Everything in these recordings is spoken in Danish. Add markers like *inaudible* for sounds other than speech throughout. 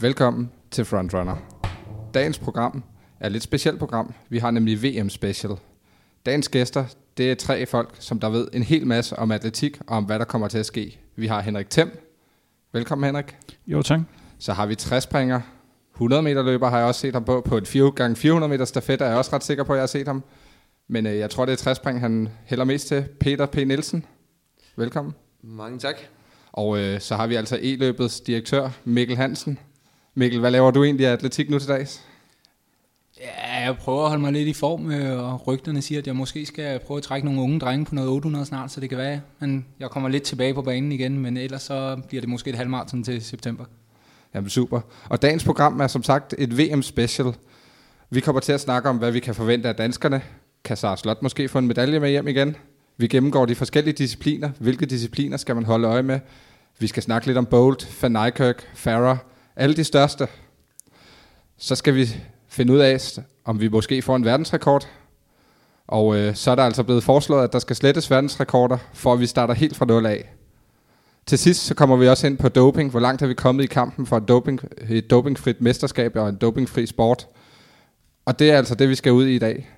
Velkommen til Frontrunner. Dagens program er et lidt specielt program. Vi har nemlig VM Special. Dagens gæster, det er tre folk, som der ved en hel masse om atletik og om, hvad der kommer til at ske. Vi har Henrik Thiem. Velkommen, Henrik. Jo, tak. Så har vi træspringer. 100 meter løber har jeg også set ham på. På et 4 gange 400 meter stafet er jeg også ret sikker på, at jeg har set ham. Men øh, jeg tror, det er træspring, han hælder mest til. Peter P. Nielsen. Velkommen. Mange tak. Og øh, så har vi altså e-løbets direktør, Mikkel Hansen. Mikkel, hvad laver du egentlig af atletik nu til dags? Ja, jeg prøver at holde mig lidt i form, øh, og rygterne siger, at jeg måske skal prøve at trække nogle unge drenge på noget 800 snart, så det kan være, men jeg kommer lidt tilbage på banen igen, men ellers så bliver det måske et halvmarathon til september. Jamen super. Og dagens program er som sagt et VM-special. Vi kommer til at snakke om, hvad vi kan forvente af danskerne. Kan Sara Slot måske få en medalje med hjem igen? Vi gennemgår de forskellige discipliner. Hvilke discipliner skal man holde øje med? Vi skal snakke lidt om Bolt, Van Nykirk, Farah, alle de største. Så skal vi finde ud af, om vi måske får en verdensrekord. Og øh, så er der altså blevet foreslået, at der skal slettes verdensrekorder, for at vi starter helt fra nul af. Til sidst så kommer vi også ind på doping. Hvor langt er vi kommet i kampen for et, doping, et dopingfrit mesterskab og en dopingfri sport? Og det er altså det, vi skal ud i i dag.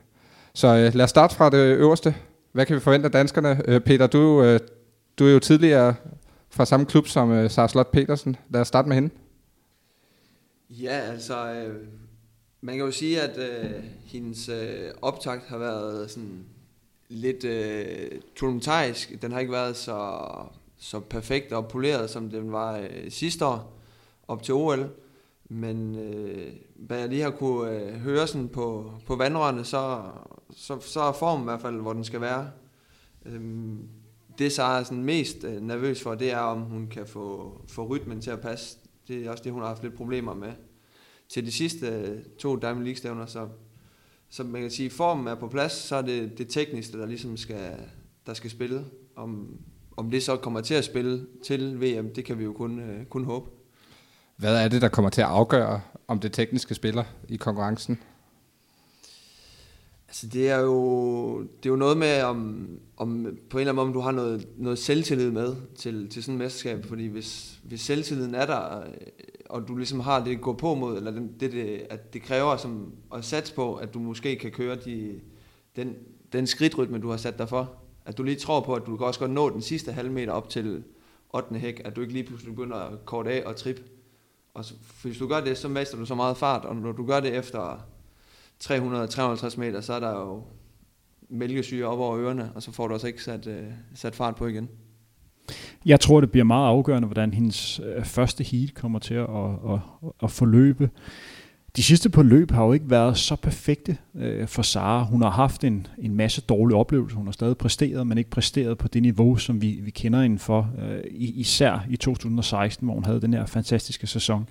Så øh, lad os starte fra det øverste. Hvad kan vi forvente af danskerne? Øh, Peter, du, øh, du er jo tidligere fra samme klub som øh, Sara Slot Petersen. Lad os starte med hende. Ja, altså, øh, man kan jo sige, at øh, hendes øh, optakt har været sådan lidt øh, tumultarisk. Den har ikke været så, så perfekt og poleret, som den var øh, sidste år op til OL. Men øh, hvad jeg lige har kunne øh, høre sådan på, på vandrørene, så, så, så er formen i hvert fald, hvor den skal være. Øhm, det, så er sådan mest øh, nervøs for, det er, om hun kan få, få rytmen til at passe. Det er også det, hun har haft lidt problemer med. Til de sidste øh, to Diamond League-stævner, så, så man kan sige, formen er på plads, så er det det tekniske, der ligesom skal, der skal spille. Om, om det så kommer til at spille til VM, det kan vi jo kun, øh, kun håbe. Hvad er det, der kommer til at afgøre, om det tekniske spiller i konkurrencen? Altså det er jo, det er jo noget med, om, om på en eller anden måde, om du har noget, noget selvtillid med til, til sådan et mesterskab. Fordi hvis, hvis selvtilliden er der, øh, og du ligesom har det at gå på mod, eller det, det, at det kræver som at satse på, at du måske kan køre de, den, den skridtrytme, du har sat dig for. At du lige tror på, at du kan også godt nå den sidste halve meter op til 8. hæk, at du ikke lige pludselig begynder at korte af og trip. Og så, hvis du gør det, så mister du så meget fart, og når du gør det efter 300-350 meter, så er der jo mælkesyre op over ørerne, og så får du også ikke sat, øh, sat fart på igen. Jeg tror, det bliver meget afgørende, hvordan hendes øh, første heat kommer til at, at, at, at forløbe. De sidste på løb har jo ikke været så perfekte øh, for Sara. Hun har haft en, en masse dårlige oplevelser. Hun har stadig præsteret, men ikke præsteret på det niveau, som vi, vi kender hende for, øh, især i 2016, hvor hun havde den her fantastiske sæson.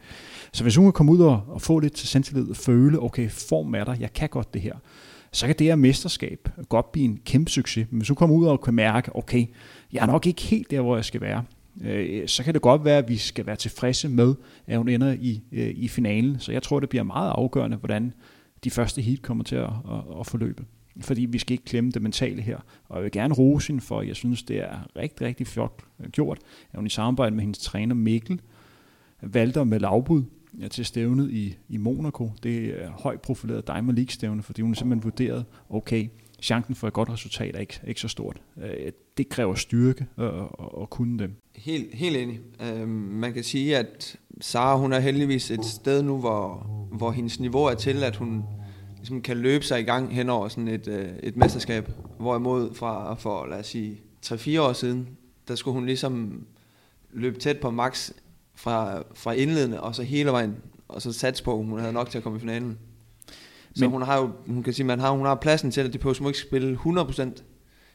Så hvis hun kan komme ud og, og få lidt til selvtillid og føle, okay, form er der, jeg kan godt det her, så kan det her mesterskab godt blive en kæmpe succes. Men hvis hun kommer ud og kan mærke, okay, jeg er nok ikke helt der, hvor jeg skal være, øh, så kan det godt være, at vi skal være tilfredse med, at hun ender i, øh, i finalen. Så jeg tror, det bliver meget afgørende, hvordan de første heat kommer til at, at, at forløbe. Fordi vi skal ikke klemme det mentale her. Og jeg vil gerne rose hende for, jeg synes, det er rigtig, rigtig flot øh, gjort, at hun i samarbejde med hendes træner Mikkel valgte med lavbud til stævnet i, i Monaco. Det er højt profileret Diamond League stævne, fordi hun simpelthen vurderet, okay, chancen for et godt resultat er ikke, ikke så stort. Øh, det kræver styrke at, at kunne det. Helt, helt enig. Uh, man kan sige, at Sara hun er heldigvis et sted nu, hvor, hvor hendes niveau er til, at hun ligesom kan løbe sig i gang hen over sådan et, øh, et mesterskab. Hvorimod fra for, lad os sige, 3-4 år siden, der skulle hun ligesom løbe tæt på max fra, fra indledende, og så hele vejen, og så sats på, hun havde nok til at komme i finalen. Så men, hun har jo, hun kan sige, man har, hun har pladsen til, at det på ikke spille 100%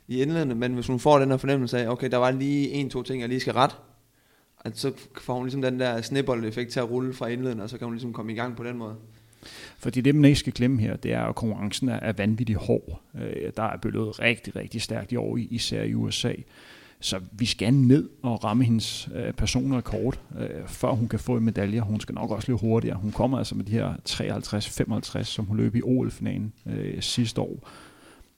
i indledende, men hvis hun får den her fornemmelse af, okay, der var lige en, to ting, jeg lige skal ret, at så får hun ligesom den der snibbold-effekt til at rulle fra indledende, og så kan hun ligesom komme i gang på den måde. Fordi det, man ikke skal glemme her, det er, at konkurrencen er vanvittigt hård. Øh, der er bølget rigtig, rigtig stærkt i år, især i USA. Så vi skal ned og ramme hendes øh, personlige øh, før hun kan få en medalje. Hun skal nok også løbe hurtigere. Hun kommer altså med de her 53-55, som hun løb i OL-finalen øh, sidste år.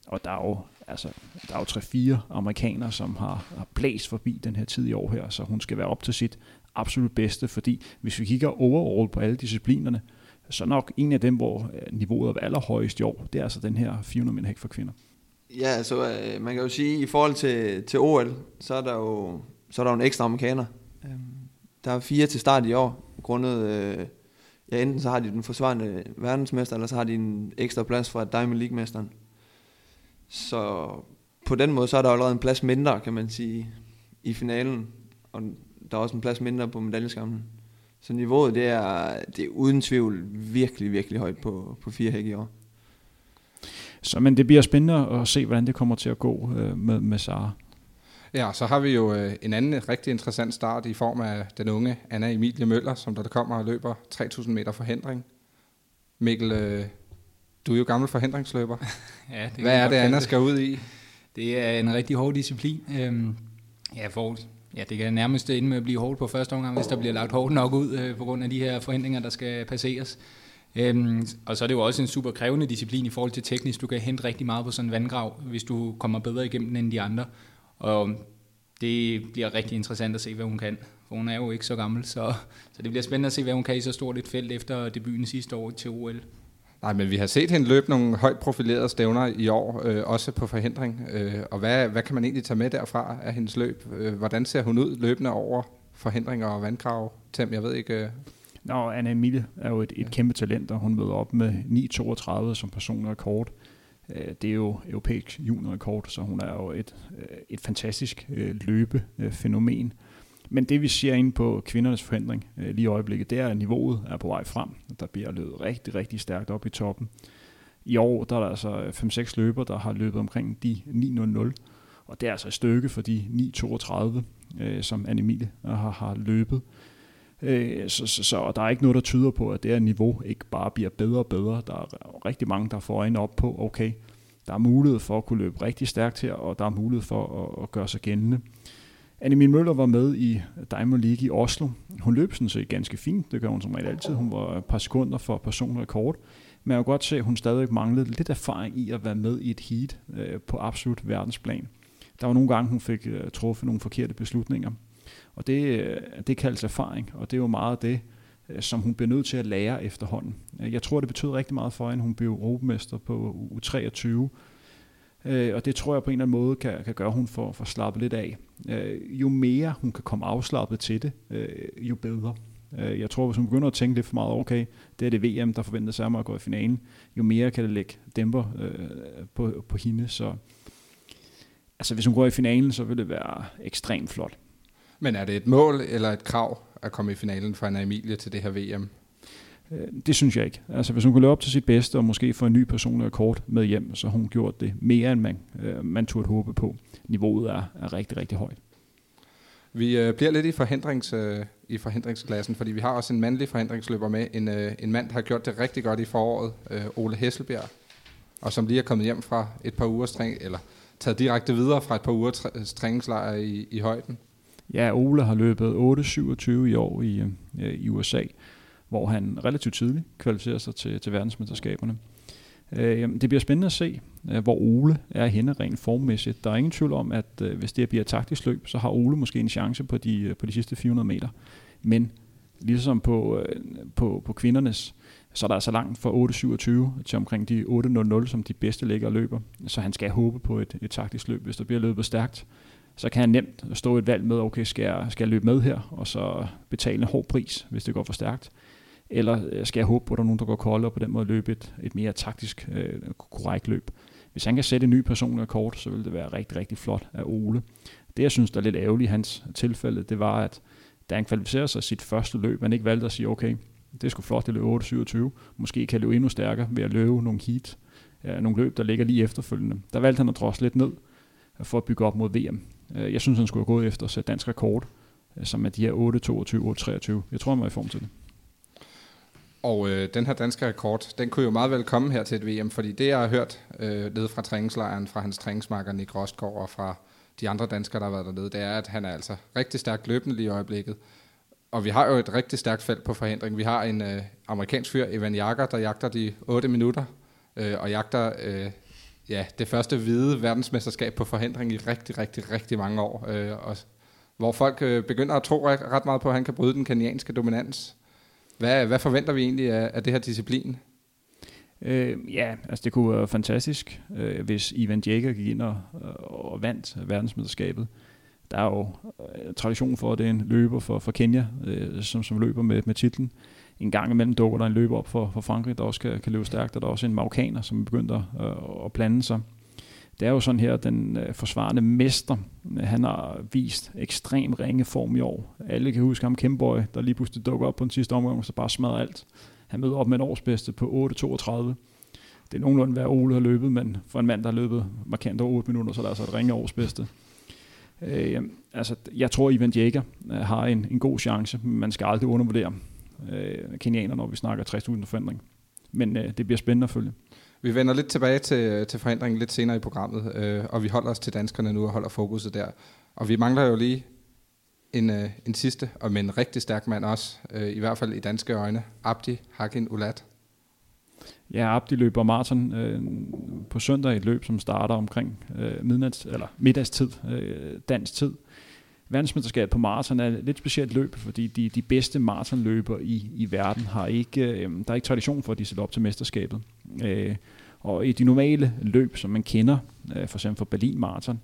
Og der er jo altså, der er jo tre-fire amerikanere, som har, har blæst forbi den her tid i år her, så hun skal være op til sit absolut bedste, fordi hvis vi kigger overall på alle disciplinerne, så nok en af dem, hvor øh, niveauet er allerhøjest i år, det er altså den her 400 meter hæk for kvinder. Ja, altså øh, man kan jo sige, at i forhold til, til OL, så er der jo, så er der jo en ekstra amerikaner. Øhm, der er fire til start i år, grundet, øh, ja enten så har de den forsvarende verdensmester, eller så har de en ekstra plads fra Diamond League-mesteren. Så på den måde, så er der allerede en plads mindre, kan man sige, i finalen, og der er også en plads mindre på medaljeskamlen. Så niveauet, det er, det er uden tvivl virkelig, virkelig højt på, på fire hæk i år. Så men det bliver spændende at se, hvordan det kommer til at gå øh, med, med Sara. Ja, så har vi jo øh, en anden rigtig interessant start i form af den unge Anna Emilie Møller, som der kommer og løber 3000 meter forhindring. Mikkel, øh, du er jo gammel forhindringsløber. *laughs* ja, det Hvad er det, Anna skal ud i? Det er en rigtig hård disciplin. Øhm, ja, for, ja, det kan nærmest ende med at blive hårdt på første omgang, hvis der bliver lagt hårdt nok ud øh, på grund af de her forhindringer, der skal passeres. Øhm, og så er det jo også en super krævende disciplin i forhold til teknisk. Du kan hente rigtig meget på sådan en vandgrav, hvis du kommer bedre igennem den end de andre. Og det bliver rigtig interessant at se, hvad hun kan. For hun er jo ikke så gammel, så, så det bliver spændende at se, hvad hun kan i så stort et felt efter debuten sidste år til OL. Nej, men vi har set hende løbe nogle højt profilerede stævner i år, øh, også på forhindring. Øh, og hvad, hvad kan man egentlig tage med derfra af hendes løb? Øh, hvordan ser hun ud løbende over forhindringer og vandkrav? Tim, jeg ved ikke... Øh, Nå, Anna Emilie er jo et, et kæmpe talent, og hun møder op med 9.32 som personlig rekord. Øh, det er jo europæisk juniorrekord, så hun er jo et, øh, et fantastisk øh, løbefænomen. Men det vi ser inde på kvindernes forhindring lige i øjeblikket, det er, at niveauet er på vej frem. Der bliver løbet rigtig, rigtig stærkt op i toppen. I år der er der altså 5-6 løber, der har løbet omkring de 9.00, og det er altså et stykke for de 9.32, som Anne Emilie har, har løbet. Øh, så, så, så der er ikke noget, der tyder på, at det her niveau ikke bare bliver bedre og bedre. Der er rigtig mange, der får øjnene op på, okay, der er mulighed for at kunne løbe rigtig stærkt her, og der er mulighed for at, at gøre sig gældende. Annemie Møller var med i Diamond League i Oslo. Hun løb sådan set ganske fint, det gør hun som regel altid. Hun var et par sekunder for personrekord. Men jeg kan godt se, at hun stadig manglede lidt erfaring i at være med i et heat øh, på absolut verdensplan. Der var nogle gange, hun fik øh, truffet nogle forkerte beslutninger. Og det, øh, det kaldes erfaring, og det er jo meget det, øh, som hun bliver nødt til at lære efterhånden. Øh, jeg tror, det betød rigtig meget for hende. Hun blev europamester på U23, og det tror jeg på en eller anden måde kan, kan gøre, at hun får, får slappet lidt af. Jo mere hun kan komme afslappet til det, jo bedre. Jeg tror, hvis hun begynder at tænke lidt for meget, okay, det er det VM, der forventer sig at gå i finalen, jo mere kan det lægge dæmper på, på hende. Så altså, hvis hun går i finalen, så vil det være ekstremt flot. Men er det et mål eller et krav at komme i finalen for Anna Emilie til det her VM? Øh, det synes jeg ikke. Altså, hvis hun kunne løbe op til sit bedste og måske få en ny personlig rekord med hjem, så har hun gjort det mere, end man, øh, man turde håbe på. Niveauet er, er rigtig, rigtig højt. Vi øh, bliver lidt i, forhindrings, øh, i forhindringsklassen, fordi vi har også en mandlig forhindringsløber med. En, øh, en mand, der har gjort det rigtig godt i foråret, øh, Ole Hesselbjerg, og som lige er kommet hjem fra et par uger træning, eller taget direkte videre fra et par uger træningslejr i, i højden. Ja, Ole har løbet 8.27 i år i, øh, i USA, hvor han relativt tidligt kvalificerer sig til, til verdensmesterskaberne. Øh, det bliver spændende at se, øh, hvor Ole er henne rent formmæssigt. Der er ingen tvivl om, at øh, hvis det bliver et taktisk løb, så har Ole måske en chance på de, øh, på de sidste 400 meter. Men ligesom på, øh, på, på kvindernes, så er der altså langt fra 8.27 til omkring de 8.00, som de bedste ligger og løber. Så han skal håbe på et, et taktisk løb. Hvis der bliver løbet stærkt, så kan han nemt stå et valg med, okay, skal jeg, skal jeg løbe med her, og så betale en hård pris, hvis det går for stærkt. Eller øh, skal jeg håbe på, at der er nogen, der går kold, og på den måde løbe et, et mere taktisk øh, korrekt løb. Hvis han kan sætte en ny personlig rekord, så vil det være rigtig, rigtig flot af Ole. Det, jeg synes, der er lidt ærgerligt i hans tilfælde, det var, at da han kvalificerede sig sit første løb, man ikke valgte at sige, okay, det er sgu flot, det løb 8.27. Måske kan jeg løbe endnu stærkere ved at løbe nogle heat, øh, nogle løb, der ligger lige efterfølgende. Der valgte han at drosle lidt ned for at bygge op mod VM. Øh, jeg synes, han skulle have gået efter at sætte dansk rekord, øh, som er de her 8.22, 8.23. Jeg tror, han var i form til det. Og øh, den her danske rekord, den kunne jo meget vel komme her til et VM, fordi det, jeg har hørt øh, nede fra træningslejren, fra hans træningsmarker Nick Rostgaard og fra de andre danskere, der har været dernede, det er, at han er altså rigtig stærkt løbende lige i øjeblikket. Og vi har jo et rigtig stærkt felt på forhindring. Vi har en øh, amerikansk fyr, Evan Jager, der jagter de 8 minutter, øh, og jagter øh, ja, det første hvide verdensmesterskab på forhindring i rigtig, rigtig, rigtig mange år. Øh, og, hvor folk øh, begynder at tro ret meget på, at han kan bryde den kenianske dominans. Hvad, hvad forventer vi egentlig af, af det her disciplin? Øh, ja, altså det kunne være fantastisk, øh, hvis Ivan Jager gik ind og, og vandt verdensmesterskabet. Der er jo øh, tradition for, at det er en løber for, for Kenya, øh, som, som løber med, med titlen. En gang imellem dukker der en løber op for, for Frankrig, der også kan, kan løbe stærkt, og der er også en marokkaner, som begynder øh, at blande sig. Det er jo sådan her, at den øh, forsvarende mester, han har vist ekstrem ringe form i år. Alle kan huske ham, Kemboy, der lige pludselig dukker op på den sidste omgang, og så bare smadrer alt. Han møder op med en årsbedste på 8.32. Det er nogenlunde, hvad Ole har løbet, men for en mand, der har løbet markant over 8 minutter, så er der altså et ringe årsbedste. Øh, altså, jeg tror, Ivan Jager øh, har en, en god chance, men man skal aldrig undervurdere øh, kenianer, når vi snakker 60.000 forandring. Men øh, det bliver spændende at følge. Vi vender lidt tilbage til, til forhindringen lidt senere i programmet, øh, og vi holder os til danskerne nu og holder fokuset der. Og vi mangler jo lige en, øh, en sidste, og med en rigtig stærk mand også, øh, i hvert fald i danske øjne, Abdi Hakin Ulat. Ja, Abdi løber maraton øh, på søndag et løb, som starter omkring øh, midnats, eller middagstid, øh, dansk tid. Verdensmesterskabet på maraton er et lidt specielt løb, fordi de, de bedste maratonløber i, i verden har ikke, øh, der er ikke tradition for, at de sætter op til mesterskabet. Øh, og i de normale løb, som man kender, øh, for eksempel for Berlin Marathon,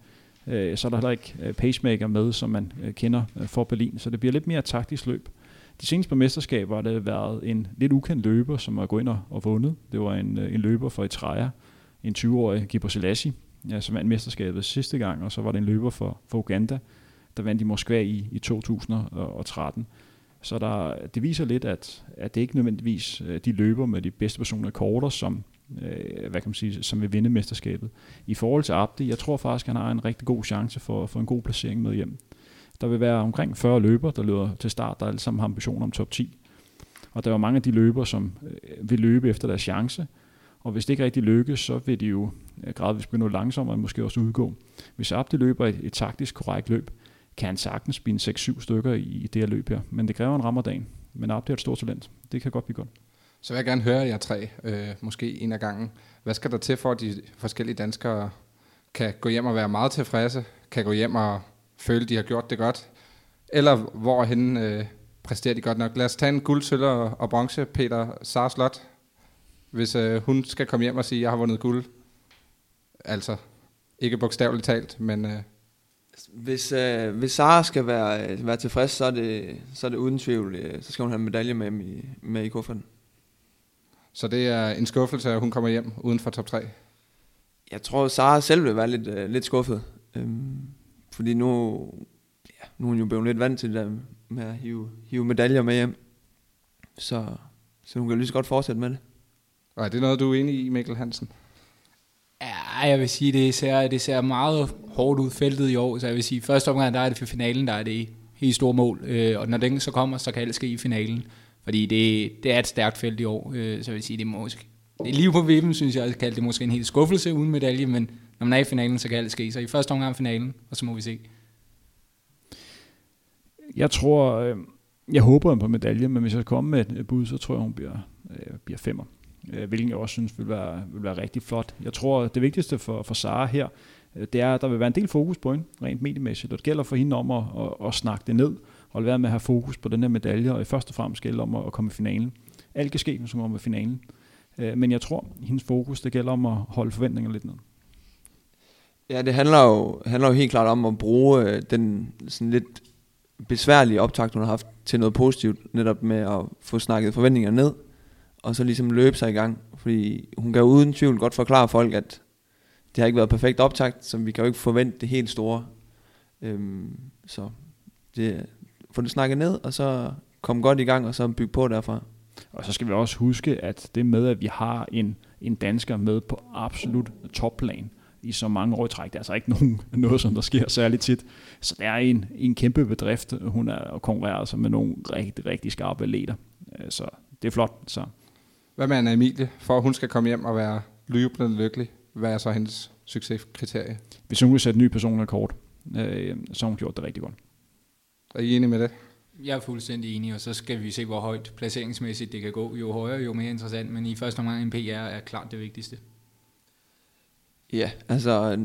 øh, så er der heller ikke øh, pacemaker med, som man øh, kender øh, for Berlin. Så det bliver lidt mere taktisk løb. De seneste par mesterskaber har det været en lidt ukendt løber, som har gået ind og, og vundet. Det var en, øh, en løber fra Eritrea, en 20-årig Gibor Selassie, ja, som vandt mesterskabet sidste gang, og så var det en løber for, for Uganda, der vandt i Moskva i, i 2013. Så der, det viser lidt, at, at det ikke nødvendigvis øh, de løber med de bedste personlige korter, som, øh, hvad kan man sige, som vil vinde mesterskabet. I forhold til Abdi, jeg tror faktisk, at han har en rigtig god chance for, for en god placering med hjem. Der vil være omkring 40 løber, der løber til start, der alle sammen har ambitioner om top 10. Og der er mange af de løber, som øh, vil løbe efter deres chance. Og hvis det ikke rigtig lykkes, så vil de jo øh, gradvist begynde langsommere og måske også udgå. Hvis Abdi løber et, et taktisk korrekt løb, kan han sagtens blive 6-7 stykker i det her løb her. Men det kræver en rammerdagen. Men Abdi er et stort talent. Det kan godt blive godt. Så vil jeg gerne høre jer tre, øh, måske en af gangen. Hvad skal der til for, at de forskellige danskere kan gå hjem og være meget tilfredse, kan gå hjem og føle, at de har gjort det godt, eller hvorhen øh, præsterer de godt nok. Lad os tage en guld, sølv og, og bronze, Peter Sarslot, hvis øh, hun skal komme hjem og sige, at jeg har vundet guld. Altså, ikke bogstaveligt talt, men... Øh, hvis, øh, hvis Sara skal være, øh, være tilfreds, så er, det, så er det uden tvivl, øh, så skal hun have en medalje med i, med i kufferten. Så det er en skuffelse, at hun kommer hjem uden for top 3? Jeg tror, Sara selv vil være lidt, øh, lidt skuffet. Øhm, fordi nu, ja, nu er hun jo blevet lidt vant til det med at hive, hive medaljer med hjem. Så, så hun kan lige så godt fortsætte med det. Og er det noget, du er enig i, Mikkel Hansen? Ja, jeg vil sige, det ser, det ser meget hårdt ud feltet i år. Så jeg vil sige, første omgang, der er det for finalen, der er det helt store mål. Øh, og når den så kommer, så kan alt ske i finalen. Fordi det, det er et stærkt felt i år. Øh, så jeg vil sige, det er måske... Det er lige på vippen, synes jeg, at det måske en helt skuffelse uden medalje, men når man er i finalen, så kan alt ske. Så i første omgang finalen, og så må vi se. Jeg tror, øh, jeg håber på medalje, men hvis jeg kommer med et bud, så tror jeg, hun bliver, øh, bliver femmer. Øh, Hvilken jeg også synes vil være, vil være rigtig flot. Jeg tror, det vigtigste for, for Sara her, Øh, det er, at der vil være en del fokus på hende, rent mediemæssigt, og det gælder for hende om at, at, at snakke det ned, og være med at have fokus på den her medalje, og i første og fremmest gælder om at, at komme i finalen. Alt kan ske, som om i finalen. Øh, men jeg tror, hendes fokus, det gælder om at holde forventningerne lidt ned. Ja, det handler jo, handler jo helt klart om at bruge øh, den sådan lidt besværlige optakt, hun har haft til noget positivt, netop med at få snakket forventningerne ned, og så ligesom løbe sig i gang. Fordi hun kan uden tvivl godt forklare folk, at det har ikke været perfekt optakt, så vi kan jo ikke forvente det helt store. Øhm, så det, få det snakket ned, og så komme godt i gang, og så bygge på derfra. Og så skal vi også huske, at det med, at vi har en, en dansker med på absolut topplan, i så mange år i træk. Det er altså ikke nogen, *laughs* noget, som der sker særligt tit. Så det er en, en kæmpe bedrift. Hun er og konkurrerer altså med nogle rigtig, rigtig skarpe atleter. Øh, så det er flot. Så. Hvad med Anna Emilie, for at hun skal komme hjem og være lyblende lykkelig? Hvad er så hendes succeskriterie? Hvis hun vil sætte ny personlig kort, øh, så har hun gjort det rigtig godt. Er I enige med det? Jeg er fuldstændig enig, og så skal vi se, hvor højt placeringsmæssigt det kan gå. Jo højere, jo mere interessant, men i første omgang en PR er klart det vigtigste. Ja, altså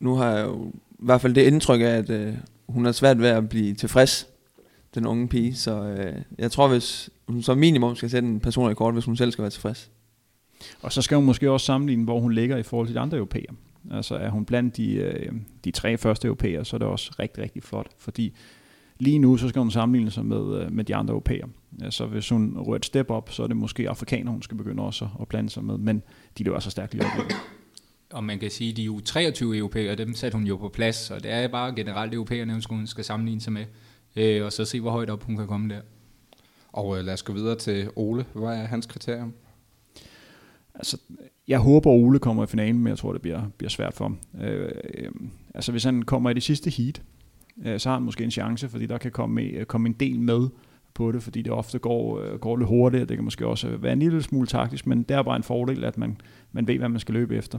nu har jeg jo i hvert fald det indtryk af, at øh, hun er svært ved at blive tilfreds, den unge pige. Så øh, jeg tror, hvis hun som minimum skal sætte en personrekord, hvis hun selv skal være tilfreds. Og så skal hun måske også sammenligne, hvor hun ligger i forhold til de andre europæere. Altså er hun blandt de, øh, de tre første europæere, så er det også rigtig, rigtig flot. Fordi lige nu, så skal hun sammenligne sig med, øh, med de andre europæere. Altså hvis hun rører et step op, så er det måske afrikaner, hun skal begynde også at blande sig med. Men de løber så stærkt lige. Og man kan sige, at de er 23 europæere, dem satte hun jo på plads, og det er bare generelt europæerne, hun skal sammenligne sig med, øh, og så se, hvor højt op hun kan komme der. Og øh, lad os gå videre til Ole. Hvad er hans kriterium? Altså, jeg håber, Ole kommer i finalen, men jeg tror, det bliver, bliver svært for ham. Øh, øh, altså, hvis han kommer i det sidste heat, øh, så har han måske en chance, fordi der kan komme, øh, komme en del med på det, fordi det ofte går, øh, går lidt hurtigt, det kan måske også være en lille smule taktisk, men det er bare en fordel, at man, man ved, hvad man skal løbe efter.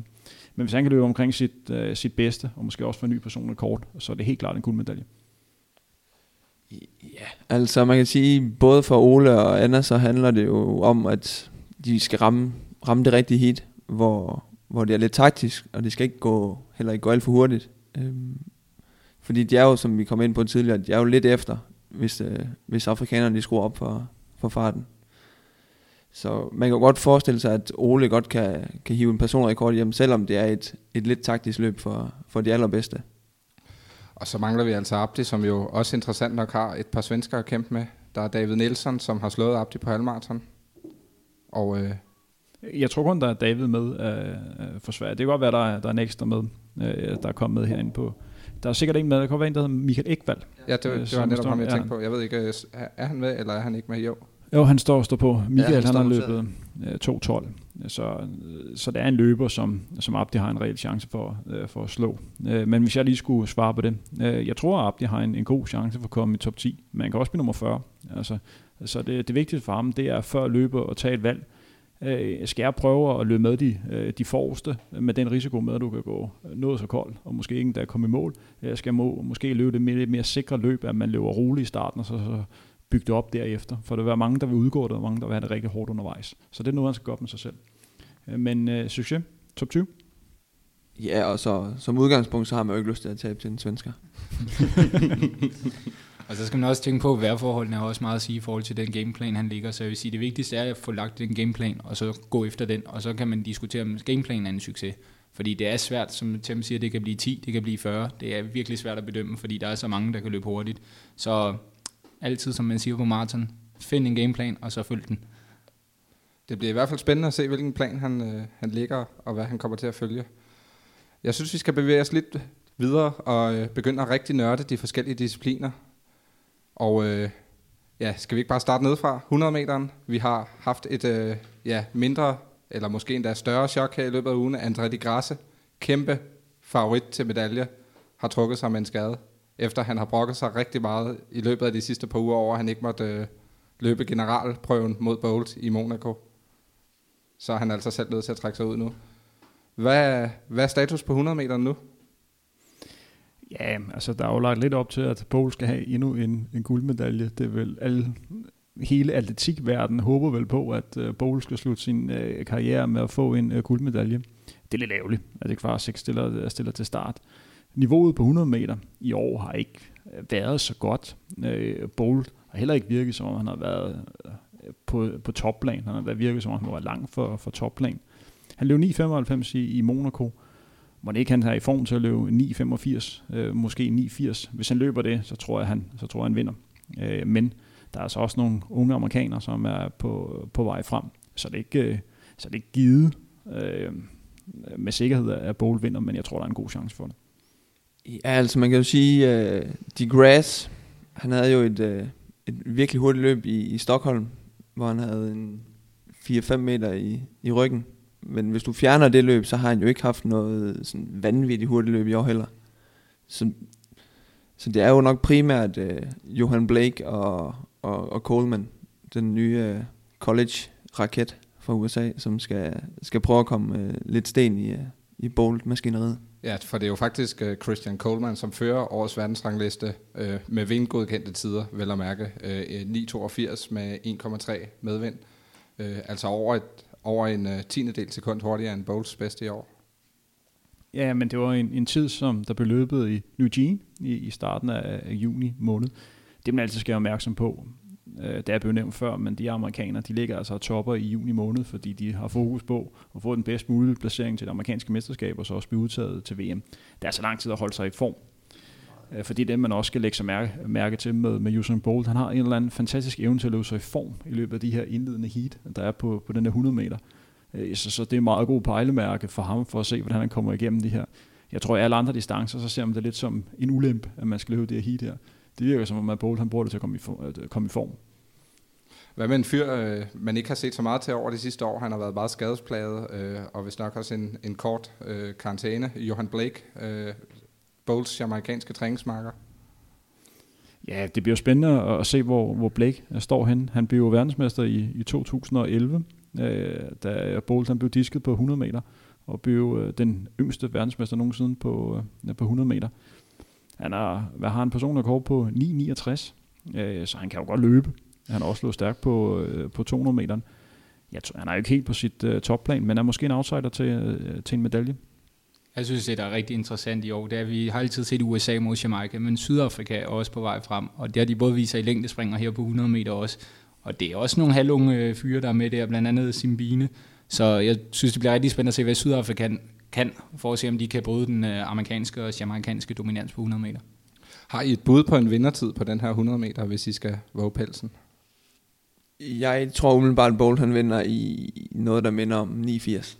Men hvis han kan løbe omkring sit, øh, sit bedste, og måske også få en ny personlig kort, så er det helt klart en guldmedalje. Ja, altså man kan sige, både for Ole og Anna, så handler det jo om, at de skal ramme, ramme det rigtige hit, hvor, hvor det er lidt taktisk, og det skal ikke gå, heller ikke gå alt for hurtigt. Øhm, fordi de er jo, som vi kom ind på tidligere, de er jo lidt efter, hvis, øh, hvis afrikanerne de skruer op for, for farten. Så man kan godt forestille sig, at Ole godt kan, kan hive en personrekord hjem, selvom det er et, et lidt taktisk løb for, for de allerbedste. Og så mangler vi altså Abdi, som jo også interessant nok har et par svensker at kæmpe med. Der er David Nielsen, som har slået Abdi på halvmarathon. Og øh, jeg tror kun, der er David med øh, for Sverige. Det kan godt være, der er, der er en ekstra med, øh, der er kommet med herinde på. Der er sikkert en med, der kan være en, der hedder Michael Ekvald. Ja, det, det var netop ham, jeg tænkte på. Jeg ved ikke, er han med, eller er han ikke med? Jo. Jo, han står står på. Michael, ja, han, han har løbet uh, 2.12. Så, så det er en løber, som, som Abdi har en reel chance for, uh, for at slå. Uh, men hvis jeg lige skulle svare på det. Uh, jeg tror, at Abdi har en, en god chance for at komme i top 10. Men han kan også blive nummer 40. Altså, så det, det vigtigste for ham, det er før løber at tage et valg. Skal jeg prøve at løbe med de, uh, de forreste, med den risiko med, at du kan gå noget så koldt, og måske ikke endda komme i mål. Jeg skal må, måske løbe det mere, mere sikre løb, at man løber roligt i starten, og så, så bygge det op derefter. For der vil være mange, der vil udgå det, og mange, der vil have det rigtig hårdt undervejs. Så det er noget, han skal gå op med sig selv. Øh, men øh, succes. Top 20. Ja, og så som udgangspunkt, så har man jo ikke lyst til at tabe til en svensker. *laughs* og så skal man også tænke på, at vejrforholdene har også meget at sige i forhold til den gameplan, han ligger. Så jeg vil sige, det vigtigste er at få lagt den gameplan, og så gå efter den. Og så kan man diskutere, om gameplanen er en succes. Fordi det er svært, som Tim siger, det kan blive 10, det kan blive 40. Det er virkelig svært at bedømme, fordi der er så mange, der kan løbe hurtigt. Så altid, som man siger på maraton, find en gameplan, og så følg den. Det bliver i hvert fald spændende at se, hvilken plan han, øh, han ligger, og hvad han kommer til at følge. Jeg synes, vi skal bevæge os lidt videre og øh, begynde at rigtig nørde de forskellige discipliner. Og øh, ja, skal vi ikke bare starte nedefra? 100 meteren. Vi har haft et øh, ja, mindre, eller måske endda større chok her i løbet af ugen. André de Grasse, kæmpe favorit til medalje, har trukket sig med en skade efter han har brokket sig rigtig meget i løbet af de sidste par uger over, at han ikke måtte øh, løbe generalprøven mod Bolt i Monaco. Så er han altså selv nødt til at trække sig ud nu. Hvad, hvad er status på 100 meter nu? Ja, altså der er jo lagt lidt op til, at Bolt skal have endnu en, en guldmedalje. Det er vel alle, hele atletikverdenen håber vel på, at øh, uh, Bolt skal slutte sin uh, karriere med at få en uh, guldmedalje. Det er lidt ærgerligt, at det ikke var seks stiller, stiller til start niveauet på 100 meter i år har ikke været så godt. Øh, Bolt har heller ikke virket, som om han har været på, på topplan. Han har været virket, som om han var langt for, for topplan. Han løb 9,95 i, i Monaco. Må ikke han er i form til at løbe 9,85, øh, måske 9,80. Hvis han løber det, så tror jeg, han, så tror jeg, han vinder. Øh, men der er altså også nogle unge amerikanere, som er på, på vej frem. Så det er ikke, øh, så det er ikke givet øh, med sikkerhed, at Bowl vinder, men jeg tror, der er en god chance for det. Ja, altså man kan jo sige, uh, De Grass, han havde jo et, uh, et virkelig hurtigt løb i, i Stockholm, hvor han havde en 4-5 meter i, i ryggen. Men hvis du fjerner det løb, så har han jo ikke haft noget sådan vanvittigt hurtigt løb i år heller. Så, så det er jo nok primært uh, Johan Blake og, og, og Coleman, den nye uh, college-raket fra USA, som skal, skal prøve at komme uh, lidt sten i, uh, i bolt-maskineriet. Ja, for det er jo faktisk uh, Christian Coleman, som fører årets verdensrangliste uh, med vindgodkendte tider, vel at mærke. Uh, 9,82 med 1,3 medvind. Uh, altså over, et, over en øh, tiende del sekund hurtigere end Bowles bedste i år. Ja, men det var en, en tid, som der blev løbet i Eugene i, i starten af, af juni måned. Det man altid skal være opmærksom på. Øh, det er blevet nævnt før, men de amerikanere, de ligger altså og topper i juni måned, fordi de har fokus på at få den bedst mulige placering til det amerikanske mesterskab, og så også blive udtaget til VM. Det er så lang tid at holde sig i form. Øh, fordi det, man også skal lægge sig mærke, mærke til med, med Usain Bolt, han har en eller anden fantastisk evne til at løbe sig i form i løbet af de her indledende heat, der er på, på den der 100 meter. Øh, så, så det er en meget god pejlemærke for ham, for at se, hvordan han kommer igennem de her. Jeg tror, at alle andre distancer, så ser man det lidt som en ulemp, at man skal løbe det her heat her. Det virker som, om, at Bolt han bruger det til at komme i, for, at komme i form. Hvad med en fyr, øh, man ikke har set så meget til over de sidste år? Han har været meget skadesplaget, øh, og hvis nok også en, en kort øh, karantæne. Johan Blake, øh, Bowles amerikanske træningsmarker. Ja, det bliver spændende at se, hvor, hvor Blake øh, står hen. Han blev verdensmester i, i 2011, øh, da Bowles han blev disket på 100 meter, og blev øh, den yngste verdensmester nogensinde på, øh, på 100 meter. Han har, hvad har han personlig kort på 9,69, øh, så han kan jo godt løbe. Han har også slået stærkt på, øh, på 200 meter. Jeg tror, han er jo ikke helt på sit øh, topplan, men er måske en outsider til, øh, til en medalje. Jeg synes, det der er rigtig interessant i år, det er, at vi har altid set USA mod Jamaica, men Sydafrika er også på vej frem, og det har de både vist sig i længdespring og her på 100 meter også. Og det er også nogle halvunge øh, fyre, der er med der, blandt andet Simbine. Så jeg synes, det bliver rigtig spændende at se, hvad Sydafrika kan, kan for at se, om de kan bryde den øh, amerikanske og jamaikanske dominans på 100 meter. Har I et bud på en vindertid på den her 100 meter, hvis I skal våge pelsen? Jeg tror umiddelbart, at Bolt han vinder i noget, der minder om 89.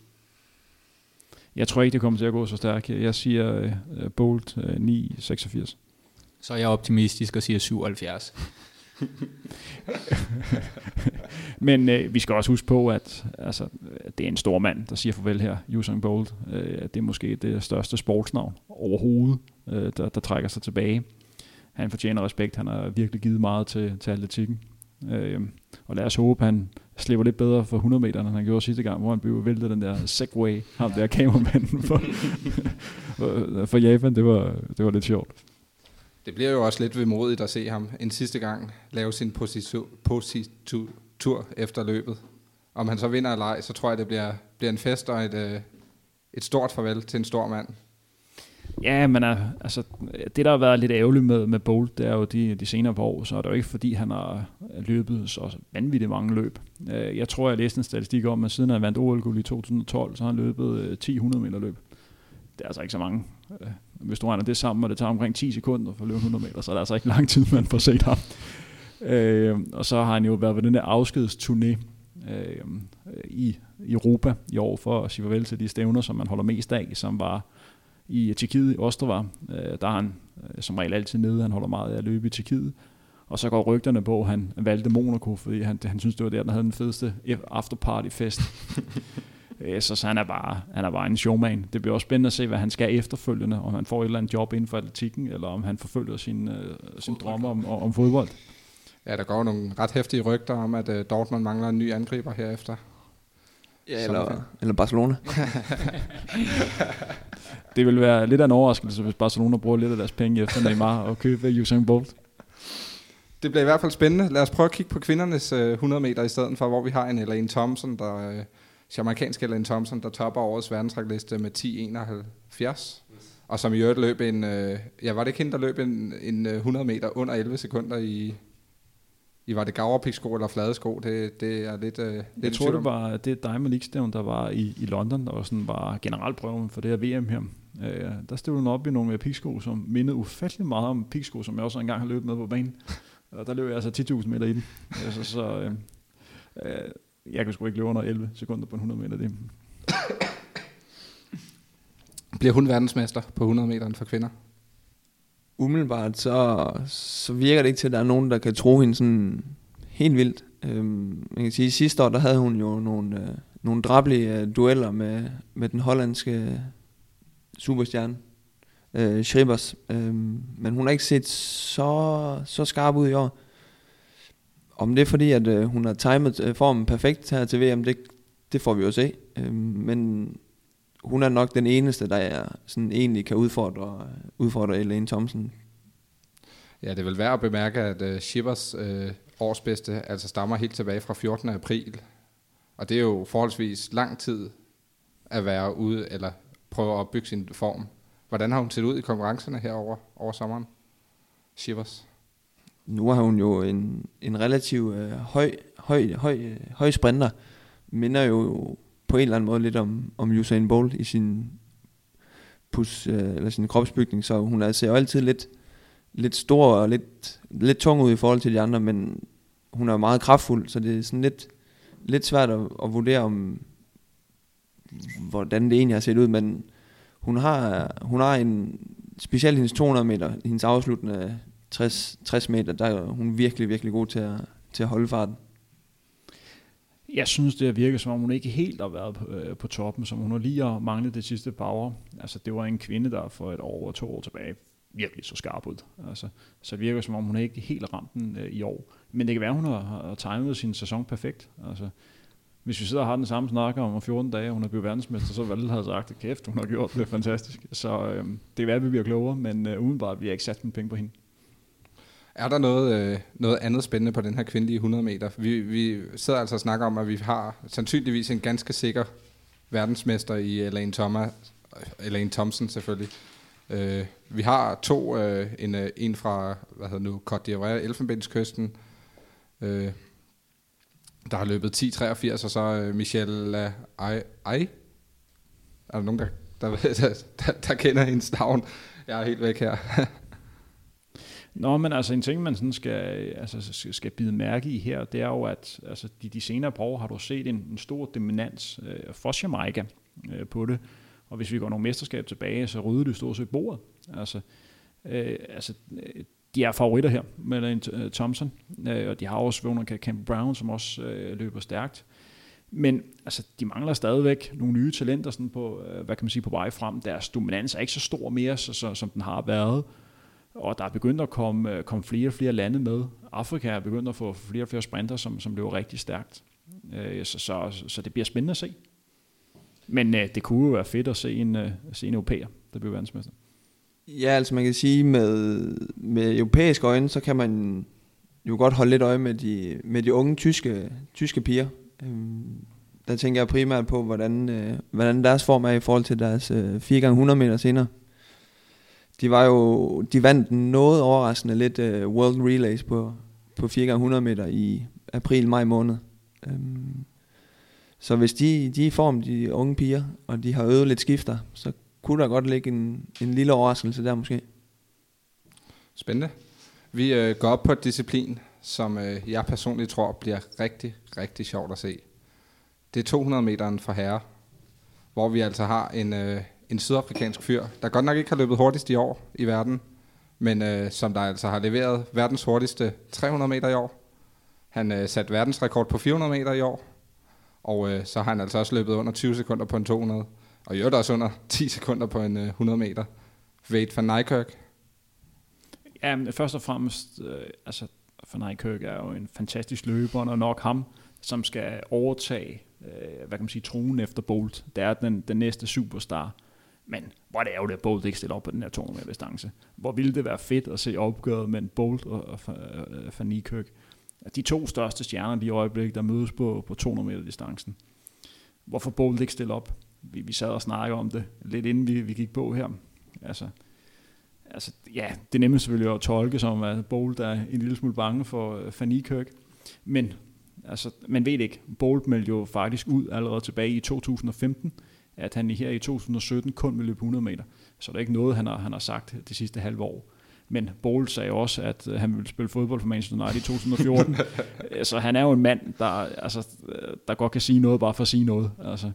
Jeg tror ikke, det kommer til at gå så stærkt. Jeg siger uh, Bolt uh, 9,86. Så er jeg optimistisk og siger 77. *laughs* Men øh, vi skal også huske på, at altså, det er en stor mand, der siger farvel her, Usain Bolt. Øh, det er måske det største sportsnavn overhovedet, øh, der, der trækker sig tilbage. Han fortjener respekt. Han har virkelig givet meget til, til atletikken. Øh, og lad os håbe, han slipper lidt bedre for 100 meter, end han gjorde sidste gang, hvor han blev væltet den der segway, ham der kameramanden for, for Japan. Det var, det var lidt sjovt. Det bliver jo også lidt vemodigt at se ham en sidste gang lave sin positur efter løbet. Om han så vinder eller ej, så tror jeg, det bliver, bliver en fest og et, øh, et stort farvel til en stor mand. Ja, men øh, altså, det der har været lidt ærgerligt med, med Bolt, det er jo de, de senere par år, så er det jo ikke fordi, han har øh, løbet så vanvittigt mange løb. Øh, jeg tror, jeg læste en statistik om, at siden han vandt OL i 2012, så har han løbet 1000 meter løb. Det er altså ikke så mange. Hvis du regner det sammen, og det tager omkring 10 sekunder for at løbe 100 meter, så er det altså ikke lang tid, man får set ham. Øh, og så har han jo været ved den der afskedsturné øh, i Europa i år for at sige farvel til de stævner, som man holder mest af, som var i Tjekkiet, i Ostrava. Øh, der er han øh, som regel altid nede, han holder meget af at løbe i Tjekkiet. Og så går rygterne på, at han valgte Monaco, fordi han, han synes, det var der, der havde den fedeste afterparty-fest. *laughs* Øh, så, så han, er bare, han er bare en showman. Det bliver også spændende at se, hvad han skal efterfølgende, om han får et eller andet job inden for atletikken, eller om han forfølger sin, øh, sin drømme om, om fodbold. Ja, der går nogle ret hæftige rygter om, at uh, Dortmund mangler en ny angriber herefter. Ja, eller, eller Barcelona. *laughs* det vil være lidt af en overraskelse, hvis Barcelona bruger lidt af deres penge efter Neymar og købe Usain Bolt. Det bliver i hvert fald spændende. Lad os prøve at kigge på kvindernes uh, 100 meter i stedet for, hvor vi har en Elaine Thompson, der... Uh, jamaikanske Ellen Thompson, der topper årets verdensrangliste med 10.71. Yes. Og som i øvrigt løb en, øh, ja, var det ikke hende, der løb en, en 100 øh, meter under 11 sekunder i, i var det gaverpiksko eller flade sko? Det, det er lidt, øh, lidt Jeg tror, det var det Diamond League der var i, i London, der var, sådan, var generalprøven for det her VM her. Øh, der stod hun op i nogle piksko, som mindede ufattelig meget om piksko, som jeg også engang har løbet med på banen. *laughs* Og der løb jeg altså 10.000 meter i den. så, så øh, øh, jeg kan sgu ikke løbe under 11 sekunder på en 100 meter. Det. *coughs* Bliver hun verdensmester på 100 meter for kvinder? Umiddelbart, så, så virker det ikke til, at der er nogen, der kan tro hende sådan helt vildt. Øhm, man kan sige, sidste år, der havde hun jo nogle, øh, nogle drablige øh, dueller med, med den hollandske superstjerne, øh, Schribers. Øhm, men hun har ikke set så, så skarp ud i år. Om det er fordi, at øh, hun har timet øh, formen perfekt her til VM, det, det får vi jo se. Øhm, men hun er nok den eneste, der er, sådan egentlig kan udfordre, udfordre Elaine Thompson. Ja, det vil være at bemærke, at uh, Shivers uh, årsbedste altså stammer helt tilbage fra 14. april. Og det er jo forholdsvis lang tid at være ude, eller prøve at opbygge sin form. Hvordan har hun set ud i konkurrencerne her over, sommeren? Shivers. Nu har hun jo en, en relativ øh, høj, høj, høj, øh, høj sprinter. Minder jo på en eller anden måde lidt om, om Usain Bolt i sin, pus, øh, eller sin kropsbygning, så hun er, ser jo altid lidt, lidt stor og lidt, lidt tung ud i forhold til de andre, men hun er meget kraftfuld, så det er sådan lidt, lidt svært at, at vurdere om, hvordan det egentlig har set ud, men hun har, hun har en, specielt hendes 200 meter, hendes afsluttende 60, 60 meter, der er hun virkelig, virkelig god til at, til at holde farten. Jeg synes, det virker som om, hun ikke helt har været på, øh, på toppen, som hun har lige har manglet det sidste par år. Altså, det var en kvinde, der for et år og to år tilbage virkelig så skarp ud. Altså, så det virker som om, hun ikke helt ramt den øh, i år. Men det kan være, hun har, har timet sin sæson perfekt. Altså, hvis vi sidder og har den samme snak om 14 dage, hun er blevet verdensmester, så ville have sagt, at kæft, hun har gjort det fantastisk. Så øh, det kan være, at vi bliver klogere, men øh, udenbart bliver jeg ikke sat min penge på hende. Er der noget, øh, noget andet spændende på den her kvindelige 100 meter? Vi, vi sidder altså og snakker om, at vi har sandsynligvis en ganske sikker verdensmester i Elaine, Thomas, øh, Elaine Thompson selvfølgelig. Øh, vi har to, øh, en, øh, en fra hvad hedder nu, Côte d'Ivoire, Elfenbenskysten, øh, der har løbet 10.83, og så øh, Michelle Ej, Ej. Er der nogen, der, der, der, *laughs* der, der kender hendes navn? Jeg er helt væk her. *laughs* Nå, men altså en ting, man sådan skal, altså, skal bide mærke i her, det er jo, at altså, de, de senere par år har du set en, en stor dominans øh, for Jamaica øh, på det. Og hvis vi går nogle mesterskab tilbage, så rydder det stort set bordet. Altså, øh, altså, øh, de er favoritter her, med en øh, Thompson, øh, og de har også Vågner Camp Brown, som også øh, løber stærkt. Men altså, de mangler stadigvæk nogle nye talenter sådan på, øh, hvad kan man sige, på vej frem. Deres dominans er ikke så stor mere, så, så, som den har været. Og der er begyndt at komme, øh, komme flere og flere lande med. Afrika er begyndt at få flere og flere sprinter, som, som løber rigtig stærkt. Øh, så, så, så det bliver spændende at se. Men øh, det kunne jo være fedt at se en, se en europæer, der bliver verdensmester. Ja, altså man kan sige, med, med europæiske øjne, så kan man jo godt holde lidt øje med de, med de unge tyske, tyske piger. Øhm, der tænker jeg primært på, hvordan, hvordan deres form er i forhold til deres 4x100 meter senere. De var jo, de vandt noget overraskende lidt uh, World Relays på, på 4x100 meter i april-maj måned. Um, så hvis de, de er i form, de unge piger, og de har øvet lidt skifter, så kunne der godt ligge en, en lille overraskelse der måske. Spændende. Vi øh, går op på et disciplin, som øh, jeg personligt tror bliver rigtig, rigtig sjovt at se. Det er 200 meteren for herre, hvor vi altså har en, øh, en sydafrikansk fyr, der godt nok ikke har løbet hurtigst i år i verden, men øh, som der altså har leveret verdens hurtigste 300 meter i år. Han øh, satte verdensrekord på 400 meter i år, og øh, så har han altså også løbet under 20 sekunder på en 200, og i øvrigt også under 10 sekunder på en øh, 100 meter. Wade van Nijkerk. Ja, men først og fremmest, øh, altså van Nijkerk er jo en fantastisk løber, og nok ham, som skal overtage, øh, hvad kan man sige, tronen efter Bolt. Det er den, den næste superstar. Men hvor er det ærgerligt, at Bolt ikke stiller op på den her 200 meter distance. Hvor ville det være fedt at se opgøret mellem Bolt og, og, og Van Nijkerk de to største stjerner lige i øjeblikket, der mødes på, på 200 meter distancen. Hvorfor Bolt ikke stiller op? Vi, vi sad og snakkede om det lidt inden vi, vi gik på her. Altså, altså, ja, det er nemmest selvfølgelig at tolke som, at Bolt er en lille smule bange for øh, Fanny Kirk. Men altså, man ved ikke. Bolt meldte jo faktisk ud allerede tilbage i 2015, at han her i 2017 kun vil løbe 100 meter. Så det er ikke noget, han har, han har sagt de sidste halve år. Men Bowles sagde også, at øh, han ville spille fodbold for Manchester United i 2014. *laughs* så han er jo en mand, der, altså, der godt kan sige noget, bare for at sige noget. Altså,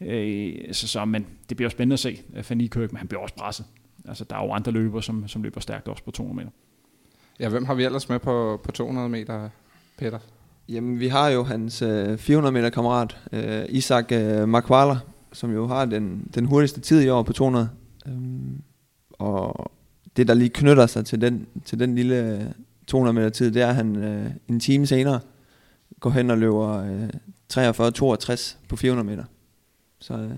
øh, så, så, men det bliver spændende at se. Fanny Kirk, men han bliver også presset. Altså, der er jo andre løbere, som, som løber stærkt også på 200 meter. Ja, hvem har vi ellers med på, på 200 meter, Peter? Jamen, vi har jo hans øh, 400 meter kammerat, øh, Isak øh, Makwala, som jo har den, den hurtigste tid i år på 200. Øhm, og det, der lige knytter sig til den, til den lille 200 meter tid, det er, at han øh, en time senere går hen og løber øh, 43-62 på 400 meter. Så, øh,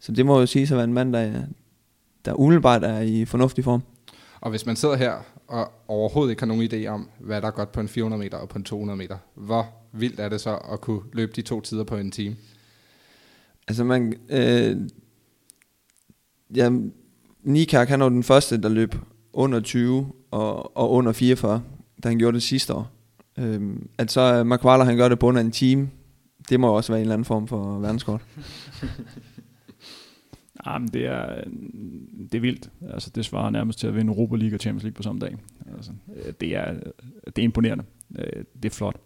så det må jo sige at være en mand, der, der umiddelbart er i fornuftig form. Og hvis man sidder her og overhovedet ikke har nogen idé om, hvad der er godt på en 400 meter og på en 200 meter, hvor vildt er det så at kunne løbe de to tider på en time? Altså man, øh, ja, Nikak, han var den første, der løb under 20 og, og under 44, da han gjorde det sidste år. Øhm, at så øh, Mark han gør det på under en time, det må også være en eller anden form for verdenskort. *laughs* Ah, Jamen, det er, øh, det er vildt. Altså, det svarer nærmest til at vinde Europa League og Champions League på samme dag. Altså, øh, det, er, det er imponerende. Det er flot.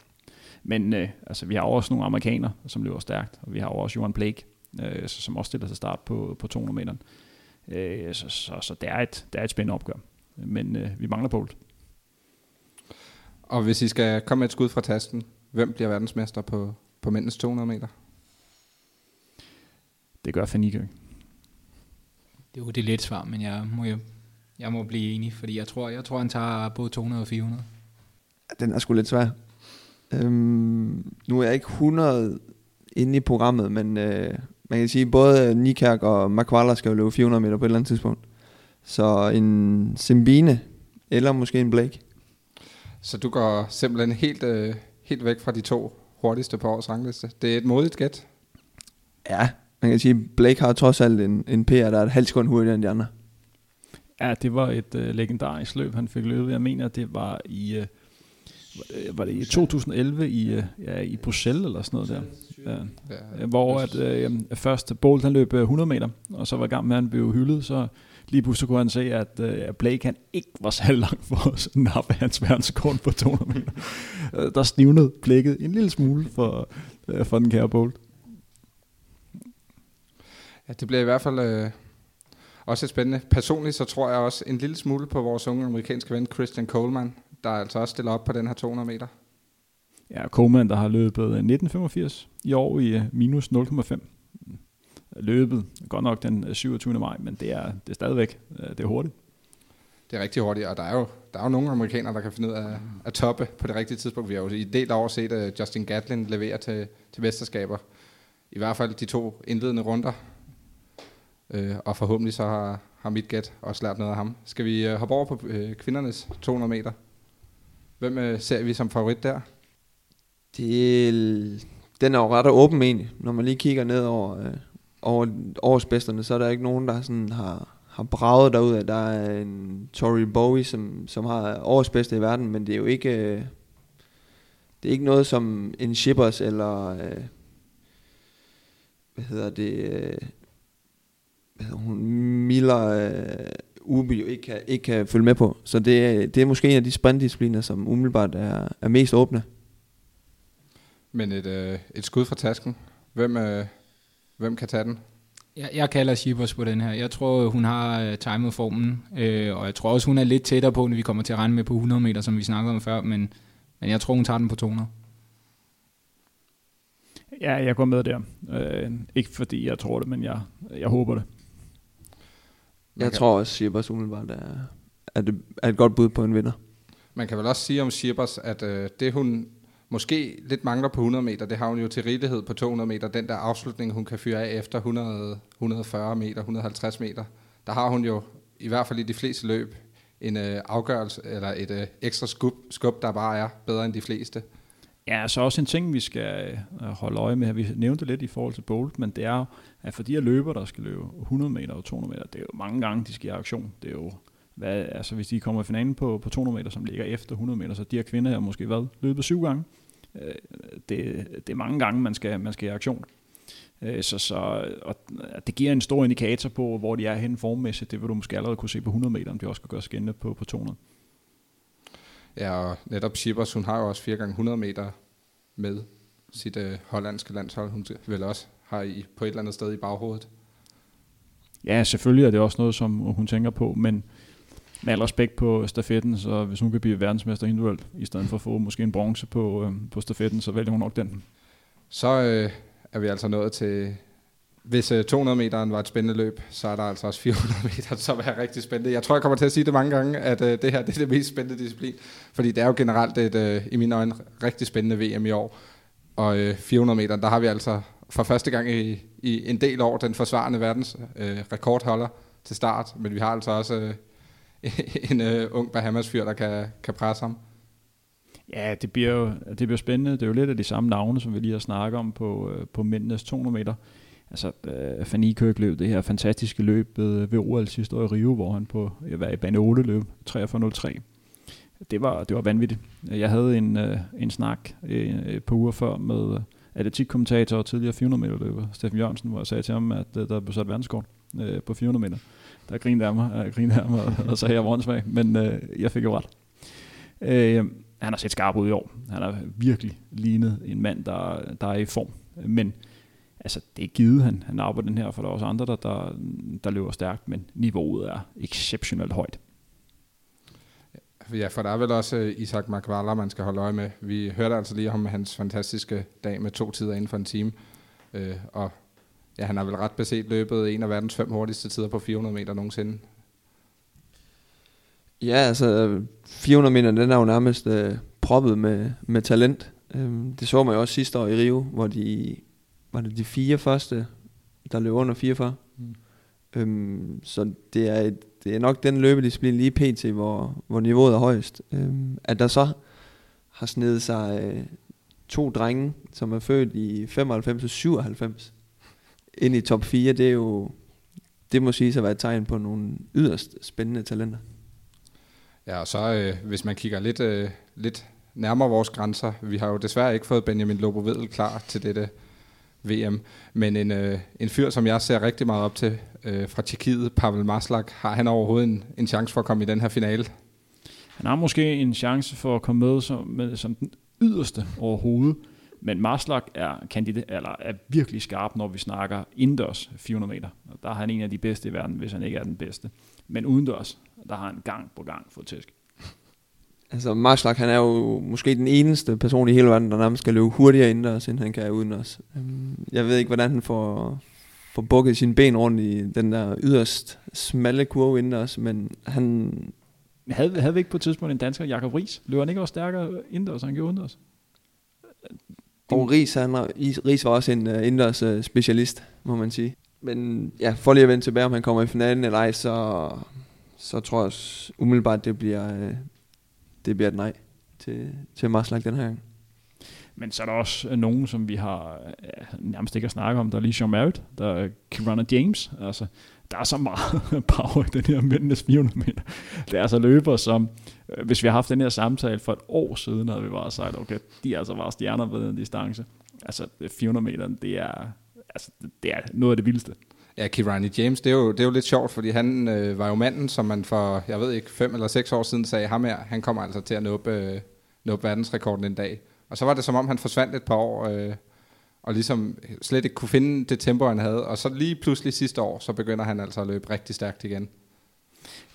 Men øh, altså, vi har også nogle amerikanere, som løber stærkt, og vi har også Johan Blake, øh, som også stiller sig start på, på 200 meter. Øh, så, så, så det, er et, det er et spændende opgør. Men øh, vi mangler Bolt. Og hvis I skal komme med et skud fra tasten, hvem bliver verdensmester på, på mændens 200 meter? Det gør Fanny Køng. Det er jo det let svar, men jeg må, jo, jeg må blive enig, fordi jeg tror, jeg tror han tager både 200 og 400. Den er sgu lidt svær. Øhm, nu er jeg ikke 100 inde i programmet, men øh, man kan sige, både Nikærk og Makvala skal jo løbe 400 meter på et eller andet tidspunkt. Så en Simbine, eller måske en Blake. Så du går simpelthen helt, øh, helt væk fra de to hurtigste på årets rangliste. Det er et modigt gæt. Ja, man kan sige, Blake har trods alt en, en PR, der er et halvt sekund hurtigere end de andre. Ja, det var et øh, legendarisk løb, han fik løbet. Jeg mener, det var i... Øh, var det i 2011 i, øh, ja, i Bruxelles eller sådan noget der, ja. Ja, hvor at, øh, først Bolt han løb 100 øh, meter, og så var i gang med at han blev hyldet, så lige pludselig kunne han se, at øh, Blake han ikke var så langt for at nappe hans verdenskort på 200 meter. Øh, der stivnede blikket en lille smule for, øh, for den kære Bolt. Ja, det bliver i hvert fald øh, også et spændende. Personligt så tror jeg også en lille smule på vores unge amerikanske ven Christian Coleman, der altså også stiller op på den her 200 meter. Ja, Coleman, der har løbet 1985 i år i øh, minus 0,5. Løbet, godt nok den 27. maj, men det er, det er stadigvæk øh, det er hurtigt. Det er rigtig hurtigt, og der er jo, der er jo nogle amerikanere, der kan finde ud af at toppe på det rigtige tidspunkt. Vi har jo i del år set uh, Justin Gatlin levere til, til mesterskaber. I hvert fald de to indledende runder. Uh, og forhåbentlig så har, har mit gæt også lært noget af ham. Skal vi uh, hoppe over på uh, kvindernes 200 meter? Hvem øh, ser vi som favorit der? Det, den er jo ret åben egentlig. Når man lige kigger ned over, øh, over årsbedsterne, så er der ikke nogen, der sådan har, har braget derud af. Der er en Tori Bowie, som, som har årsbedste i verden, men det er jo ikke, øh, det er ikke noget som en Shippers eller, øh, hvad hedder det, øh, hvad hedder hun, Miller øh, Ubi jo ikke kan, ikke kan følge med på. Så det, det er måske en af de sprintdiscipliner, som umiddelbart er, er mest åbne. Men et, øh, et skud fra tasken. Hvem, øh, hvem kan tage den? Jeg, jeg kalder Shibos på den her. Jeg tror, hun har uh, timet formen, øh, og jeg tror også, hun er lidt tættere på, når vi kommer til at regne med på 100 meter, som vi snakkede om før, men, men jeg tror, hun tager den på 200. Ja, jeg går med der. Øh, ikke fordi jeg tror det, men jeg, jeg håber det. Jeg tror også, Shibos umiddelbart er, er, det, er et godt bud på en vinder. Man kan vel også sige om Shibos, at øh, det hun måske lidt mangler på 100 meter. Det har hun jo til rigelighed på 200 meter. Den der afslutning, hun kan fyre af efter 100, 140 meter, 150 meter. Der har hun jo, i hvert fald i de fleste løb, en øh, afgørelse, eller et øh, ekstra skub, skub, der bare er bedre end de fleste. Ja, så også en ting, vi skal øh, holde øje med. Vi nævnte lidt i forhold til Bolt, men det er at for de her løber, der skal løbe 100 meter og 200 meter, det er jo mange gange, de skal i aktion. Det er jo, hvad, altså hvis de kommer i finalen på, på 200 meter, som ligger efter 100 meter, så de her kvinder her måske været løbet syv gange. Øh, det, det er mange gange, man skal, man skal i aktion. Øh, så, så og det giver en stor indikator på, hvor de er henne formmæssigt. Det vil du måske allerede kunne se på 100 meter, om de også kan gøre skændende på, på 200. Ja, og netop Schippers, hun har jo også 4 gange 100 meter med sit øh, hollandske landshold. Hun vil også have i, på et eller andet sted i baghovedet. Ja, selvfølgelig er det også noget, som hun tænker på, men med al respekt på stafetten, så hvis hun kan blive verdensmester individuelt, i stedet for at få måske en bronze på, øh, på stafetten, så vælger hun nok den. Så øh, er vi altså nået til, hvis øh, 200 meteren var et spændende løb, så er der altså også 400 meter, som er rigtig spændende. Jeg tror, jeg kommer til at sige det mange gange, at øh, det her det er det mest spændende disciplin, fordi det er jo generelt et, øh, i mine øjne, rigtig spændende VM i år. Og øh, 400 meter, der har vi altså for første gang i, i en del år den forsvarende verdens øh, rekordholder til start, men vi har altså også øh, *laughs* en øh, ung Bahamas-fyr, der kan, kan presse ham. Ja, det bliver jo det bliver spændende. Det er jo lidt af de samme navne, som vi lige har snakket om på, øh, på mændenes 200 meter. Altså, øh, Fanny Kirk løb det her fantastiske løb øh, ved, ved OL sidste år i Rio, hvor han på jeg var i bane 8 løb 43.03. Det var, det var vanvittigt. Jeg havde en, øh, en snak øh, et par uger før med øh, atletikkommentator og tidligere 400 meter løber, Steffen Jørgensen, hvor jeg sagde til ham, at øh, der blev sat verdenskort øh, på 400 meter. Der grinede af mig, jeg grinede af mig og, og sagde, at jeg var men øh, jeg fik jo ret. Øh, han har set skarp ud i år. Han har virkelig lignet en mand, der, der er i form. Men altså, det er givet, han, han er på den her, for der er også andre, der, der, der løber stærkt, men niveauet er exceptionelt højt. Ja, for der er vel også øh, Isak Makvala, man skal holde øje med. Vi hørte altså lige om hans fantastiske dag med to tider inden for en time. Øh, og ja, han har vel ret beset løbet en af verdens fem hurtigste tider på 400 meter nogensinde. Ja, altså 400 meter, den er jo nærmest øh, proppet med, med talent. Øhm, det så man jo også sidste år i Rio, hvor de var det de fire første, der løb under 44. Mm. Øhm, så det er, et, det er nok den løbedisciplin lige pt, hvor, hvor niveauet er højst. Øhm, at der så har snedet sig øh, to drenge, som er født i 95 og 97, ind i top 4, det er jo, det må sige at være et tegn på nogle yderst spændende talenter. Ja, og så øh, hvis man kigger lidt, øh, lidt nærmere vores grænser, vi har jo desværre ikke fået Benjamin Lobo Vedel klar til dette VM, men en, øh, en fyr, som jeg ser rigtig meget op til øh, fra Tjekkiet, Pavel Maslak, har han overhovedet en, en chance for at komme i den her finale? Han har måske en chance for at komme med som, med, som den yderste overhovedet, men Maslak er, kandidat, eller er virkelig skarp, når vi snakker indendørs 400 meter. Der er han en af de bedste i verden, hvis han ikke er den bedste. Men udendørs, der har han gang på gang fået tæsk. Altså Marslak, han er jo måske den eneste person i hele verden, der nærmest skal løbe hurtigere indendørs, end han kan udendørs. Øhm, jeg ved ikke, hvordan han får, får bukket sine ben rundt i den der yderst smalle kurve indendørs, men han... Havde, havde vi ikke på et tidspunkt en dansker, Jakob Ries? Løber han ikke også stærkere indendørs, end han gjorde udendørs? Og Ries, han, Ries var også en uh, indendørs uh, specialist, må man sige. Men ja, for lige at vende tilbage, om han kommer i finalen eller ej, så, så tror jeg umiddelbart, det bliver, uh, det bliver et nej til, til Maslak den her gang. Men så er der også øh, nogen, som vi har øh, ja, nærmest ikke at snakke om. Der er lige Sean Merritt, der er Kirana James. Altså, der er så meget *laughs* power i den her mændenes 400 meter. Det er altså løber, som øh, hvis vi har haft den her samtale for et år siden, havde vi bare sagt, okay, de er altså bare stjerner ved den distance. Altså 400 meter, det er, altså, det er noget af det vildeste. Ja, Kirani James, det er, jo, det er jo lidt sjovt, fordi han øh, var jo manden, som man for, jeg ved ikke, fem eller seks år siden sagde, ham her, han kommer altså til at nå op, øh, nå op verdensrekorden en dag. Og så var det som om, han forsvandt et par år, øh, og ligesom slet ikke kunne finde det tempo, han havde. Og så lige pludselig sidste år, så begynder han altså at løbe rigtig stærkt igen.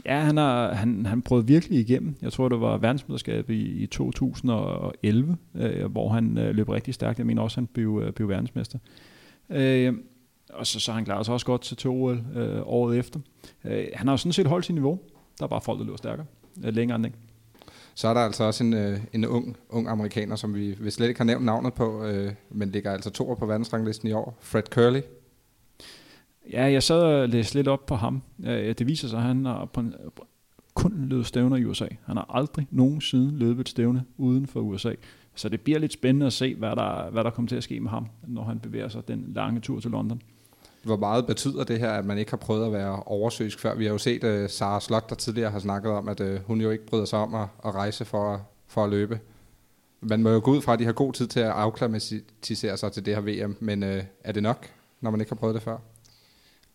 Ja, han, har, han, han prøvede virkelig igennem. Jeg tror, det var verdensmesterskabet i, i 2011, øh, hvor han øh, løb rigtig stærkt. Jeg mener også, han blev, øh, blev verdensmester. Øh, og så, så han klaret sig også godt til 2 øh, året efter. Øh, han har jo sådan set holdt sit niveau. Der er bare folk, der løber stærkere. Øh, længere end det. Så er der altså også en, øh, en ung, ung amerikaner, som vi, vi slet ikke har nævnt navnet på, øh, men ligger altså to på verdensranglisten i år. Fred Curley. Ja, jeg sad og læste lidt op på ham. Øh, det viser sig, at han har på en, kun løbet stævner i USA. Han har aldrig nogensinde løbet et stævne uden for USA. Så det bliver lidt spændende at se, hvad der, hvad der kommer til at ske med ham, når han bevæger sig den lange tur til London. Hvor meget betyder det her, at man ikke har prøvet at være oversøisk før? Vi har jo set uh, Sara Slot, der tidligere har snakket om, at uh, hun jo ikke bryder sig om at, at rejse for, for at løbe. Man må jo gå ud fra, at de har god tid til at afklimatisere sig til det her VM, men uh, er det nok, når man ikke har prøvet det før?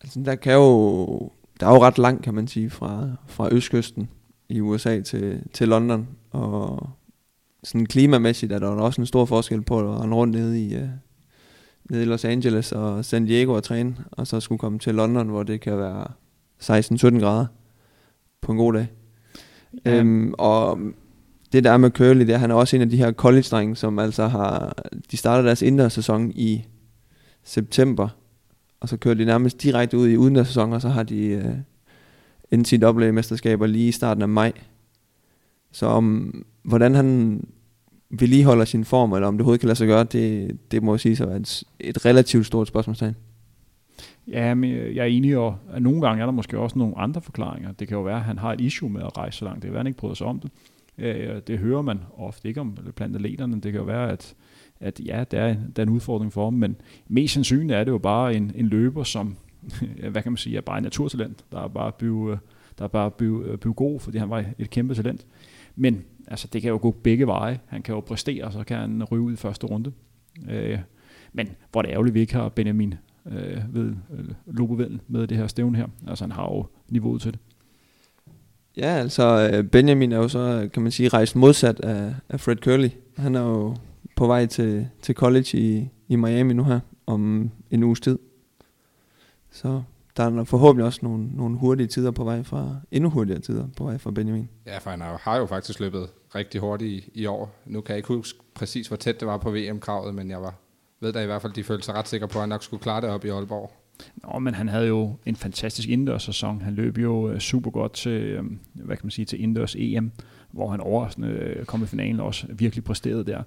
Altså, der kan jo, der er jo ret langt, kan man sige, fra, fra østkysten i USA til, til London, og sådan klimamæssigt er der også en stor forskel på at rende rundt nede i, uh, nede i Los Angeles og San Diego og træne, og så skulle komme til London, hvor det kan være 16-17 grader på en god dag. Ja. Øhm, og det der med Curly, det er, han er også en af de her college-drenge, som altså har, de starter deres indendørssæson i september, og så kører de nærmest direkte ud i udendørssæson, og så har de uh, NCAA-mesterskaber lige i starten af maj. Så om, hvordan han vedligeholder sin form, eller om det overhovedet kan lade sig gøre, det, det må sige sig være et, et relativt stort spørgsmålstegn. Ja, men jeg er enig, og at nogle gange er der måske også nogle andre forklaringer. Det kan jo være, at han har et issue med at rejse så langt. Det kan være, at han ikke bryder sig om det. Det hører man ofte ikke om blandt atleterne. Det kan jo være, at at ja, der er, der er en udfordring for ham, men mest sandsynligt er det jo bare en, en løber, som, *laughs* hvad kan man sige, er bare en naturtalent, der er bare blevet, øh, der er bare blevet, blevet øh, god, fordi han var et kæmpe talent. Men altså, det kan jo gå begge veje. Han kan jo præstere, og så kan han ryge ud i første runde. Øh, men hvor det er ærgerligt, vi ikke har Benjamin øh, ved øh, Lobovel med det her stævne her. Altså han har jo niveauet til det. Ja, altså øh, Benjamin er jo så, kan man sige, rejst modsat af, af Fred Curley. Han er jo på vej til, til college i, i Miami nu her, om en uges tid. Så der er forhåbentlig også nogle, nogle hurtige tider på vej fra, endnu hurtigere tider på vej fra Benjamin. Ja, for han har jo faktisk løbet rigtig hurtigt i, i år. Nu kan jeg ikke huske præcis, hvor tæt det var på VM-kravet, men jeg var, ved da i hvert fald, de følte sig ret sikre på, at han nok skulle klare det op i Aalborg. Nå, men han havde jo en fantastisk indendørs-sæson. Han løb jo øh, super godt til, øh, hvad kan man sige, til indendørs EM, hvor han overraskende øh, kom i finalen og også virkelig præsterede der.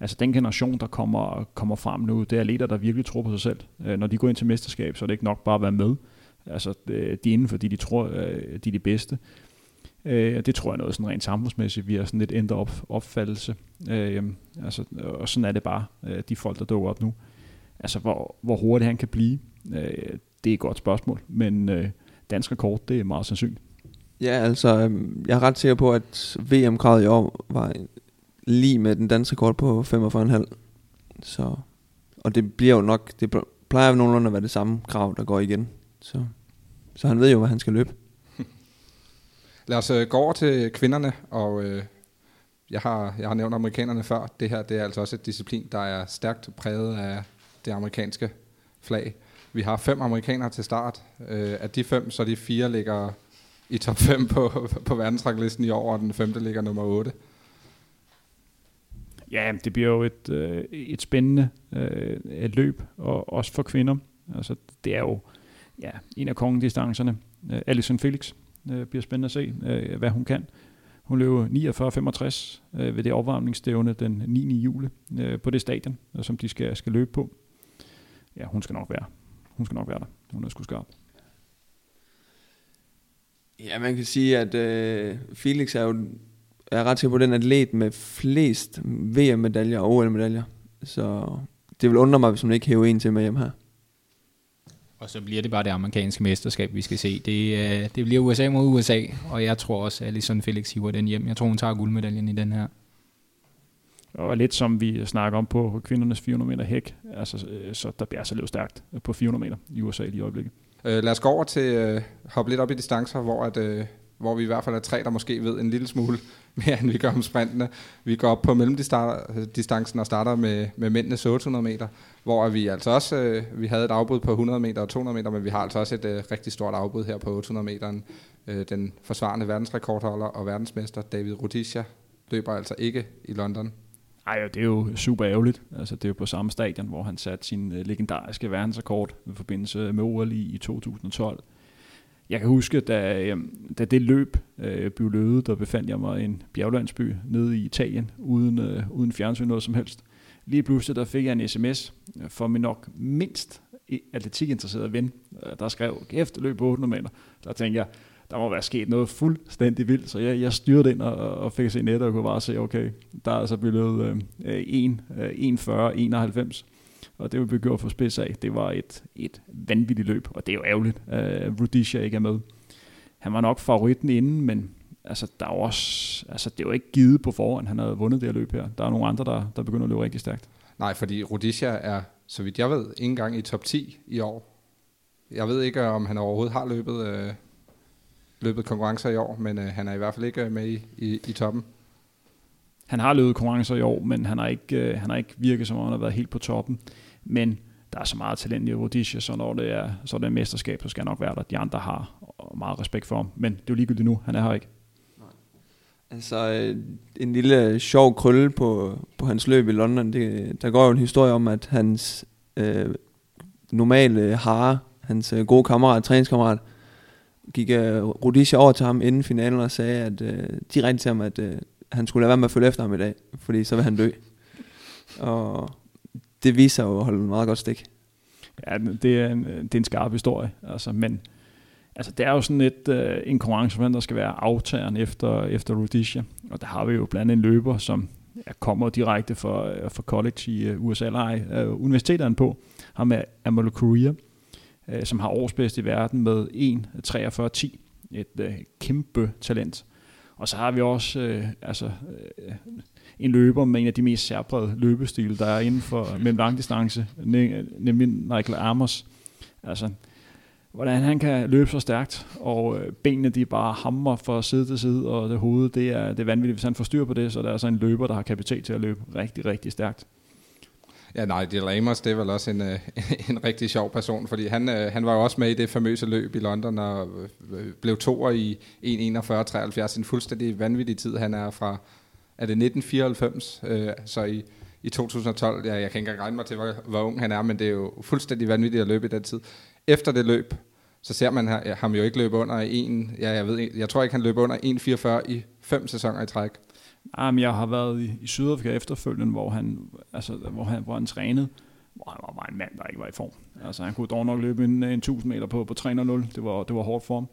Altså den generation, der kommer, kommer frem nu, det er leder, der virkelig tror på sig selv. Når de går ind til mesterskab, så er det ikke nok bare at være med. Altså de er inden, fordi de tror, de er de bedste. Øh, det tror jeg er noget sådan rent samfundsmæssigt, vi har sådan lidt ændret op, opfattelse. Øh, altså, og sådan er det bare, øh, de folk, der dukker op nu. Altså hvor, hvor hurtigt han kan blive, Øh, det er et godt spørgsmål, men øh, dansk rekord, det er meget sandsynligt. Ja, altså, øh, jeg er ret sikker på, at VM-kravet i år var lige med den danske rekord på 45,5. Så, og det bliver jo nok, det plejer jo nogenlunde at være det samme krav, der går igen. Så, så han ved jo, hvad han skal løbe. Lad os øh, gå over til kvinderne, og øh, jeg, har, jeg har nævnt amerikanerne før. Det her det er altså også et disciplin, der er stærkt præget af det amerikanske flag. Vi har fem amerikanere til start. Øh, af de fem, så de fire ligger i top 5 på, *laughs* på verdensranglisten i år, og den femte ligger nummer 8. Ja, det bliver jo et, øh, et spændende øh, et løb, og også for kvinder. Altså, det er jo ja, en af kongedistancerne. Øh, Alison Felix øh, bliver spændende at se, øh, hvad hun kan. Hun løb 49-65 øh, ved det opvarmningsstævne den 9. juli øh, på det stadion, øh, som de skal, skal løbe på. Ja, hun skal nok være hun skal nok være der. Hun er sgu skarp. Ja, man kan sige, at øh, Felix er jo er ret sikker på den atlet med flest VM-medaljer og OL-medaljer. Så det vil undre mig, hvis hun ikke hæver en til med hjem her. Og så bliver det bare det amerikanske mesterskab, vi skal se. Det, øh, det bliver USA mod USA, og jeg tror også, at Alison Felix hiver den hjem. Jeg tror, hun tager guldmedaljen i den her. Og lidt som vi snakker om på kvindernes 400 meter hæk, altså, øh, så der bliver altså løbet stærkt på 400 meter i USA i øjeblikket. Øh, lad os gå over til uh, hoppe lidt op i distancer, hvor, at, uh, hvor vi i hvert fald er tre, der måske ved en lille smule *laughs* mere, end vi gør om sprintene. Vi går op på mellemdistancen og starter med, med mændenes 800 meter, hvor vi altså også øh, vi havde et afbud på 100 meter og 200 meter, men vi har altså også et øh, rigtig stort afbud her på 800 meteren. Øh, den forsvarende verdensrekordholder og verdensmester David Rudisha løber altså ikke i London. Ej, det er jo super ærgerligt. Altså, det er jo på samme stadion, hvor han satte sin øh, legendariske verdensrekord i forbindelse med OL i 2012. Jeg kan huske, da, øhm, da det løb øh, blev løbet, der befandt jeg mig i en bjerglandsby nede i Italien, uden, øh, uden fjernsyn noget som helst. Lige pludselig der fik jeg en sms for min nok mindst atletikinteresserede ven, øh, der skrev, kæft, løb på 800 meter. Der tænkte jeg, der må være sket noget fuldstændig vildt, så jeg, jeg styrte ind og, og fik se nettet og kunne bare se, okay, der er altså blevet øh, 1, øh, 1,40, 91, øh, og det vi blev gjort for spids af, det var et, et vanvittigt løb, og det er jo ærgerligt, at uh, Rudisha ikke er med. Han var nok favoritten inden, men altså, der er også, altså, det er jo ikke givet på forhånd, han havde vundet det her løb her. Der er nogle andre, der, der begynder at løbe rigtig stærkt. Nej, fordi Rudisha er, så vidt jeg ved, ikke engang i top 10 i år. Jeg ved ikke, om han overhovedet har løbet øh, løbet konkurrencer i år, men øh, han er i hvert fald ikke øh, med i, i, i toppen. Han har løbet konkurrencer i år, men han har ikke, øh, han har ikke virket som om, han har været helt på toppen. Men der er så meget talent i Rodisha, så når det er, så er det er mesterskab, så skal han nok være der. De andre har meget respekt for ham, men det er jo ligegyldigt nu. Han er her ikke. Altså, øh, en lille øh, sjov krølle på, på hans løb i London. Det, der går jo en historie om, at hans øh, normale hare, hans øh, gode kammerat, træningskammerat, gik øh, Rudisha over til ham inden finalen og sagde, at øh, de til ham, at øh, han skulle lade være med at følge efter ham i dag, fordi så vil han dø. Og det viser jo at holde en meget godt stik. Ja, det er en, øh, det er en skarp historie, altså, men altså, det er jo sådan et, uh, en konkurrence, der skal være aftageren efter, efter Rhodesia, og der har vi jo blandt andet en løber, som ja, kommer direkte fra, øh, fra college i USA, eller ej, universiteterne på, ham er Amal Korea, som har årsbedst i verden med 1.43.10. Et uh, kæmpe talent. Og så har vi også uh, altså, uh, en løber med en af de mest særprægede løbestile, der er inden for mellem langdistance, nemlig Michael Amos. Altså, hvordan han kan løbe så stærkt, og øh, benene de bare hammer fra side til side, og det hoved, det er, det er vanvittigt, hvis han får styr på det, så der er altså en løber, der har kapacitet til at løbe rigtig, rigtig stærkt. Ja, nej, de Amos, det er vel også en, øh, *laughs* en rigtig sjov person, fordi han, øh, han var jo også med i det famøse løb i London, og øh, øh, blev toer i 1.41.73, en fuldstændig vanvittig tid. Han er fra, er det 1994, øh, så i, i 2012, ja, jeg kan ikke engang regne mig til, hvor, hvor ung han er, men det er jo fuldstændig vanvittigt at løbe i den tid efter det løb, så ser man ham jo ikke løbe under en, ja, jeg, ved, jeg tror ikke, han løb under 1,44 i fem sæsoner i træk. Jamen, jeg har været i, i Sydafrika efterfølgende, hvor han, altså, hvor han, hvor han trænede, hvor han var bare en mand, der ikke var i form. Altså, han kunne dog nok løbe en, en 1000 meter på, på 3.0. Det var, det var hårdt for ham.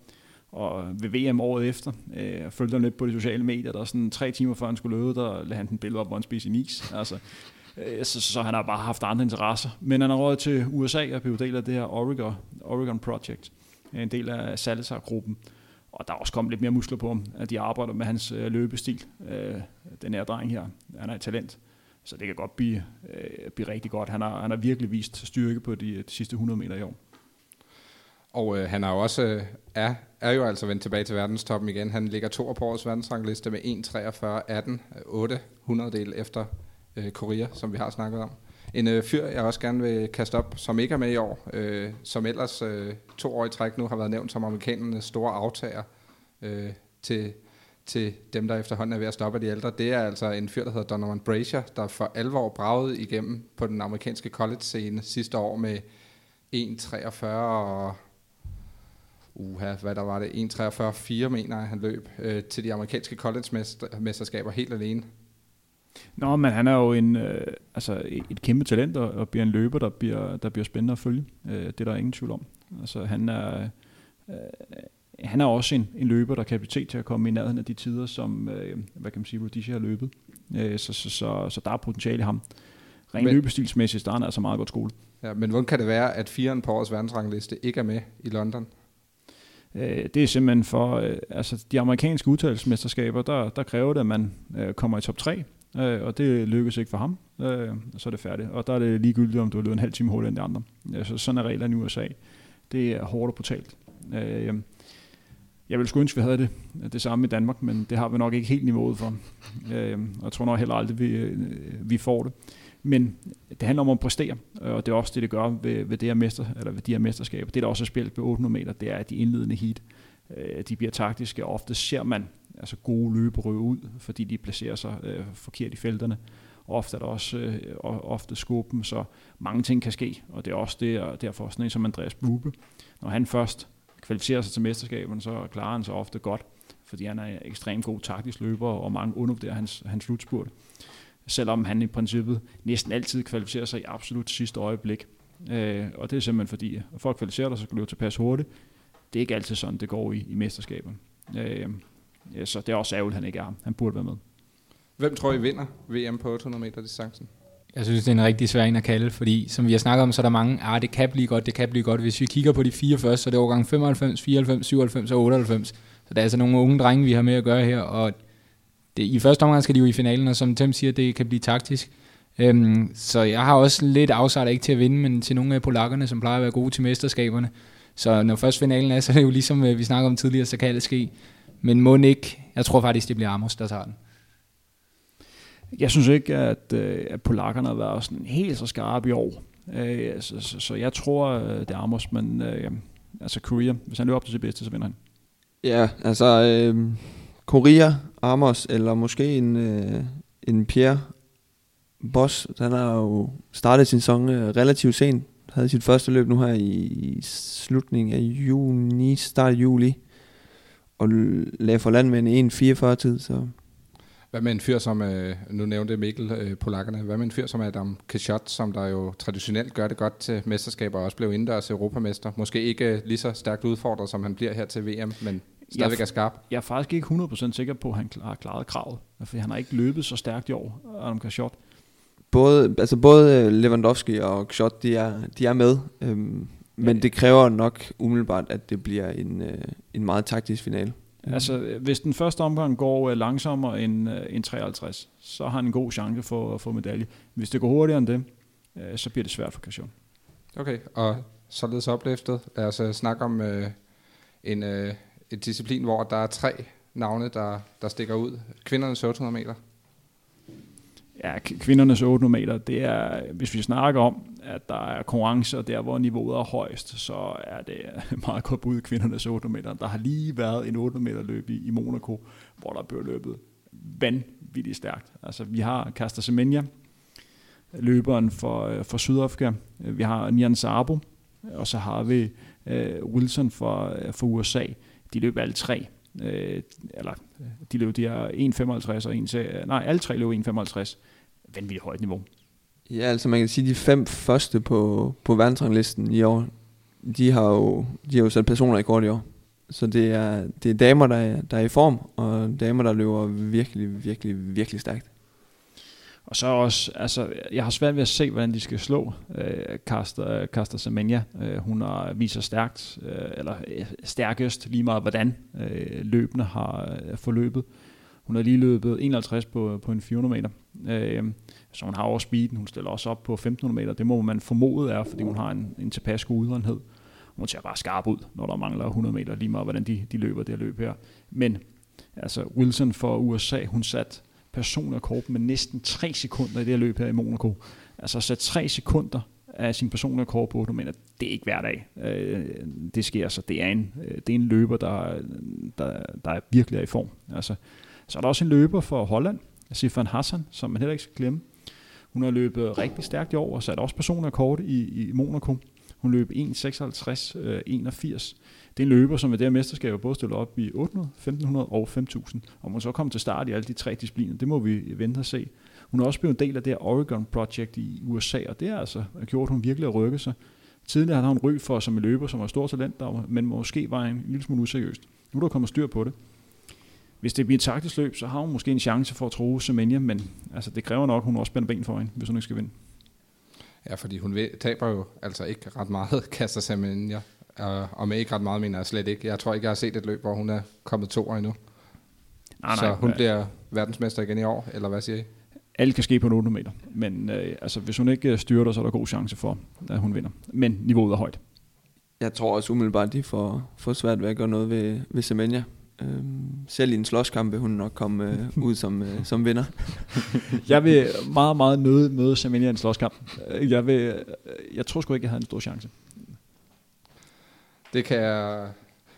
Og ved VM året efter, øh, følte han lidt på de sociale medier, der sådan tre timer før han skulle løbe, der lagde han den billede op, hvor han spiste en is. Altså, Øh, så, så han har bare haft andre interesser. Men han har råd til USA og blev del af det her Oregon, Oregon Project, øh, en del af Salazar-gruppen. Og der er også kommet lidt mere muskler på ham, at de arbejder med hans øh, løbestil. Øh, den her dreng her, han er et talent. Så det kan godt blive, øh, blive rigtig godt. Han har, han har virkelig vist styrke på de, de sidste 100 meter i år. Og øh, han er jo også øh, er, er jo altså vendt tilbage til verdenstoppen igen. Han ligger to på årets verdensrangliste med 1.43.18, 8 del efter øh, Korea, som vi har snakket om. En øh, fyr, jeg også gerne vil kaste op, som ikke er med i år, øh, som ellers øh, to år i træk nu har været nævnt som amerikanernes store aftager øh, til, til dem, der efterhånden er ved at stoppe de ældre. Det er altså en fyr, der hedder Donovan Brazier, der for alvor bragede igennem på den amerikanske college-scene sidste år med 1.43 og uha, hvad der var det, 1.43.4 mener jeg, han løb øh, til de amerikanske college-mesterskaber helt alene. Nå, men han er jo en, øh, altså et kæmpe talent og, og bliver en løber, der bliver, der bliver spændende at følge. Øh, det er der ingen tvivl om. Altså, han er, øh, han er også en, en løber, der kan kapacitet til at komme i nærheden af de tider, som, øh, hvad kan man sige, Rudisha har løbet. Øh, så, så, så, så der er potentiale i ham. Rent men, løbestilsmæssigt, der er han altså meget godt skolet. Ja, men hvordan kan det være, at firen på årets verdensrangliste ikke er med i London? Øh, det er simpelthen for, øh, altså de amerikanske udtalelsesmesterskaber, der, der kræver det, at man øh, kommer i top 3 øh, og det lykkes ikke for ham, øh, og så er det færdigt. Og der er det ligegyldigt, om du har løbet en halv time hurtigere end de andre. Altså, sådan er reglerne i USA. Det er hårdt og brutalt. Øh, jeg vil sgu ønske, vi havde det, det samme i Danmark, men det har vi nok ikke helt niveauet for. Øh, og jeg tror nok heller aldrig, vi, øh, vi får det. Men det handler om at præstere, og det er også det, det gør ved, ved, det her mester, eller ved de her mesterskaber. Det, der også er spillet på 800 meter, det er, at de indledende heat, øh, de bliver taktiske, og ofte ser man altså gode løberøve ud, fordi de placerer sig øh, forkert i felterne. Ofte er der også øh, ofte skubben, så mange ting kan ske, og det er også det, og derfor sådan en som Andreas Bube. Når han først kvalificerer sig til mesterskaberne, så klarer han sig ofte godt, fordi han er ekstremt god taktisk løber, og mange undervurderer hans, hans slutspurt. Selvom han i princippet næsten altid kvalificerer sig i absolut sidste øjeblik. Øh, og det er simpelthen fordi, for at kvalificere dig, så skal du tilpas hurtigt. Det er ikke altid sådan, det går i, i mesterskaberne. Øh, Ja, så det er også ærgerligt, at han ikke er. Han burde være med. Hvem tror I vinder VM på 800 meter distancen? Jeg synes, det er en rigtig svær en at kalde, fordi som vi har snakket om, så er der mange, ah, det kan blive godt, det kan blive godt. Hvis vi kigger på de fire første, så er det overgang 95, 94, 97 og 98. Så der er altså nogle unge drenge, vi har med at gøre her, og det, i første omgang skal de jo i finalen, og som Tim siger, det kan blive taktisk. Øhm, så jeg har også lidt afsat ikke til at vinde, men til nogle af polakkerne, som plejer at være gode til mesterskaberne. Så når først finalen er, så er det jo ligesom øh, vi snakker om tidligere, så kan det ske. Men må ikke, jeg tror faktisk, det bliver Amos, der tager den. Jeg synes ikke, at, øh, at polakkerne har været sådan helt så skarpe i år. Øh, så, så, så jeg tror, øh, det er Amos, men altså Korea, hvis han løber op til sit bedste, så vinder han. Ja, altså øh, Korea, Amos, eller måske en, øh, en Pierre Boss, han har jo startet sin sæson øh, relativt sent. Havde sit første løb nu her i slutningen af juni, start af juli og lagde for land med en 1.44 tid. Så. Hvad med en fyr som, øh, nu nævnte Mikkel øh, polakkerne, hvad med en fyr som Adam Kishot, som der jo traditionelt gør det godt til mesterskaber, og også blev indendørs europamester. Måske ikke øh, lige så stærkt udfordret, som han bliver her til VM, men stadigvæk er skarp. Jeg er faktisk ikke 100% sikker på, at han har klaret kravet, for han har ikke løbet så stærkt i år, Adam Kishot. Både, altså både Lewandowski og Kishot, de er, de er med, øhm, men ja. det kræver nok umiddelbart, at det bliver en, øh, en meget taktisk finale. Mm. Altså, hvis den første omgang går øh, langsommere end, øh, end 53, så har han en god chance for at få medalje. Hvis det går hurtigere end det, øh, så bliver det svært for Kassion. Okay, og således opløftet. Lad os uh, snakke om uh, en, uh, et disciplin, hvor der er tre navne, der, der stikker ud. Kvindernes 800 meter. Ja, kvindernes 800 meter, det er, hvis vi snakker om, at der er konkurrence, der hvor niveauet er højst, så er det *laughs* meget godt bud kvindernes 800 meter. Der har lige været en 800 meter løb i, i Monaco, hvor der blev løbet vanvittigt stærkt. Altså, vi har Kasta Semenya, løberen for, øh, for Sydafrika. Vi har Nian Sabo, og så har vi uh, Wilson for, øh, for USA. De løb alle tre. Øh, eller de løb de er 1,55 og 1, nej, alle tre løb 1,55. Vanvittigt højt niveau. Ja, altså man kan sige, at de fem første på, på verdensranglisten i år, de har jo, de har jo sat personer i kort i år. Så det er, det er damer, der er, der er i form, og damer, der løber virkelig, virkelig, virkelig stærkt. Og så også, altså, jeg har svært ved at se, hvordan de skal slå øh, Kaster, Kaster Semenya. Øh, hun har viser stærkt, øh, eller øh, stærkest lige meget, hvordan øh, løbende har øh, forløbet. Hun har lige løbet 51 på, på en 400 meter. Øh, så hun har også speeden. Hun stiller også op på 1500 meter. Det må man formode er, fordi hun har en, en tilpas god udholdenhed. Hun ser bare skarp ud, når der mangler 100 meter, lige meget hvordan de, de løber det her løb her. Men altså Wilson for USA, hun sat personrekord med næsten 3 sekunder i det her løb her i Monaco. Altså så 3 sekunder af sin personrekord på du mener, det er ikke hver dag. Øh, det sker så. Det er en, øh, det er en løber, der, der, der virkelig er i form. Altså, så er der også en løber for Holland, Sifan Hassan, som man heller ikke skal glemme. Hun har løbet rigtig stærkt i år og satte også personrekord i, i Monaco. Hun løb 1.56, øh, 81. Det er en løber, som ved det her mesterskab både stiller op i 800, 1500 og 5000. Og hun så kommer til start i alle de tre discipliner, det må vi vente og se. Hun er også blevet en del af det her Oregon Project i USA, og det har altså gjort, at hun virkelig har rykket sig. Tidligere havde hun ry for som en løber, som var stor talent, men måske var en lille smule useriøst. Nu er der kommet styr på det hvis det bliver et taktisk løb, så har hun måske en chance for at tro Semenya, men altså, det kræver nok, at hun også spænder ben for hende, hvis hun ikke skal vinde. Ja, fordi hun taber jo altså ikke ret meget, *laughs* kaster Semenya. Og, og med ikke ret meget, mener jeg slet ikke. Jeg tror ikke, jeg har set et løb, hvor hun er kommet to år endnu. Nej, nej, så hun bliver verdensmester igen i år, eller hvad siger I? Alt kan ske på 800 meter, men øh, altså, hvis hun ikke styrter, så er der god chance for, at hun vinder. Men niveauet er højt. Jeg tror også umiddelbart, at de får, får svært ved at gøre noget ved, ved Semenya. Øhm, selv i en slåskamp vil hun nok komme øh, *laughs* ud som, øh, som vinder. *laughs* jeg vil meget, meget nøde møde Semenya i en slåskamp. Jeg, vil, jeg tror sgu ikke, jeg havde en stor chance. Det kan jeg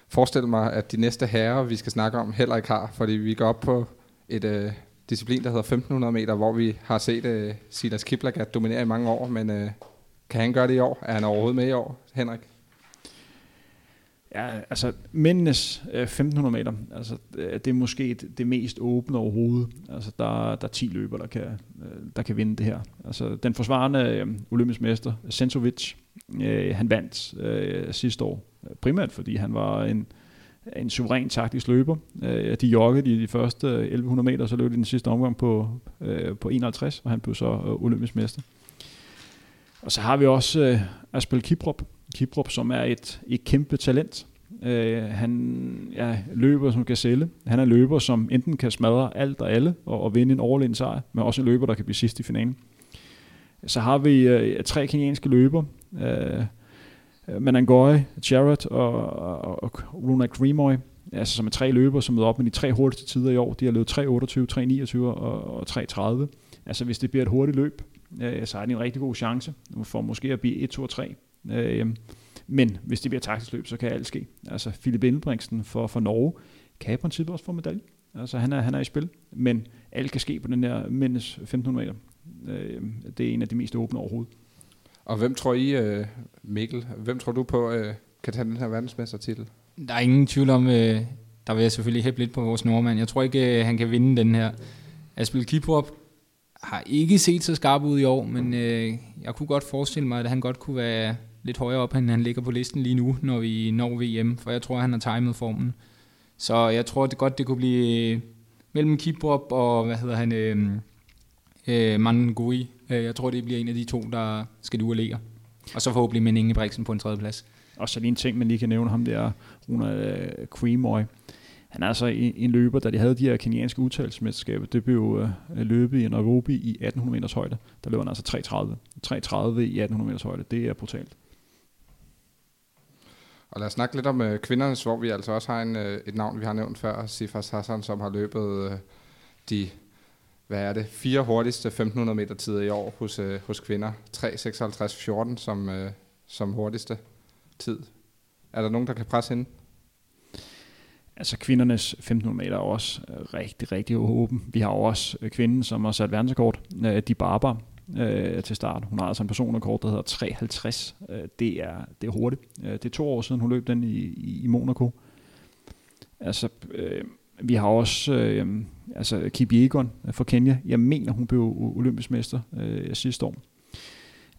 forestille mig, at de næste herrer, vi skal snakke om, heller ikke har, fordi vi går op på et øh, disciplin, der hedder 1500 meter, hvor vi har set øh, Silas Kiplagat dominere i mange år, men øh, kan han gøre det i år? Er han overhovedet med i år, Henrik? Ja, altså mændenes øh, 1500 meter, altså øh, det er måske det, det mest åbne overhovedet. Altså der, der er 10 løber, der kan, øh, der kan vinde det her. Altså den forsvarende øh, olympisk mester, Sensovic, øh, han vandt øh, sidste år, primært fordi han var en, en suveræn taktisk løber. Øh, de joggede i de første 1100 meter, så løb de den sidste omgang på, øh, på 51, og han blev så øh, olympisk mester. Og så har vi også øh, Aspel Kiprop, Kiprop, som er et, et kæmpe talent. Øh, han ja, løber som gazelle. Han er løber, som enten kan smadre alt og alle og, og vinde en overlegen sejr, men også en løber, der kan blive sidst i finalen. Så har vi øh, tre kenyanske løber. Øh, Øh, Manangoy, Jarrett og, og, og Runa Grimoy, altså som er tre løbere, som møder op med de tre hurtigste tider i år. De har løbet 3.28, 3.29 og, og 3.30. Altså hvis det bliver et hurtigt løb, øh, så har de en rigtig god chance for måske at blive 1, 2 og 3. Øh, men hvis det bliver taktisk løb, så kan alt ske. Altså Philip Ingebrigtsen for, for Norge kan i princippet også få medalje. Altså han er, han er i spil, men alt kan ske på den her mændes 1500 meter. Øh, det er en af de mest åbne overhovedet. Og hvem tror I, øh, Mikkel, hvem tror du på øh, kan tage den her verdensmestertitel? Der er ingen tvivl om, øh, der vil jeg selvfølgelig hæppe lidt på vores nordmand. Jeg tror ikke, øh, han kan vinde den her. Aspil Kiprop har ikke set så skarp ud i år, men øh, jeg kunne godt forestille mig, at han godt kunne være lidt højere op, end han ligger på listen lige nu, når vi når VM, for jeg tror, han har timet formen. Så jeg tror det godt, det kunne blive øh, mellem Kiprop og, hvad hedder han, øh, øh, Mangui. Øh, jeg tror, det bliver en af de to, der skal du og så forhåbentlig med Ingebrigtsen på en tredje plads. Og så lige en ting, man lige kan nævne ham der, Runa Creamoy. Han er altså en, en løber, da de havde de her kenianske udtalelsesmesterskaber, det blev øh, løbet i Nairobi i 1800 meters højde. Der løb han altså 3.30. 3.30 i 1800 meters højde, det er brutalt. Og lad os snakke lidt om øh, kvindernes, hvor vi altså også har en, øh, et navn, vi har nævnt før, Sifas Hassan, som har løbet øh, de hvad er det, fire hurtigste 1500 meter tider i år hos, øh, hos kvinder. 3.56.14 som, øh, som hurtigste tid. Er der nogen, der kan presse hende? Altså kvindernes 1500 meter er også øh, rigtig, rigtig åben. Vi har også øh, kvinden, som har sat verdensrekord, øh, de Barber, øh, til start. Hun har altså en personrekord, der hedder 3.50. Øh, det, er, det er hurtigt. Øh, det er to år siden, hun løb den i, i, i Monaco. Altså, øh, vi har også øh, altså Kip fra Kenya. Jeg mener, hun blev olympisk mester øh, sidste år.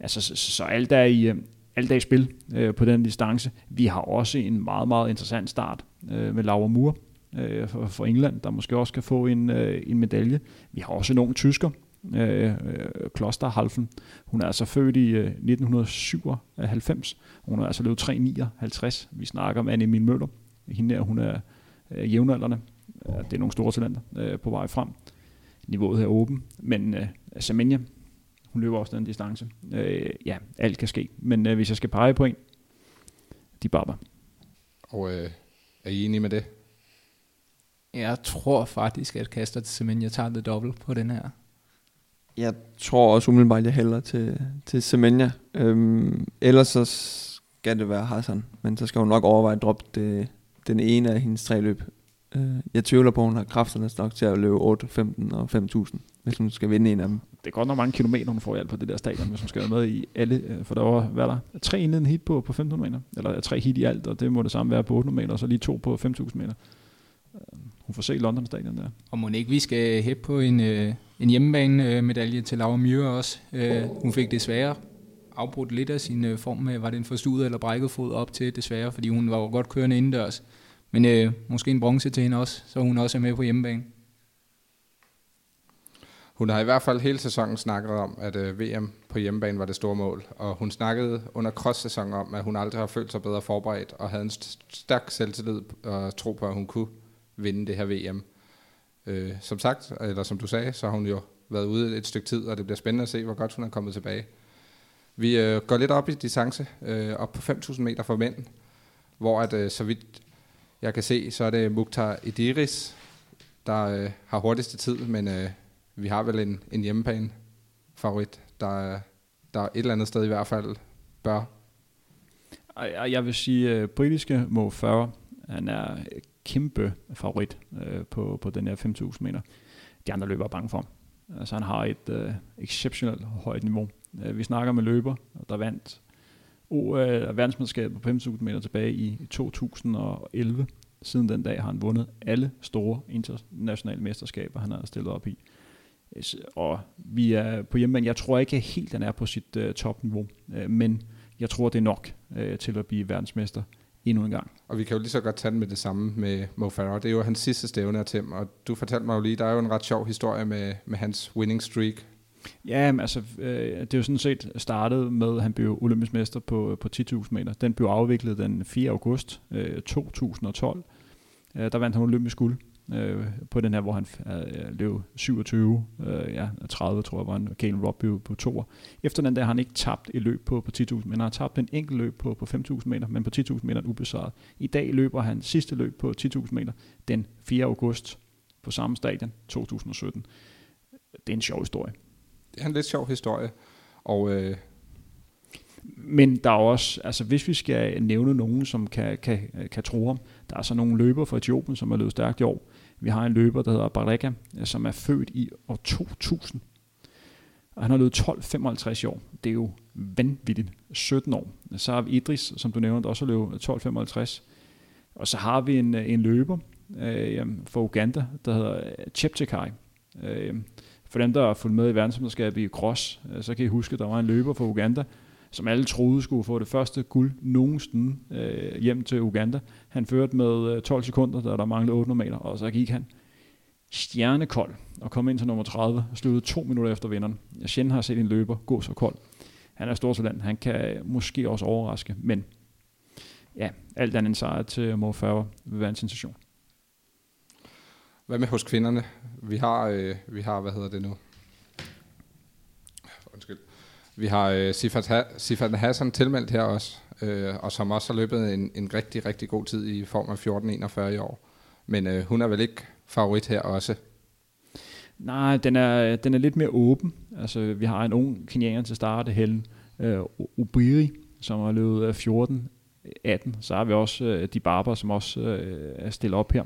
Altså, så, så alt er i, øh, alt er i spil øh, på den distance. Vi har også en meget, meget interessant start øh, med Laura Moore øh, for, England, der måske også kan få en, øh, en medalje. Vi har også en ung tysker, øh, øh Klosterhalfen. Hun er altså født i øh, 1997. Hun er altså løbet 3.59. Vi snakker om Anne Emil Møller. Hende her, hun er øh, jævnaldrende. Det er nogle store talenter øh, på vej frem. Niveauet her er åben. Men øh, Semenya, hun løber også den distance. Øh, ja, alt kan ske. Men øh, hvis jeg skal pege på en, de barber. Og øh, er I enige med det? Jeg tror faktisk, at Kaster til Semenya tager det dobbelt på den her. Jeg tror også umiddelbart, jeg hælder til, til Semenya. Øhm, ellers så skal det være Hassan. Men så skal hun nok overveje at droppe det, den ene af hendes tre løb. Øh, jeg tvivler på, at hun har kræfterne nok til at løbe 8, 15 og 5.000, hvis hun skal vinde en af dem. Det er godt nok mange kilometer, hun får i alt på det der stadion, hvis hun skal være med i alle. Øh, for der var, hvad der? Tre indledende hit på, på 1.500 meter. Eller tre hit i alt, og det må det samme være på 800 meter, og så lige to på 5.000 meter. Øh, hun får se London stadion der. Og må ikke vi skal hæppe på en, øh, en hjemmebane medalje til Laura Myhre også. hun fik desværre afbrudt lidt af sin form med, var det en forstudet eller brækket fod op til desværre, fordi hun var godt kørende indendørs. Men øh, måske en bronze til hende også, så hun også er med på hjemmebane. Hun har i hvert fald hele sæsonen snakket om, at øh, VM på hjemmebane var det store mål. Og hun snakkede under cross-sæsonen om, at hun aldrig har følt sig bedre forberedt, og havde en stærk selvtillid og tro på, at hun kunne vinde det her VM. Øh, som sagt, eller som du sagde, så har hun jo været ude et stykke tid, og det bliver spændende at se, hvor godt hun er kommet tilbage. Vi øh, går lidt op i distance, øh, op på 5.000 meter for mænd, hvor at, øh, så vidt jeg kan se, så er det Mukhtar Ediris, der øh, har hurtigste tid, men øh, vi har vel en, en hjemmebane favorit, der, der et eller andet sted i hvert fald bør. Jeg vil sige, at britiske Mo 40, han er kæmpe favorit øh, på, på den her 5.000 meter. De andre løber er bange for ham. Altså han har et øh, exceptionelt højt niveau. Øh, vi snakker med løber, der vandt og verdensmesterskabet på 5.000 meter tilbage i 2011. Siden den dag har han vundet alle store internationale mesterskaber, han har stillet op i. Og vi er på hjemmebane. Jeg tror ikke helt, han er på sit uh, topniveau, uh, men jeg tror, det er nok uh, til at blive verdensmester endnu en gang. Og vi kan jo lige så godt tage den med det samme med Mo Farah. Det er jo hans sidste stævne af Tim, og du fortalte mig jo lige, der er jo en ret sjov historie med, med hans winning streak. Ja, men altså, øh, det er jo sådan set startet med, at han blev olympisk mester på, øh, på 10.000 meter. Den blev afviklet den 4. august øh, 2012. Øh, der vandt han olympisk guld øh, på den her, hvor han øh, løb 27, øh, ja, 30 tror jeg, var han, Galen Robb på, på toer. Efter den der har han ikke tabt et løb på, på 10.000, men han har tabt en enkelt løb på, på 5.000 meter, men på 10.000 meter ubesejret. I dag løber han sidste løb på 10.000 meter den 4. august på samme stadion 2017. Det er en sjov historie. Det er en lidt sjov historie, og... Øh men der er også, altså hvis vi skal nævne nogen, som kan, kan, kan tro ham, der er så nogle løber fra Etiopien, som er løbet stærkt i år. Vi har en løber, der hedder Baraka, øh, som er født i år 2000. Og han har løbet 12,55 i år. Det er jo vanvittigt. 17 år. Så har vi Idris, som du nævnte, også har løbet 12,55. Og så har vi en, øh, en løber øh, fra Uganda, der hedder Cheptegei. Øh, for dem, der har fulgt med i verdensmesterskabet i cross, øh, så kan I huske, at der var en løber fra Uganda, som alle troede skulle få det første guld nogensinde øh, hjem til Uganda. Han førte med øh, 12 sekunder, da der manglede 800 meter, og så gik han stjernekold og kom ind til nummer 30 og sluttede to minutter efter vinderen. Jeg sjældent har set en løber gå så kold. Han er stor talent. Han kan måske også overraske, men ja, alt andet end sejr til Mo Farah vil være en sensation. Hvad med hos kvinderne? Vi har, øh, vi har hvad hedder det nu? Undskyld. Vi har øh, Sifat, ha- Sifat Hassan tilmeldt her også, øh, og som også har løbet en, en rigtig, rigtig god tid i form af 14.41 i år. Men øh, hun er vel ikke favorit her også? Nej, den er, den er lidt mere åben. Altså, vi har en ung kenianer til start, Helen øh, Ubiri, som har løbet øh, 14 18. Så har vi også øh, de barber, som også øh, er stillet op her.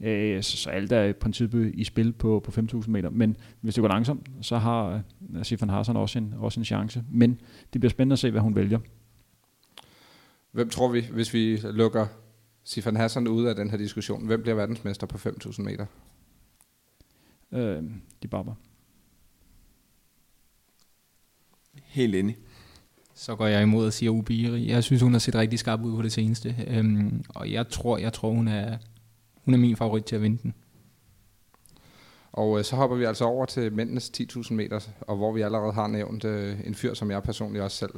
Øh, så, så alt er i princippet i spil på, på 5.000 meter. Men hvis det går langsomt, så har øh, Sifan Hassan også en, også en chance. Men det bliver spændende at se, hvad hun vælger. Hvem tror vi, hvis vi lukker Sifan Hassan ud af den her diskussion, hvem bliver verdensmester på 5.000 meter? Øh, de barber. Helt enig. Så går jeg imod og siger Ubiri. Jeg synes, hun har set rigtig skarp ud på det seneste. Øhm, og jeg tror, jeg tror hun, er, hun er min favorit til at vinde den. Og øh, så hopper vi altså over til mændenes 10.000 meter, og hvor vi allerede har nævnt øh, en fyr, som jeg personligt også selv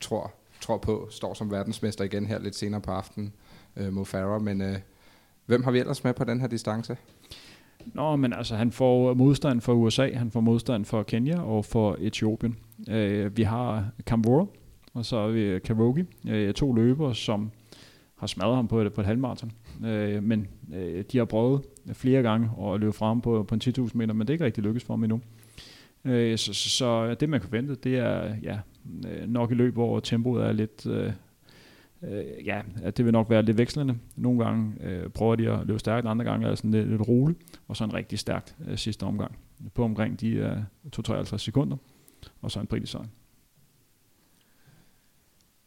tror, tror på, står som verdensmester igen her lidt senere på aftenen, øh, Mo Farah. Men øh, hvem har vi ellers med på den her distance? Nå, men altså, han får modstand for USA, han får modstand for Kenya og for Etiopien. Øh, vi har Kamvora, og så har vi Karogi, øh, to løbere, som har smadret ham på et, på et halvmarathon. Øh, men øh, de har prøvet flere gange at løbe frem på, på en 10.000 meter, men det er ikke rigtig lykkedes for dem endnu. Øh, så, så, så det man kan forvente, det er ja, øh, nok i løb, hvor tempoet er lidt... Øh, øh, ja, det vil nok være lidt vekslende. Nogle gange øh, prøver de at løbe stærkt, andre gange er det sådan lidt, lidt roligt, og så en rigtig stærkt øh, sidste omgang. På omkring de øh, 2-53 sekunder, og så en britisk sejr.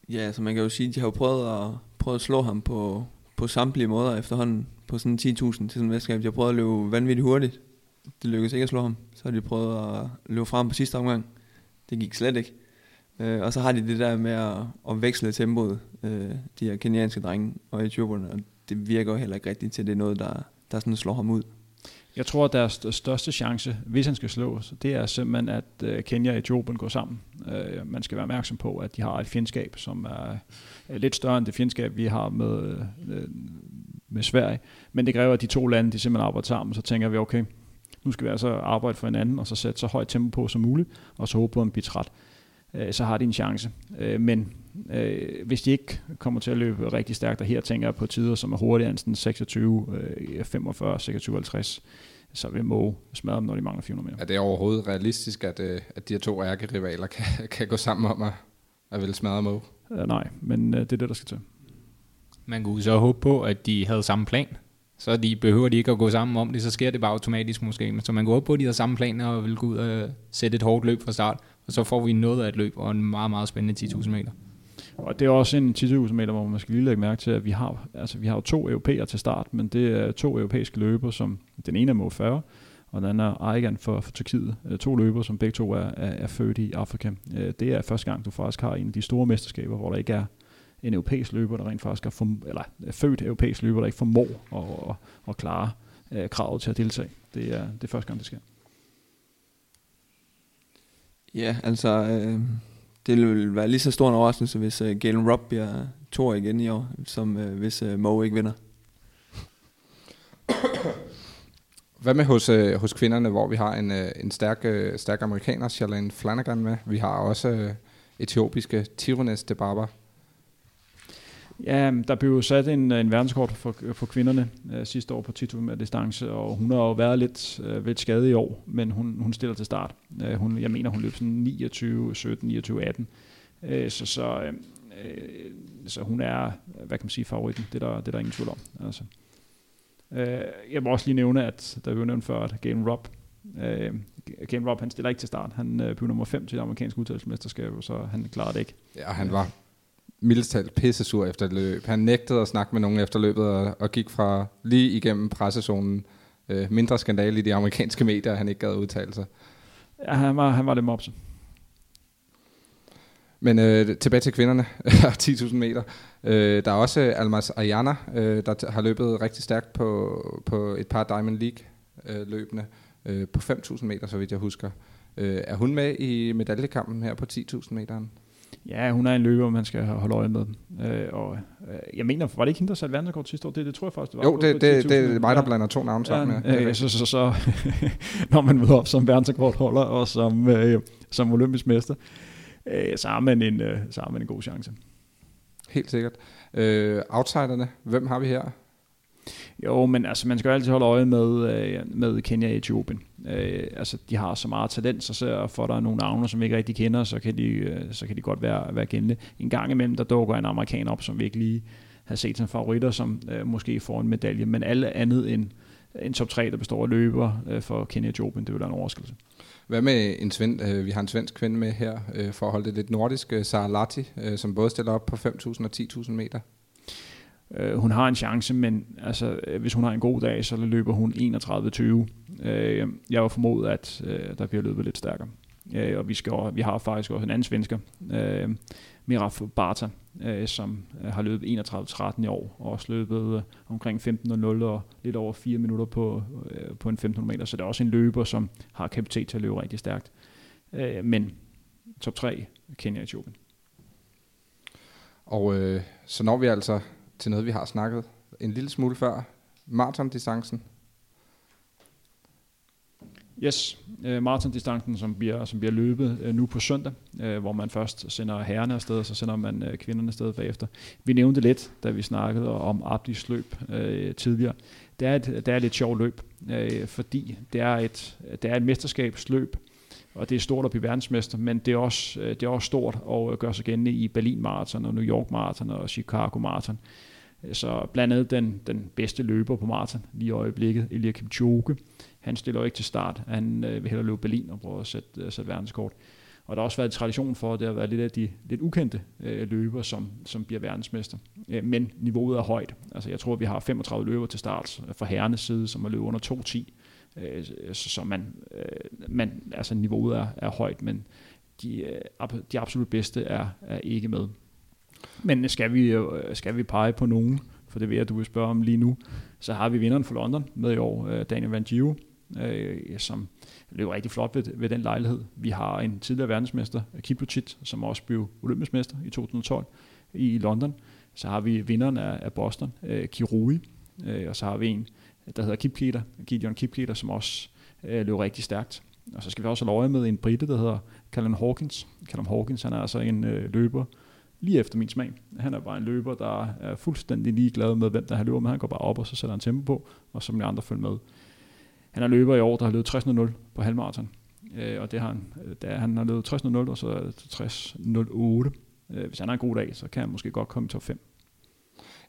Ja, så man kan jo sige, at de har jo prøvet at, prøvet at slå ham på, på samtlige måder efterhånden på sådan 10.000 til sådan en mesterskab. De prøvede at løbe vanvittigt hurtigt. Det lykkedes ikke at slå ham. Så har de prøvet at løbe frem på sidste omgang. Det gik slet ikke. Øh, og så har de det der med at, at veksle tempoet, øh, de her kenianske drenge og etioperne, og det virker jo heller ikke rigtigt til, det er noget, der, der sådan slår ham ud. Jeg tror, at deres største chance, hvis han skal slås, det er simpelthen, at øh, Kenya og Etiopien går sammen. Øh, man skal være opmærksom på, at de har et fjendskab, som er Øh, lidt større end det fjendskab, vi har med, øh, med Sverige. Men det kræver, at de to lande de simpelthen arbejder sammen. Så tænker vi, okay, nu skal vi altså arbejde for hinanden, og så sætte så højt tempo på som muligt, og så håbe på en bitræt. Øh, så har de en chance. Men øh, hvis de ikke kommer til at løbe rigtig stærkt, og her tænker jeg på tider, som er hurtigere end sådan 26, øh, 45, 26, 50, så vil Moe smadre dem, når de mangler 400 meter. Er det overhovedet realistisk, at, at de her to ærkerivaler kan, kan gå sammen om at, at ville smadre Mo? Uh, nej, men uh, det er det, der skal til. Man kunne så håbe på, at de havde samme plan. Så de behøver de ikke at gå sammen om det, så sker det bare automatisk måske. Så man går håbe på, at de har samme plan og vil gå ud og sætte et hårdt løb fra start. Og så får vi noget af et løb og en meget, meget spændende 10.000 meter. Og det er også en 10.000 meter, hvor man skal lige lægge mærke til, at vi har, altså, vi har jo to europæer til start, men det er to europæiske løber, som den ene er Mo 40, og den anden er Aigan for, for Tyrkiet. Øh, to løber, som begge to er, er, er født i Afrika. Øh, det er første gang, du faktisk har en af de store mesterskaber, hvor der ikke er en europæisk løber, der rent faktisk er, for, eller er født europæisk løber, der ikke formår at, at, at klare uh, kravet til at deltage. Det er, det er første gang, det sker. Ja, altså... Øh det vil være lige så stor en overraskelse, hvis øh, Galen Rupp bliver to igen i år, som øh, hvis øh, Mo ikke vinder. Hvad med hos, øh, hos kvinderne, hvor vi har en, øh, en stærk, øh, stærk amerikaner, Charlene Flanagan med. Vi har også øh, etiopiske Tirunes de Barber. Ja, der blev jo sat en, øh, en verdenskort for, for kvinderne øh, sidste år på 10 med distance, og hun har jo været lidt, øh, lidt skadet i år, men hun, hun stiller til start. Øh, hun, jeg mener, hun løb sådan 29, 17, 29, 18. Øh, så, så, øh, øh, så hun er, hvad kan man sige, favoritten. Det er der, det er der ingen tvivl om. Altså. Uh, jeg må også lige nævne, at der er nævnt før, at Game Rob, uh, Game Rob, han stiller ikke til start. Han uh, blev nummer 5 til det amerikanske udtalelsesmesterskab, så han klarer det ikke. Ja, han var mildest talt pissesur efter et løb. Han nægtede at snakke med nogen efter løbet og, og gik fra lige igennem pressezonen øh, mindre skandale i de amerikanske medier, han ikke gad udtale sig. Ja, han var, han var lidt mopset. Men øh, tilbage til kvinderne, *laughs* 10.000 meter. Øh, der er også Almas Ayana, øh, der har løbet rigtig stærkt på, på et par Diamond League-løbende øh, på 5.000 meter, så vidt jeg husker. Øh, er hun med i medaljekampen her på 10.000 meteren? Ja, hun er en løber, man skal holde øje med. Øh, og øh, jeg mener, var det ikke hende, der satte verdensrekord sidste år? Det, det tror jeg faktisk, det var. Jo, det, det, det er mig, der blander to navne sammen. Ja, øh, så, så, så *laughs* når man møder op som verdensrekordholder og som, øh, som olympisk mester, øh, så, har man en, øh, så har man en god chance. Helt sikkert. Øh, outsiderne, hvem har vi her? Jo, men altså, man skal jo altid holde øje med, øh, med Kenya og Etiopien. Øh, altså, de har så meget talent, så ser for der er nogle navne, som vi ikke rigtig kender, så kan de, øh, så kan de godt være, være kendte. En gang imellem, der dukker en amerikaner op, som vi ikke lige har set som favoritter, som øh, måske får en medalje, men alle andet end en top 3, der består af løber øh, for Kenya og Etiopien, det vil være en overraskelse. Hvad med en svend, øh, vi har en svensk kvinde med her, øh, for at holde det lidt nordisk, øh, Sara Lati, øh, som både stiller op på 5.000 og 10.000 meter. Øh, hun har en chance, men altså, øh, hvis hun har en god dag, så løber hun 31-20. Øh, jeg var formodet, at øh, der bliver løbet lidt stærkere. Øh, og vi, skal, vi har faktisk også en anden svensker, øh, Miraf Barta, øh, som øh, har løbet 31-13 i år, og også løbet øh, omkring 15.00 og lidt over 4 minutter på, øh, på en 1500 meter. Så det er også en løber, som har kapacitet til at løbe rigtig stærkt. Øh, men top 3, Kenya og Etiopien. Og øh, så når vi altså til noget, vi har snakket en lille smule før. Marathon-distancen. Yes, øh, maratondistancen, som bliver, som bliver løbet øh, nu på søndag, øh, hvor man først sender herrerne afsted, og så sender man øh, kvinderne afsted bagefter. Vi nævnte lidt, da vi snakkede om Abdis løb øh, tidligere. Det er, et, det er et lidt sjovt løb, øh, fordi det er, et, det er et mesterskabsløb, og det er stort at blive verdensmester, men det er også, øh, det er også stort at øh, gøre sig gældende i Berlin Marathon og New York Marathon og Chicago Marathon. Så blandt andet den, den bedste løber på maraton lige i øjeblikket, Elia Kipchoge, han stiller jo ikke til start. Han øh, vil hellere løbe Berlin og prøve at sætte, øh, sætte verdenskort. Og der har også været tradition for, at det har været lidt af de lidt ukendte øh, løber, som, som bliver verdensmester. Øh, men niveauet er højt. Altså jeg tror, vi har 35 løber til start øh, fra herrenes side, som har løbet under 2.10. Øh, så man, øh, man, altså niveauet er, er højt, men de, øh, de absolut bedste er, er ikke med. Men skal vi, øh, skal vi pege på nogen, for det ved jeg, du vil spørge om lige nu, så har vi vinderen for London med i år, øh, Daniel Van Gio, øh, som løb rigtig flot ved, ved den lejlighed. Vi har en tidligere verdensmester, Kipluchit, som også blev olympisk mester i 2012 i London. Så har vi vinderen af, af Boston, øh, Kirui, øh, og så har vi en, der hedder Kipketer, Gideon Kipketer, som også øh, løb rigtig stærkt. Og så skal vi også have øje med en brite, der hedder Callum Hawkins. Callum Hawkins, han er altså en øh, løber, lige efter min smag. Han er bare en løber, der er fuldstændig ligeglad med, hvem der har løber med. Han går bare op, og så sætter han tempo på, og så må de andre følge med. Han er løber i år, der har løbet 60.0 på halvmarathon. Øh, og det har han, øh, da han har løbet 60.0 og så er det 60.08. Øh, hvis han har en god dag, så kan han måske godt komme i top 5.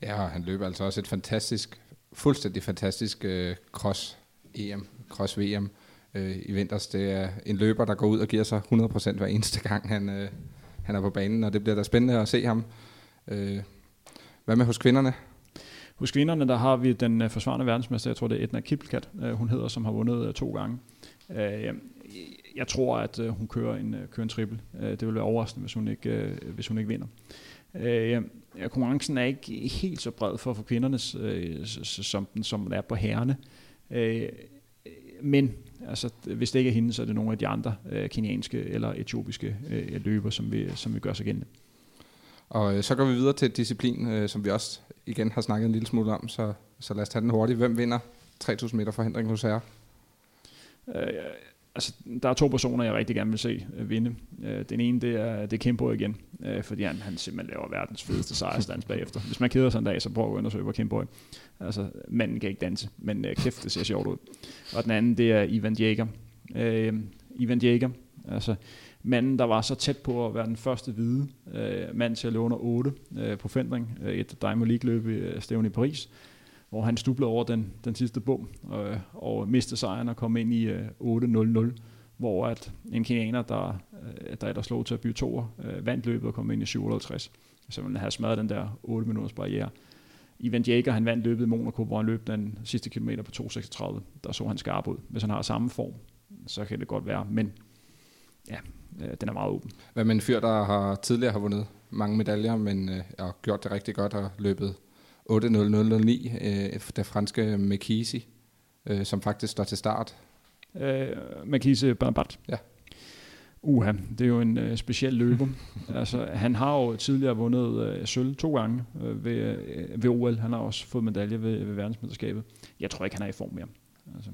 Ja, og han løber altså også et fantastisk, fuldstændig fantastisk øh, cross-EM, cross-VM øh, i vinters. Det er en løber, der går ud og giver sig 100% hver eneste gang, han, øh, han er på banen, og det bliver da spændende at se ham. Øh, hvad med hos kvinderne? Hos kvinderne, der har vi den uh, forsvarende verdensmester, jeg tror det er Edna Kippelkat, uh, øh, hun hedder, som har vundet uh, to gange. Uh, jeg tror, at uh, hun kører en, uh, kører en triple. Det vil være overraskende, hvis hun ikke, uh, hvis hun ikke vinder. Øh, konkurrencen er ikke helt så bred for, for kvindernes, øh, som, den, som den er på herrene. Øh, men altså, hvis det ikke er hende, så er det nogle af de andre øh, kenianske eller etiopiske øh, løber, som vi, som vi gør sig gennem. Og øh, så går vi videre til disciplin, øh, som vi også igen har snakket en lille smule om, så, så lad os tage den hurtigt. Hvem vinder 3000 meter forhindring hos jer? Øh, altså, der er to personer, jeg rigtig gerne vil se øh, vinde. Øh, den ene, det er, det er Kimbo igen, øh, fordi han, han simpelthen laver verdens fedeste sejrstans *laughs* bagefter. Hvis man keder sig en dag, så prøv at undersøge på Kimbo. Altså, manden kan ikke danse, men øh, kæft, det ser sjovt ud. Og den anden, det er Ivan Jaeger. Øh, Ivan Jaeger, altså manden, der var så tæt på at være den første hvide øh, mand til at løbe under 8 øh, på fendring, øh, et Diamond League løb i øh, Stævn i Paris hvor han stublede over den, den sidste bom øh, og mistede sejren og kom ind i øh, 8-0-0, hvor at en kenianer, der, øh, der, der slog til at bytte toer, øh, vandt løbet og kom ind i 57. Så man havde smadret den der 8 minutters barriere. Ivan Jager, han vandt løbet i Monaco, hvor han løb den sidste kilometer på 2.36. Der så han skarp ud. Hvis han har samme form, så kan det godt være. Men ja, øh, den er meget åben. Hvad med en fyr, der har tidligere har vundet mange medaljer, men øh, har gjort det rigtig godt og løbet 8.0009, øh, det franske McKeesey, øh, som faktisk står til start. Øh, Makise Banabat. Ja. Uha, det er jo en øh, speciel løber. *laughs* altså, han har jo tidligere vundet øh, sølv to gange øh, ved, øh, ved OL. Han har også fået medalje ved, ved verdensmesterskabet. Jeg tror ikke, han er i form mere. Altså.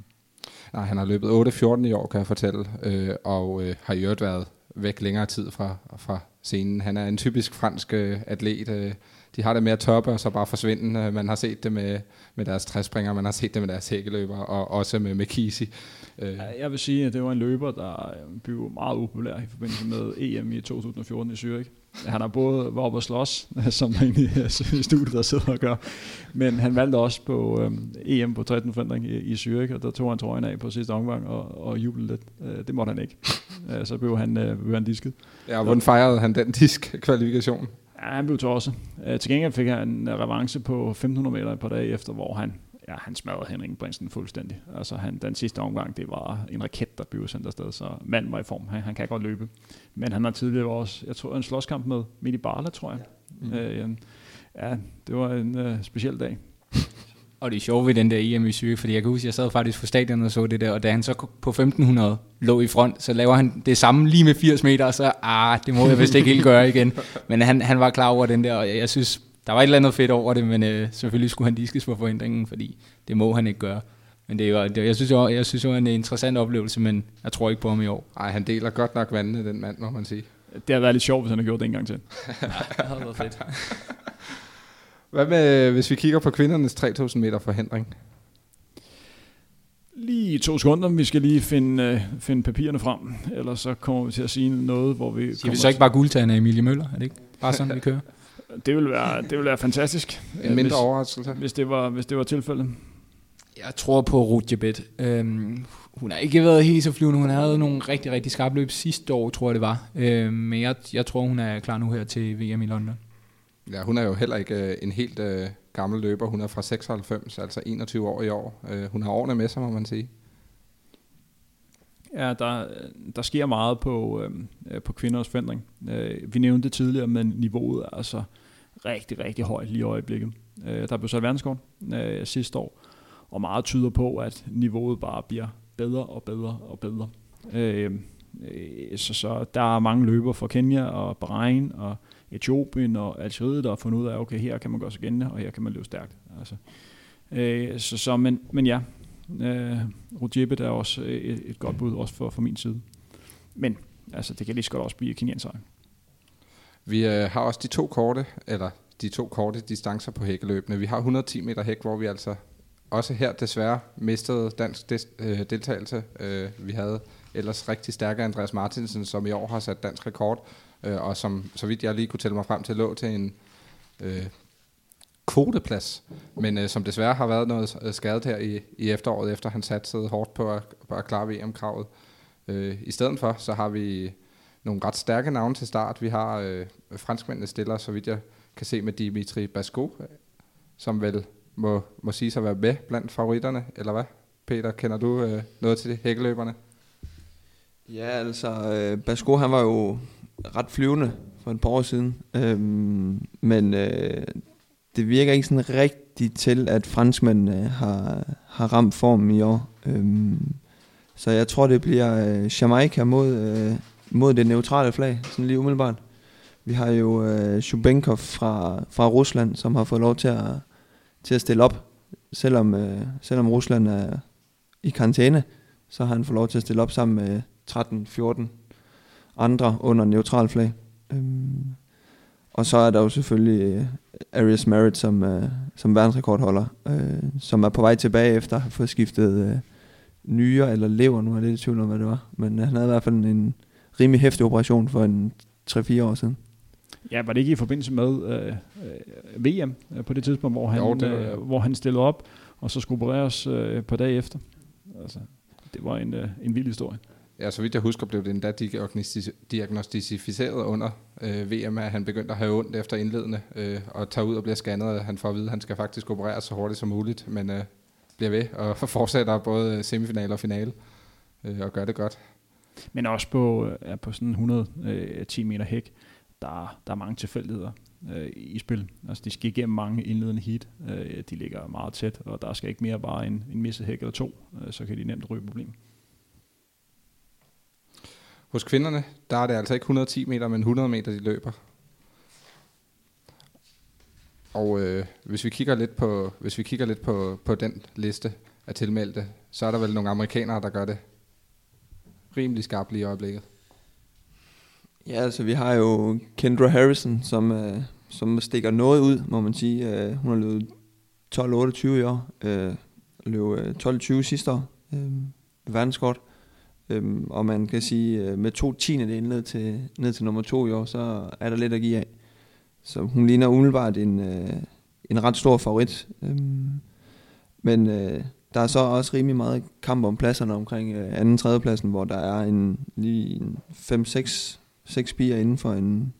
Nej, han har løbet 8-14 i år, kan jeg fortælle, øh, og øh, har i øvrigt været væk længere tid fra, fra scenen. Han er en typisk fransk øh, atlet. Øh, de har det med at toppe og så bare forsvinde. Øh, man har set det med, med deres træspringer, man har set det med deres hækkeløber, og også med McKeesey. Øh, Ja, Jeg vil sige, at det var en løber, der øh, blev meget upopulær i forbindelse med EM i 2014 i Zürich. Han har både var oppe og slås, *laughs* som er i studiet, der sidder og gør, men han valgte også på øhm, EM på 13 forandring i, i Zürich, og der tog han trøjen af på sidste omgang og, og jublede lidt. Øh, det måtte han ikke. *laughs* Øh, så blev han, øh, blev han disket. ja, og hvordan fejrede han den disk-kvalifikation? Ja, han blev tosset. Øh, til gengæld fik han en revanche på 1500 meter et par dage efter, hvor han, ja, han smadrede Henrik Brinsen fuldstændig. Altså han, den sidste omgang, det var en raket, der blev sendt afsted, så manden var i form. Han, han kan godt løbe. Men han har tidligere også, jeg tror, en slåskamp med Midi Barla, tror jeg. Mm. Øh, ja, det var en øh, speciel dag. Og det er sjovt ved den der EM i Zürich, fordi jeg kan huske, jeg sad faktisk på stadion og så det der, og da han så på 1500 lå i front, så laver han det samme lige med 80 meter, og så, ah, det må jeg vist ikke helt gøre igen. *laughs* Men han, han var klar over den der, og jeg, jeg synes, der var et eller andet fedt over det, men øh, selvfølgelig skulle han diskes for forhindringen, fordi det må han ikke gøre. Men det er jo, det, jeg synes jo, jeg synes jo, det er en interessant oplevelse, men jeg tror ikke på ham i år. Nej, han deler godt nok vandene, den mand, må man sige. Det har været lidt sjovt, hvis han har gjort det en gang til. *laughs* Det havde været fedt. *laughs* Hvad med, hvis vi kigger på kvindernes 3000 meter forhindring? Lige to sekunder, vi skal lige finde, øh, finde papirerne frem, ellers så kommer vi til at sige noget, hvor vi... Siger vi så ikke bare guldtagende af Emilie Møller? Er det ikke bare sådan, vi kører? *laughs* Det vil være, det vil være fantastisk. En mindre hvis, overraskelse? hvis, det var, hvis det var tilfældet. Jeg tror på Rutjebet. Øhm, hun har ikke været helt så flyvende. Hun havde nogle rigtig, rigtig skarpe løb sidste år, tror jeg det var. Øhm, men jeg, jeg tror, hun er klar nu her til VM i London. Ja, hun er jo heller ikke øh, en helt øh, gammel løber. Hun er fra 96, altså 21 år i år. Øh, hun har årene med sig, må man sige. Ja, der, øh, der sker meget på, øh, øh på kvinders forandring. Øh, vi nævnte det tidligere, men niveauet er altså rigtig, rigtig højt lige i øjeblikket. Øh, der blev sat verdenskort øh, sidste år, og meget tyder på, at niveauet bare bliver bedre og bedre og bedre. Øh, øh, så, så der er mange løber fra Kenya og Bahrain og Etiopien og Algeriet, der har fundet ud af, okay, her kan man gøre sig gældende, og her kan man løbe stærkt. Altså, øh, så, så, men, men ja, øh, Rudjebet er også øh, et, et godt bud, også for, for min side. Men altså, det kan lige så godt også blive kenyansk Vi øh, har også de to korte, eller de to korte distancer på hækkeløbene. Vi har 110 meter hæk, hvor vi altså også her desværre mistede dansk des, øh, deltagelse. Øh, vi havde ellers rigtig stærke Andreas Martinsen, som i år har sat dansk rekord, øh, og som, så vidt jeg lige kunne tælle mig frem til, lå til en øh, kvoteplads, men øh, som desværre har været noget øh, skadet her i, i efteråret, efter han satte hårdt på at, på at klare VM-kravet. Øh, I stedet for, så har vi nogle ret stærke navne til start. Vi har øh, franskmændene stiller, så vidt jeg kan se, med Dimitri Basco, som vel må, må sige sig at være med blandt favoritterne, eller hvad? Peter, kender du øh, noget til hækkeløberne? Ja, altså, øh, Basco han var jo ret flyvende for et par år siden, øhm, men øh, det virker ikke sådan rigtigt til, at franskmændene har, har ramt formen i år. Øhm, så jeg tror, det bliver øh, Jamaica mod, øh, mod det neutrale flag, sådan lige umiddelbart. Vi har jo øh, Shubenkov fra, fra Rusland, som har fået lov til at, til at stille op, selvom, øh, selvom Rusland er i karantæne, så har han fået lov til at stille op sammen med 13-14 andre under neutral flag. Øhm, og så er der jo selvfølgelig øh, Arias Merritt som, øh, som verdensrekordholder, øh, som er på vej tilbage efter at have fået skiftet øh, nyere eller lever, nu er jeg lidt i tvivl om, hvad det var. Men han havde i hvert fald en rimelig hæftig operation for en 3-4 år siden. Ja, var det ikke i forbindelse med øh, øh, VM øh, på det tidspunkt, hvor han, Jo, det øh, hvor han stillede op, og så skulle opereres øh, på dag efter? Altså, det var en, øh, en vild historie ja, så vidt jeg husker, blev det endda diagnostiseret under øh, VM, at han begyndte at have ondt efter indledende, øh, og tager ud og bliver scannet, og han får at vide, at han skal faktisk opereres så hurtigt som muligt, men øh, bliver ved og *laughs* fortsætter både øh, semifinal og finale, øh, og gør det godt. Men også på, øh, ja, på sådan 110 øh, meter hæk, der, der er mange tilfældigheder øh, i spil. Altså, de skal igennem mange indledende heat. Øh, de ligger meget tæt, og der skal ikke mere bare en, en misset hæk eller to, øh, så kan de nemt ryge problem. Hos kvinderne, der er det altså ikke 110 meter, men 100 meter, de løber. Og øh, hvis vi kigger lidt på hvis vi kigger lidt på, på den liste af tilmeldte, så er der vel nogle amerikanere, der gør det rimelig skarpt lige i øjeblikket. Ja, altså vi har jo Kendra Harrison, som, øh, som stikker noget ud, må man sige. Øh, hun har løbet 12-28 i år, øh, løb øh, 12-20 sidste år, øh, verdenskort. Øh, Øhm, og man kan sige, øh, med to tiendedele ned til, ned til nummer to i år, så er der lidt at give af. Så hun ligner umiddelbart en, øh, en ret stor favorit. Øhm, men øh, der er så også rimelig meget kamp om pladserne omkring øh, anden tredje pladsen, hvor der er en lige en 5-6 seks bier inden for en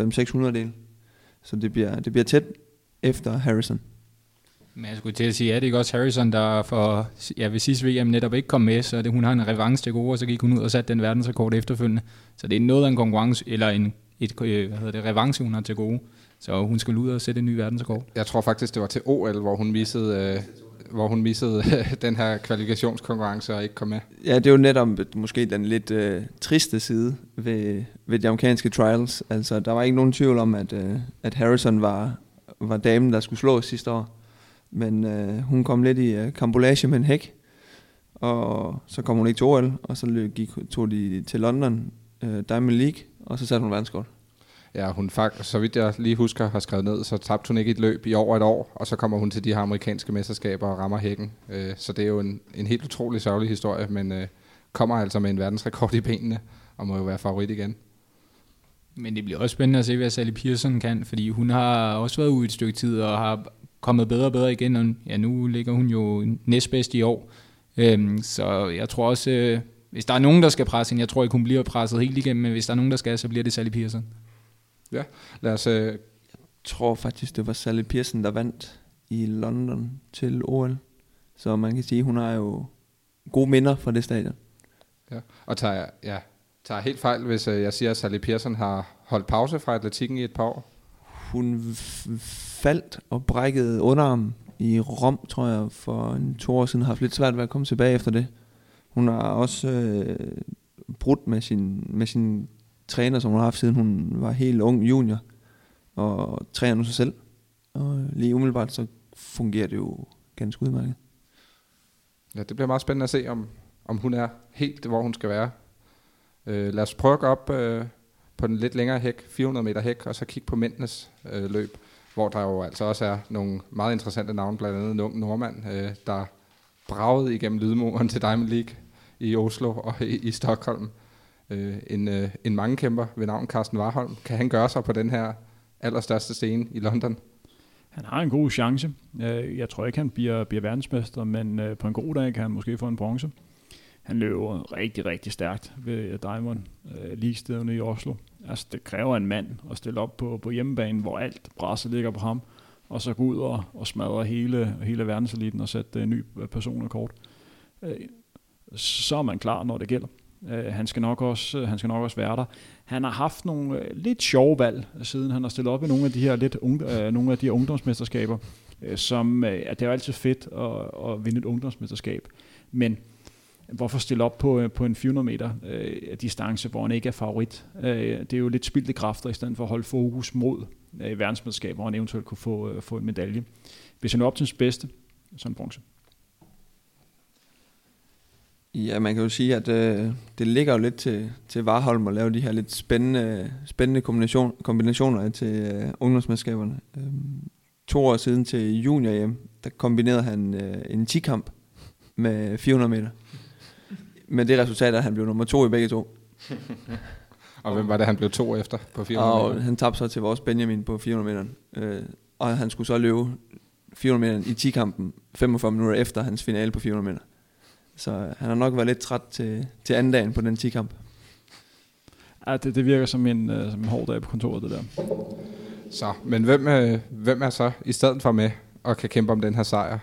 5-600 del. Så det bliver, det bliver tæt efter Harrison. Men jeg skulle til at sige, er det ikke også Harrison, der for, ja, ved sidste VM netop ikke kom med, så det, hun har en revanche til gode, og så gik hun ud og satte den verdensrekord efterfølgende. Så det er noget af en konkurrence, eller en, et, øh, hvad hedder det, revanche, hun har til gode. Så hun skal ud og sætte en ny verdensrekord. Jeg tror faktisk, det var til OL, hvor hun missede, øh, hvor hun missede *laughs* den her kvalifikationskonkurrence og ikke kom med. Ja, det er jo netop måske den lidt øh, triste side ved, ved de amerikanske trials. Altså, der var ikke nogen tvivl om, at, øh, at Harrison var, var damen, der skulle slå sidste år. Men øh, hun kom lidt i øh, kambolage med en hæk, og så kom hun ikke til OL, og så gik, tog de til London øh, Diamond League, og så satte hun verdenskort. Ja, hun faktisk, så vidt jeg lige husker, har skrevet ned, så tabte hun ikke et løb i over et år, og så kommer hun til de her amerikanske mesterskaber og rammer hækken. Øh, så det er jo en, en helt utrolig sørgelig historie, men øh, kommer altså med en verdensrekord i benene, og må jo være favorit igen. Men det bliver også spændende at se, hvad Sally Pearson kan, fordi hun har også været ude et stykke tid, og har kommet bedre og bedre igen, og ja, nu ligger hun jo næstbedst i år. Øhm, så jeg tror også, øh, hvis der er nogen, der skal presse hende, jeg tror ikke, hun bliver presset helt igennem, men hvis der er nogen, der skal, så bliver det Sally Pearson. Ja, lad os... Øh... Jeg tror faktisk, det var Sally Pearson, der vandt i London til OL. Så man kan sige, hun har jo gode minder fra det stadion. Ja, og tager, ja, tager helt fejl, hvis øh, jeg siger, at Sally Pearson har holdt pause fra atletikken i et par år. Hun faldt og brækkede underarm i Rom, tror jeg, for en to år siden. Har haft lidt svært ved at komme tilbage efter det. Hun har også øh, brudt med sin, med sin træner, som hun har haft siden hun var helt ung junior, og træner nu sig selv. Og lige umiddelbart, så fungerer det jo ganske udmærket. Ja, det bliver meget spændende at se, om, om hun er helt, hvor hun skal være. Øh, lad os prøve at gå op øh, på den lidt længere hæk, 400 meter hæk, og så kigge på mændenes øh, løb, hvor der jo altså også er nogle meget interessante navne, blandt andet en ung nordmand, øh, der bragede igennem lydmuren til Diamond League i Oslo og i, i Stockholm øh, en, øh, en mange kæmper ved navn Carsten Warholm. Kan han gøre sig på den her allerstørste scene i London? Han har en god chance. Øh, jeg tror ikke, han bliver, bliver verdensmester, men øh, på en god dag kan han måske få en bronze. Han løber rigtig, rigtig stærkt ved Diamond øh, League-stederne i Oslo. Altså, det kræver en mand at stille op på, på hjemmebanen, hvor alt presset ligger på ham, og så gå ud og, og smadre hele, hele verdenseliten og sætte en ny øh, personrekord. Øh, så er man klar, når det gælder. Han, skal nok også, han skal nok også være der. Han har haft nogle lidt sjove valg, siden han har stillet op i nogle af de her, lidt unge, nogle af de her ungdomsmesterskaber, som at det er jo altid fedt at, at vinde et ungdomsmesterskab. Men hvorfor stille op på, øh, på en 400 meter øh, distance, hvor han ikke er favorit? Øh, det er jo lidt spildte kræfter, i stedet for at holde fokus mod øh, verdensmesterskab, hvor han eventuelt kunne få, øh, få en medalje. Hvis han er op til sin bedste, så en bronze. Ja, man kan jo sige, at øh, det ligger jo lidt til, til Varholm at lave de her lidt spændende, spændende kombination, kombinationer til øh, ungdomsmesterskaberne. Øh, to år siden til junior hjem, der kombinerede han øh, en 10-kamp med 400 meter. Med det resultat, at han blev nummer to i begge to. *laughs* og hvem var det, han blev to efter på 400 og meter? han tabte så til vores Benjamin på 400 meter. Øh, og han skulle så løbe 400 meter i 10-kampen 45 minutter efter hans finale på 400 meter. Så han har nok været lidt træt til, til anden dagen på den 10-kamp. Ja, det, det virker som en, uh, som en hård dag på kontoret, det der. Så, men hvem, øh, hvem er så i stedet for med og kan kæmpe om den her sejr?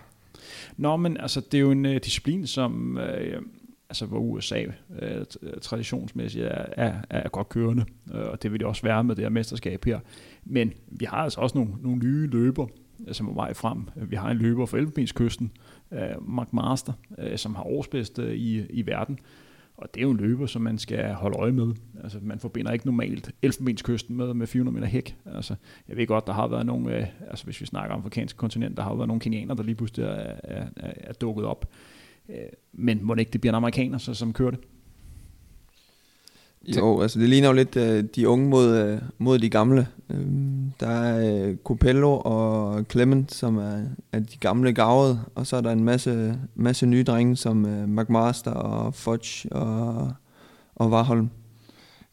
Nå, men altså, det er jo en uh, disciplin, som uh, altså, hvor USA øh, øh, traditionsmæssigt er, er, er godt kørende, øh, og det vil det også være med det her mesterskab her. Men vi har altså også nogle, nogle nye løber, øh, som er vej frem. Vi har en løber fra Elfenbenskysten, øh, Mark Master, øh, som har årsbedste øh, i, i verden, og det er jo en løber, som man skal holde øje med. Altså, man forbinder ikke normalt Elfenbenskysten med, med 400 meter hæk. Altså, jeg ved godt, der har været nogle, øh, altså hvis vi snakker om afrikanske kontinent, der har været nogle kenianer, der lige pludselig er, er, er, er dukket op. Øh, men må det ikke det bliver en amerikaner, så, som kører det? Jo, altså det ligner jo lidt uh, de unge mod, uh, mod de gamle. Uh, der er uh, Copello og Clement, som er, er de gamle gavede, og så er der en masse, masse nye drenge, som uh, McMaster og Fudge og, og Warholm.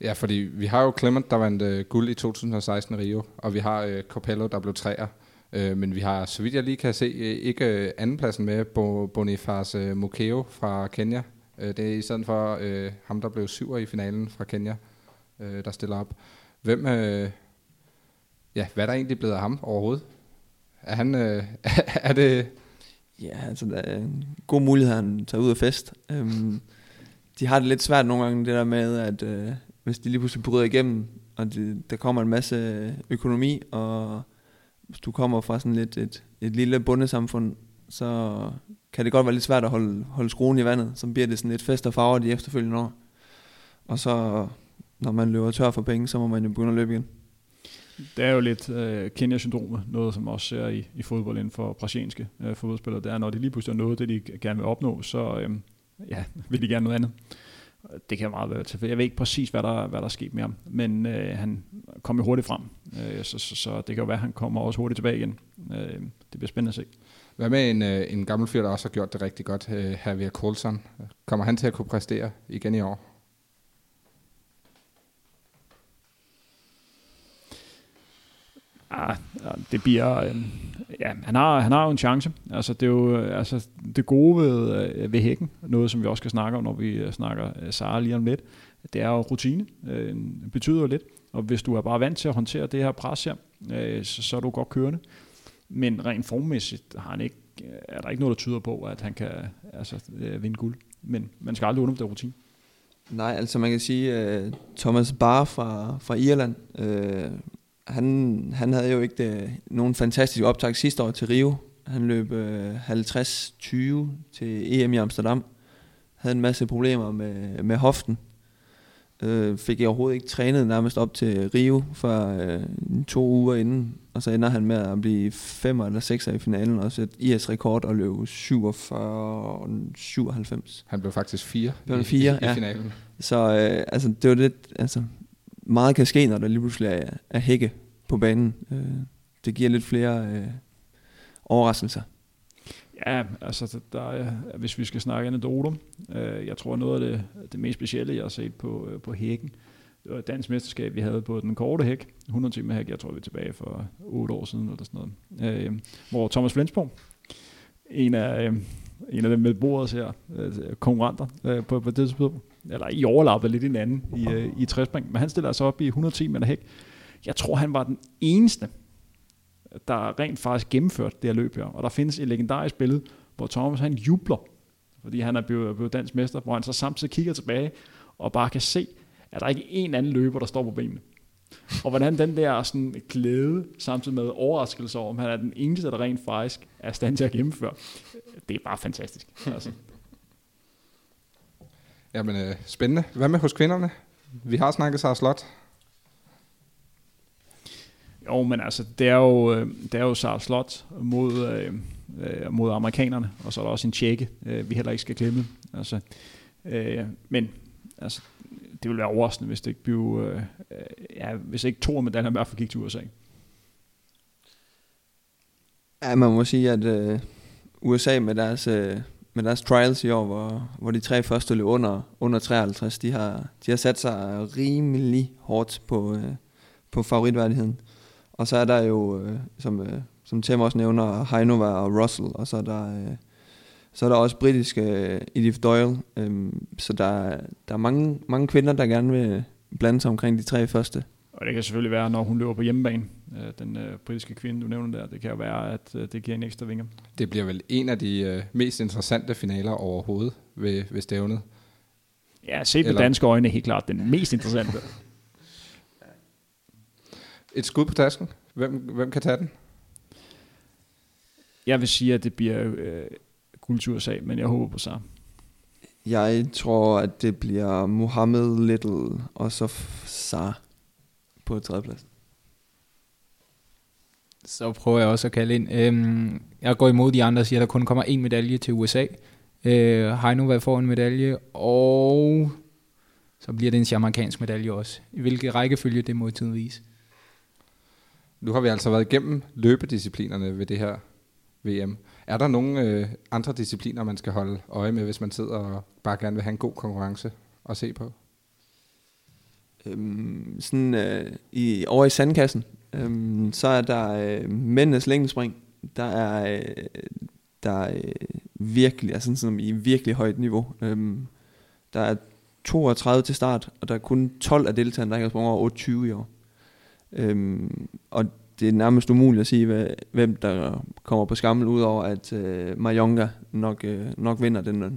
Ja, fordi vi har jo Clement, der vandt uh, guld i 2016 i Rio, og vi har uh, Copello, der blev træer. Øh, men vi har, så vidt jeg lige kan se, øh, ikke uh, andenpladsen med Boniface øh, Mokeo fra Kenya, Øh, det er i stedet for øh, ham, der blev syver i finalen fra Kenya, øh, der stiller op. Hvem, øh, ja, hvad er der egentlig blevet af ham overhovedet? Er han, øh, *laughs* er det... Ja, altså der er en god mulighed, at han tager ud af fest. Øhm, de har det lidt svært nogle gange, det der med, at øh, hvis de lige pludselig bryder igennem, og de, der kommer en masse økonomi, og hvis du kommer fra sådan lidt et, et lille bundesamfund, så kan det godt være lidt svært at holde, holde skruen i vandet. Så bliver det sådan lidt fest og farver de efterfølgende år. Og så, når man løber tør for penge, så må man jo begynde at løbe igen. Det er jo lidt øh, Kenya-syndromet, noget som også ser i, i fodbold inden for brasilianske øh, fodboldspillere. Det er, når de lige pludselig er noget, det de gerne vil opnå, så øh, ja, vil de gerne noget andet. Det kan meget være til. Jeg ved ikke præcis, hvad der, hvad der er sket med ham, men øh, han kom jo hurtigt frem, øh, så, så, så det kan jo være, at han kommer også hurtigt tilbage igen. Øh, det bliver spændende at se. Hvad med en, øh, en gammel fyr, der også har gjort det rigtig godt, øh, Javier Coulson? Kommer han til at kunne præstere igen i år? Ah, det bliver... Øh, ja, han har, han har jo en chance. Altså, det er jo øh, altså, det gode ved, øh, ved hækken, noget som vi også skal snakke om, når vi øh, snakker øh, Sara lige om lidt, det er jo rutine. Øh, betyder jo lidt. Og hvis du er bare vant til at håndtere det her pres her, øh, så, så er du godt kørende. Men rent formmæssigt har han ikke, øh, er der ikke noget, der tyder på, at han kan altså, øh, vinde guld. Men man skal aldrig undervurdere rutine. Nej, altså man kan sige, øh, Thomas Barr fra, fra Irland, øh, han, han havde jo ikke det, nogen fantastisk optag sidste år til Rio. Han løb uh, 50-20 til EM i Amsterdam. Havde en masse problemer med, med hoften. Øh, fik jeg overhovedet ikke trænet nærmest op til Rio for øh, to uger inden, og så ender han med at blive 5 eller 6 i finalen, og sætte IS-rekord og løbe 47 97. Han blev faktisk 4 i, fire, i, i, finalen. Så øh, altså, det var lidt, altså, meget kan ske, når der lige pludselig er, er hække på banen. Øh, det giver lidt flere øh, overraskelser. Ja, altså der er, hvis vi skal snakke anekdoter, øh, jeg tror noget af det, det mest specielle, jeg har set på, øh, på hækken, det var et dansk mesterskab, vi havde på den korte hæk, 100 timer hæk, jeg tror vi er tilbage for 8 år siden, eller sådan noget, øh, hvor Thomas Flensborg, en af, øh, en af dem med bordet her, øh, konkurrenter øh, på, på det tidspunkt, eller i overlappet lidt hinanden i, øh, i træspring, men han stiller sig op i 110 meter hæk. Jeg tror, han var den eneste, der rent faktisk gennemførte det her løb her. Og der findes et legendarisk billede, hvor Thomas han jubler, fordi han er blevet, blevet dansk mester, hvor han så samtidig kigger tilbage og bare kan se, at der ikke er en anden løber, der står på benene. Og hvordan den der sådan glæde, samtidig med overraskelse over, om han er den eneste, der rent faktisk er stand til at gennemføre, det er bare fantastisk. Altså. Jamen, øh, spændende. Hvad med hos kvinderne? Vi har snakket sig slot. Jo, men altså, det er jo, øh, det er jo Sarah Slot mod, øh, øh, mod amerikanerne, og så er der også en tjekke, øh, vi heller ikke skal glemme. Altså, øh, men altså, det ville være overraskende, hvis det ikke blev, øh, ja, hvis ikke to medaljer i hvert fald gik til USA. Ja, man må sige, at øh, USA med deres, øh, med deres trials i år, hvor, hvor de tre første løb under, under 53, de har, de har sat sig rimelig hårdt på, øh, på favoritværdigheden. Og så er der jo, øh, som, øh, som Tim også nævner, Heinova og Russell, og så er der øh, Så er der også britiske øh, Edith Doyle. Øh, så der, der er mange, mange kvinder, der gerne vil blande sig omkring de tre første. Og det kan selvfølgelig være, når hun løber på hjemmebane, øh, den øh, britiske kvinde, du nævner der. Det kan jo være, at øh, det giver en ekstra vinger. Det bliver vel en af de øh, mest interessante finaler overhovedet ved, ved stævnet. Ja, set med Eller- danske øjne helt klart den mest interessante. *laughs* Et skud på tasken. Hvem, hvem kan tage den? Jeg vil sige, at det bliver øh, kultursag, men jeg håber på sig. Jeg tror, at det bliver Mohammed Little og så Sar på tredjeplads. Så prøver jeg også at kalde ind. Øhm, jeg går imod de andre og siger, at der kun kommer én medalje til USA. Øh, Heino hvad får en medalje, og så bliver det en jamaikansk medalje også. I hvilke rækkefølge, det må tiden vise. Nu har vi altså været igennem løbedisciplinerne ved det her VM. Er der nogle øh, andre discipliner, man skal holde øje med, hvis man sidder og bare gerne vil have en god konkurrence at se på? Øhm, sådan øh, i, over i sandkassen, øhm, så er der øh, mændenes længdespring. Der er, øh, der er øh, virkelig, altså sådan i virkelig højt niveau. Øhm, der er 32 til start, og der er kun 12 af deltagerne, der ikke har sprunget over 28 i år. Øhm, og det er nærmest umuligt at sige, hvad, hvem der kommer på skammel, udover at øh, Mayonga nok, øh, nok vinder den øh,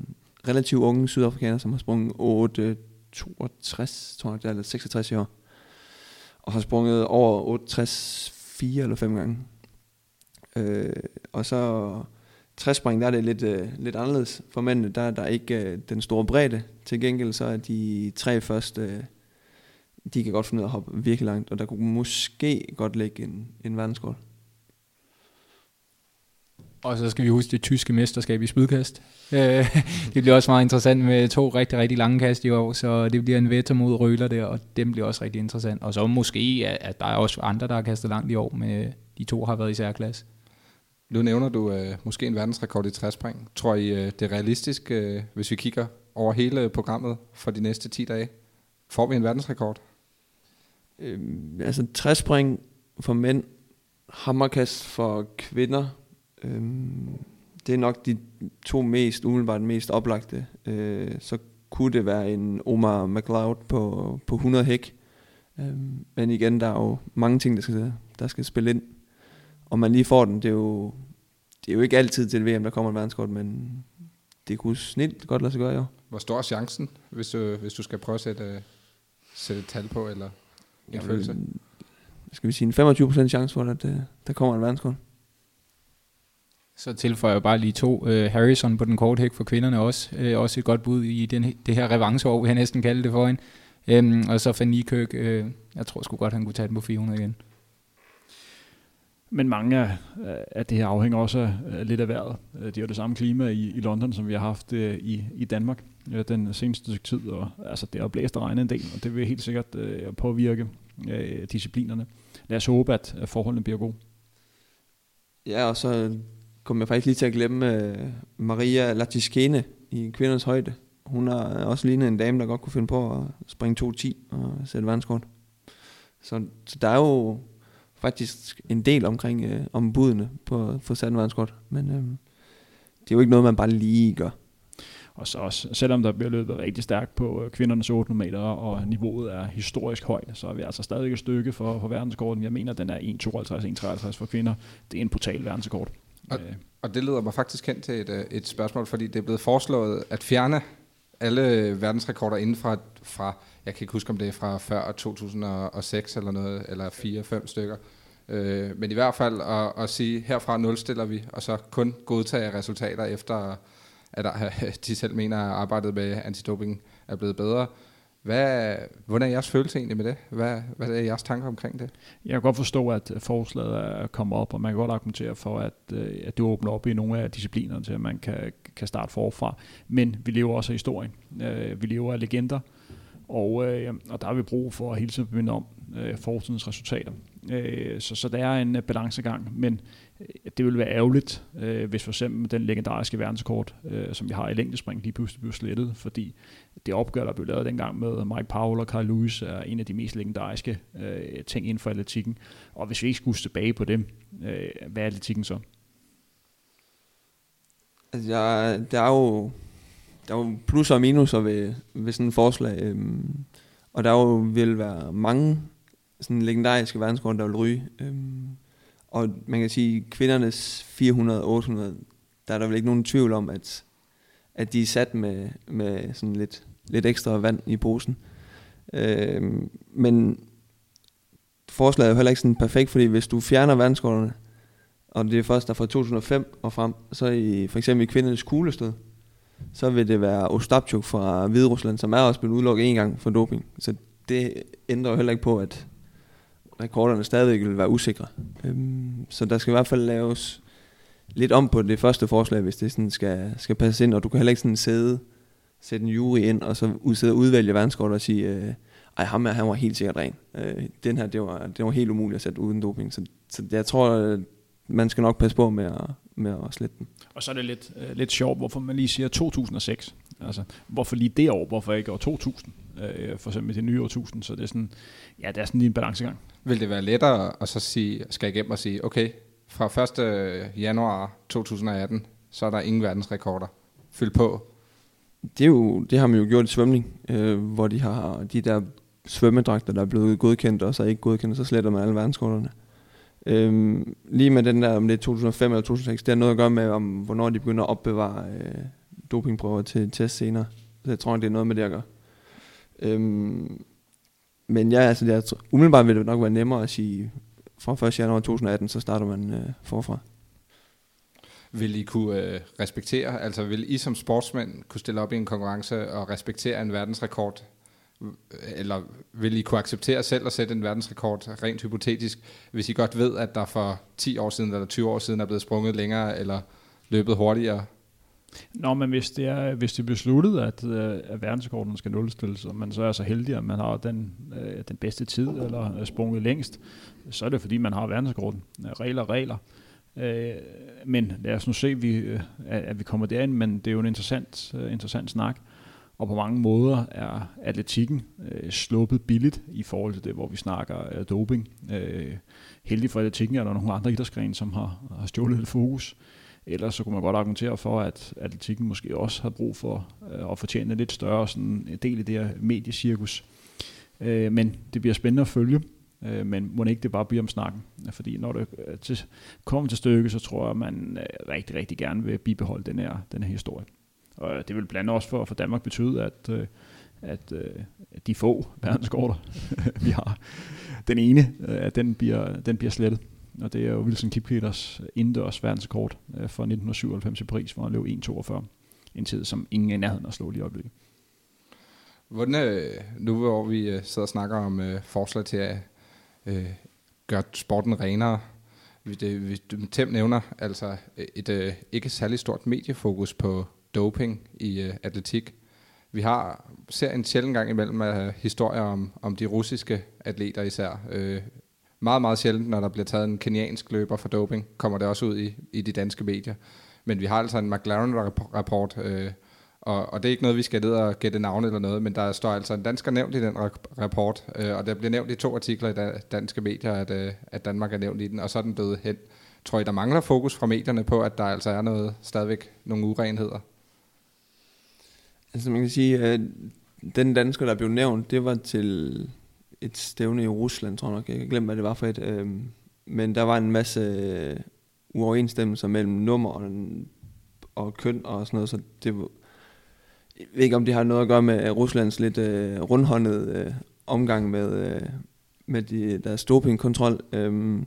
relativt unge sydafrikaner, som har sprunget 8 62, tror jeg, er, eller 66 i år. Og har sprunget over 68, 4 eller 5 gange. Øh, og så 60 spring, der er det lidt, øh, lidt anderledes for mændene. Der er der ikke øh, den store bredde. Til gengæld så er de tre første, øh, de kan godt finde ud af at hoppe virkelig langt. Og der kunne måske godt ligge en, en verdenskort. Og så skal vi huske det tyske mesterskab i spydkast. Øh, *laughs* det bliver også meget interessant med to rigtig, rigtig lange kast i år, så det bliver en vetter mod Røler der, og dem bliver også rigtig interessant. Og så måske, at, der er også andre, der har kastet langt i år, men øh, de to har været i særklasse. Nu nævner du øh, måske en verdensrekord i træspring. Tror I, øh, det er realistisk, øh, hvis vi kigger over hele programmet for de næste 10 dage? Får vi en verdensrekord? Øhm, altså træspring for mænd, hammerkast for kvinder. Øhm, det er nok de to mest umiddelbart mest oplagte. Øh, så kunne det være en Omar McLeod på, på 100 hæk. Øhm, men igen, der er jo mange ting, der skal, der skal spille ind. Om man lige får den, det er jo, det er jo ikke altid til VM, der kommer en verdenskort, men det kunne snilt godt lade sig gøre i år. Hvor stor er chancen, hvis du, hvis du skal prøve at sætte, sætte et tal på, eller en følelse? Skal vi sige en 25% chance for, at øh, der kommer en verdenskort? Så tilføjer jeg bare lige to. Øh, Harrison på den korte hæk for kvinderne også. Øh, også et godt bud i den, det her revanceår, vil jeg næsten kalde det for hende. Øhm, og så Van Niekirk, øh, jeg tror sgu godt, han kunne tage den på 400 igen. Men mange af, af det her afhænger også af, af lidt af vejret. Øh, Det er jo det samme klima i, i London, som vi har haft øh, i, i Danmark øh, den seneste stykke tid. Og, altså, det har blæst og regnet en del, og det vil helt sikkert øh, påvirke øh, disciplinerne. Lad os håbe, at at forholdene bliver gode. Ja, og så kom jeg faktisk lige til at glemme uh, Maria Latiskene i kvindernes højde. Hun har øh, også lignet en dame, der godt kunne finde på at springe 2.10 og sætte verdenskort. Så, så der er jo faktisk en del omkring øh, uh, om budene på at få sat en verdenskort. Men uh, det er jo ikke noget, man bare lige gør. Og så også, selvom der bliver løbet rigtig stærkt på kvindernes 800 meter, og niveauet er historisk højt, så er vi altså stadig et stykke for, for verdenskorten. Jeg mener, den er 1,52-1,53 for kvinder. Det er en brutal verdenskort. Og- Øh, Og det leder mig faktisk hen til et, øh, et spørgsmål, fordi det er blevet foreslået at fjerne alle verdensrekorder inden fra, fra, jeg kan ikke huske om det er fra før 2006 eller noget, eller 4-5 stykker. Øh, men i hvert fald at, at sige, herfra nulstiller vi, og så kun godtage resultater efter, at der, *laughs* de selv mener, at arbejdet med antidoping er blevet bedre. Hvad, hvordan er jeres følelse egentlig med det? Hvad, hvad er jeres tanker omkring det? Jeg kan godt forstå, at øh, forslaget er kommet op, og man kan godt argumentere for, at, øh, at det åbner op i nogle af disciplinerne til, at man kan, kan starte forfra. Men vi lever også af historien. Øh, vi lever af legender, og, øh, og der har vi brug for at hele tiden minde om øh, fortidens resultater. Øh, Så, så der er en øh, balancegang, men Øh, det ville være ærgerligt, øh, hvis for eksempel den legendariske verdenskort, øh, som vi har i længdespring, lige pludselig blev slettet, fordi det opgør, der blev lavet dengang med Mike Powell og Carl Lewis, er en af de mest legendariske øh, ting inden for atletikken. Og hvis vi ikke skulle tilbage på dem, øh, hvad er atletikken så? Altså, jeg, der er jo der er jo plus og minuser ved, ved sådan et forslag. Øhm, og der er jo, vil være mange sådan legendariske verdenskort, der vil ryge. Øhm, og man kan sige, kvindernes 400-800, der er der vel ikke nogen tvivl om, at, at de er sat med, med sådan lidt, lidt ekstra vand i posen. Øh, men forslaget er jo heller ikke sådan perfekt, fordi hvis du fjerner verdenskortene, og det er først der fra 2005 og frem, så i for eksempel i kvindernes kuglestød, så vil det være Ostapchuk fra Hviderusland, som er også blevet udelukket en gang for doping. Så det ændrer jo heller ikke på, at rekorderne stadig vil være usikre. Øhm, så der skal i hvert fald laves lidt om på det første forslag, hvis det sådan skal, skal passe ind, og du kan heller ikke sådan sidde, sætte en jury ind, og så sidde og udvælge verdenskort og sige, øh, ej, ham her, han var helt sikkert ren. Øh, den her, det var, det var helt umuligt at sætte uden doping. Så, så jeg tror, øh, man skal nok passe på med at, med at slette den. Og så er det lidt, øh, lidt sjovt, hvorfor man lige siger 2006. Altså, hvorfor lige det år, hvorfor ikke år 2000? Øh, for eksempel det nye år 1000, så det er sådan, ja, det er sådan lige en balancegang. Vil det være lettere at så sige, skal igennem og sige, okay, fra 1. januar 2018, så er der ingen verdensrekorder. Fyld på. Det, er jo, det har man jo gjort i svømning, øh, hvor de har de der svømmedragter, der er blevet godkendt, og så ikke godkendt, så sletter man alle verdenskorterne. Øhm, lige med den der, om det er 2005 eller 2006, det har noget at gøre med, om hvornår de begynder at opbevare øh, dopingprøver til test senere. Så jeg tror, det er noget med det at gøre. Øhm, men ja, altså, jeg, umiddelbart vil det nok være nemmere at sige, fra 1. januar 2018, så starter man øh, forfra. Vil I kunne øh, respektere, altså vil I som sportsmænd kunne stille op i en konkurrence og respektere en verdensrekord eller vil I kunne acceptere selv at sætte en verdensrekord, rent hypotetisk, hvis I godt ved, at der for 10 år siden eller 20 år siden er blevet sprunget længere eller løbet hurtigere? Nå, men hvis det er, hvis det er besluttet, at, øh, at verdensrekorden skal nulstilles, og man så er så heldig, at man har den, øh, den bedste tid, eller øh, sprunget længst, så er det fordi, man har verdensrekorden. Øh, regler, regler. Øh, men lad os nu se, at vi, at vi kommer derind, men det er jo en interessant, interessant snak. Og på mange måder er atletikken øh, sluppet billigt i forhold til det, hvor vi snakker øh, doping. Øh, heldig for atletikken er der nogle andre idrætsgrene, som har, har stjålet lidt fokus. Ellers så kunne man godt argumentere for, at atletikken måske også har brug for øh, at fortjene lidt større sådan, en del i det her mediecirkus. Øh, men det bliver spændende at følge, øh, men må ikke det bare blive om snakken. Fordi når det øh, til, kommer til stykke, så tror jeg, at man øh, rigtig, rigtig gerne vil bibeholde den her, den her historie. Og det vil blandt andet også for, for Danmark betyde, at, øh, at, øh, de få verdenskorter, *laughs* vi har, den ene, øh, den bliver, den bliver slettet. Og det er jo Wilson Kipketers indendørs verdenskort fra 1997 i Paris, hvor han løb 1.42. En tid, som ingen i nærheden har slået lige i øjeblikket. Hvordan, øh, nu hvor vi øh, sidder og snakker om øh, forslag til at øh, gøre sporten renere, det, Tem nævner altså øh, et øh, ikke særlig stort mediefokus på doping i øh, atletik. Vi har ser en sjældent gang imellem uh, historier om, om de russiske atleter især. Øh, meget, meget sjældent, når der bliver taget en keniansk løber for doping, kommer det også ud i, i de danske medier. Men vi har altså en McLaren-rapport, øh, og, og det er ikke noget, vi skal ned og gætte navn eller noget, men der står altså en dansker nævnt i den rapport, øh, og der bliver nævnt i to artikler i danske medier, at, øh, at Danmark er nævnt i den, og så er den blevet hen. Tror I, der mangler fokus fra medierne på, at der altså er noget, stadigvæk nogle urenheder? Altså man kan sige, at den dansker, der blev nævnt, det var til et stævne i Rusland, tror jeg nok. Jeg kan glemme, hvad det var for et. Øh, men der var en masse øh, uoverensstemmelser mellem nummer og, og køn og sådan noget, så det var, jeg ved ikke, om det har noget at gøre med Ruslands lidt øh, rundhåndede øh, omgang med, øh, med de, deres dopingkontrol. Øh,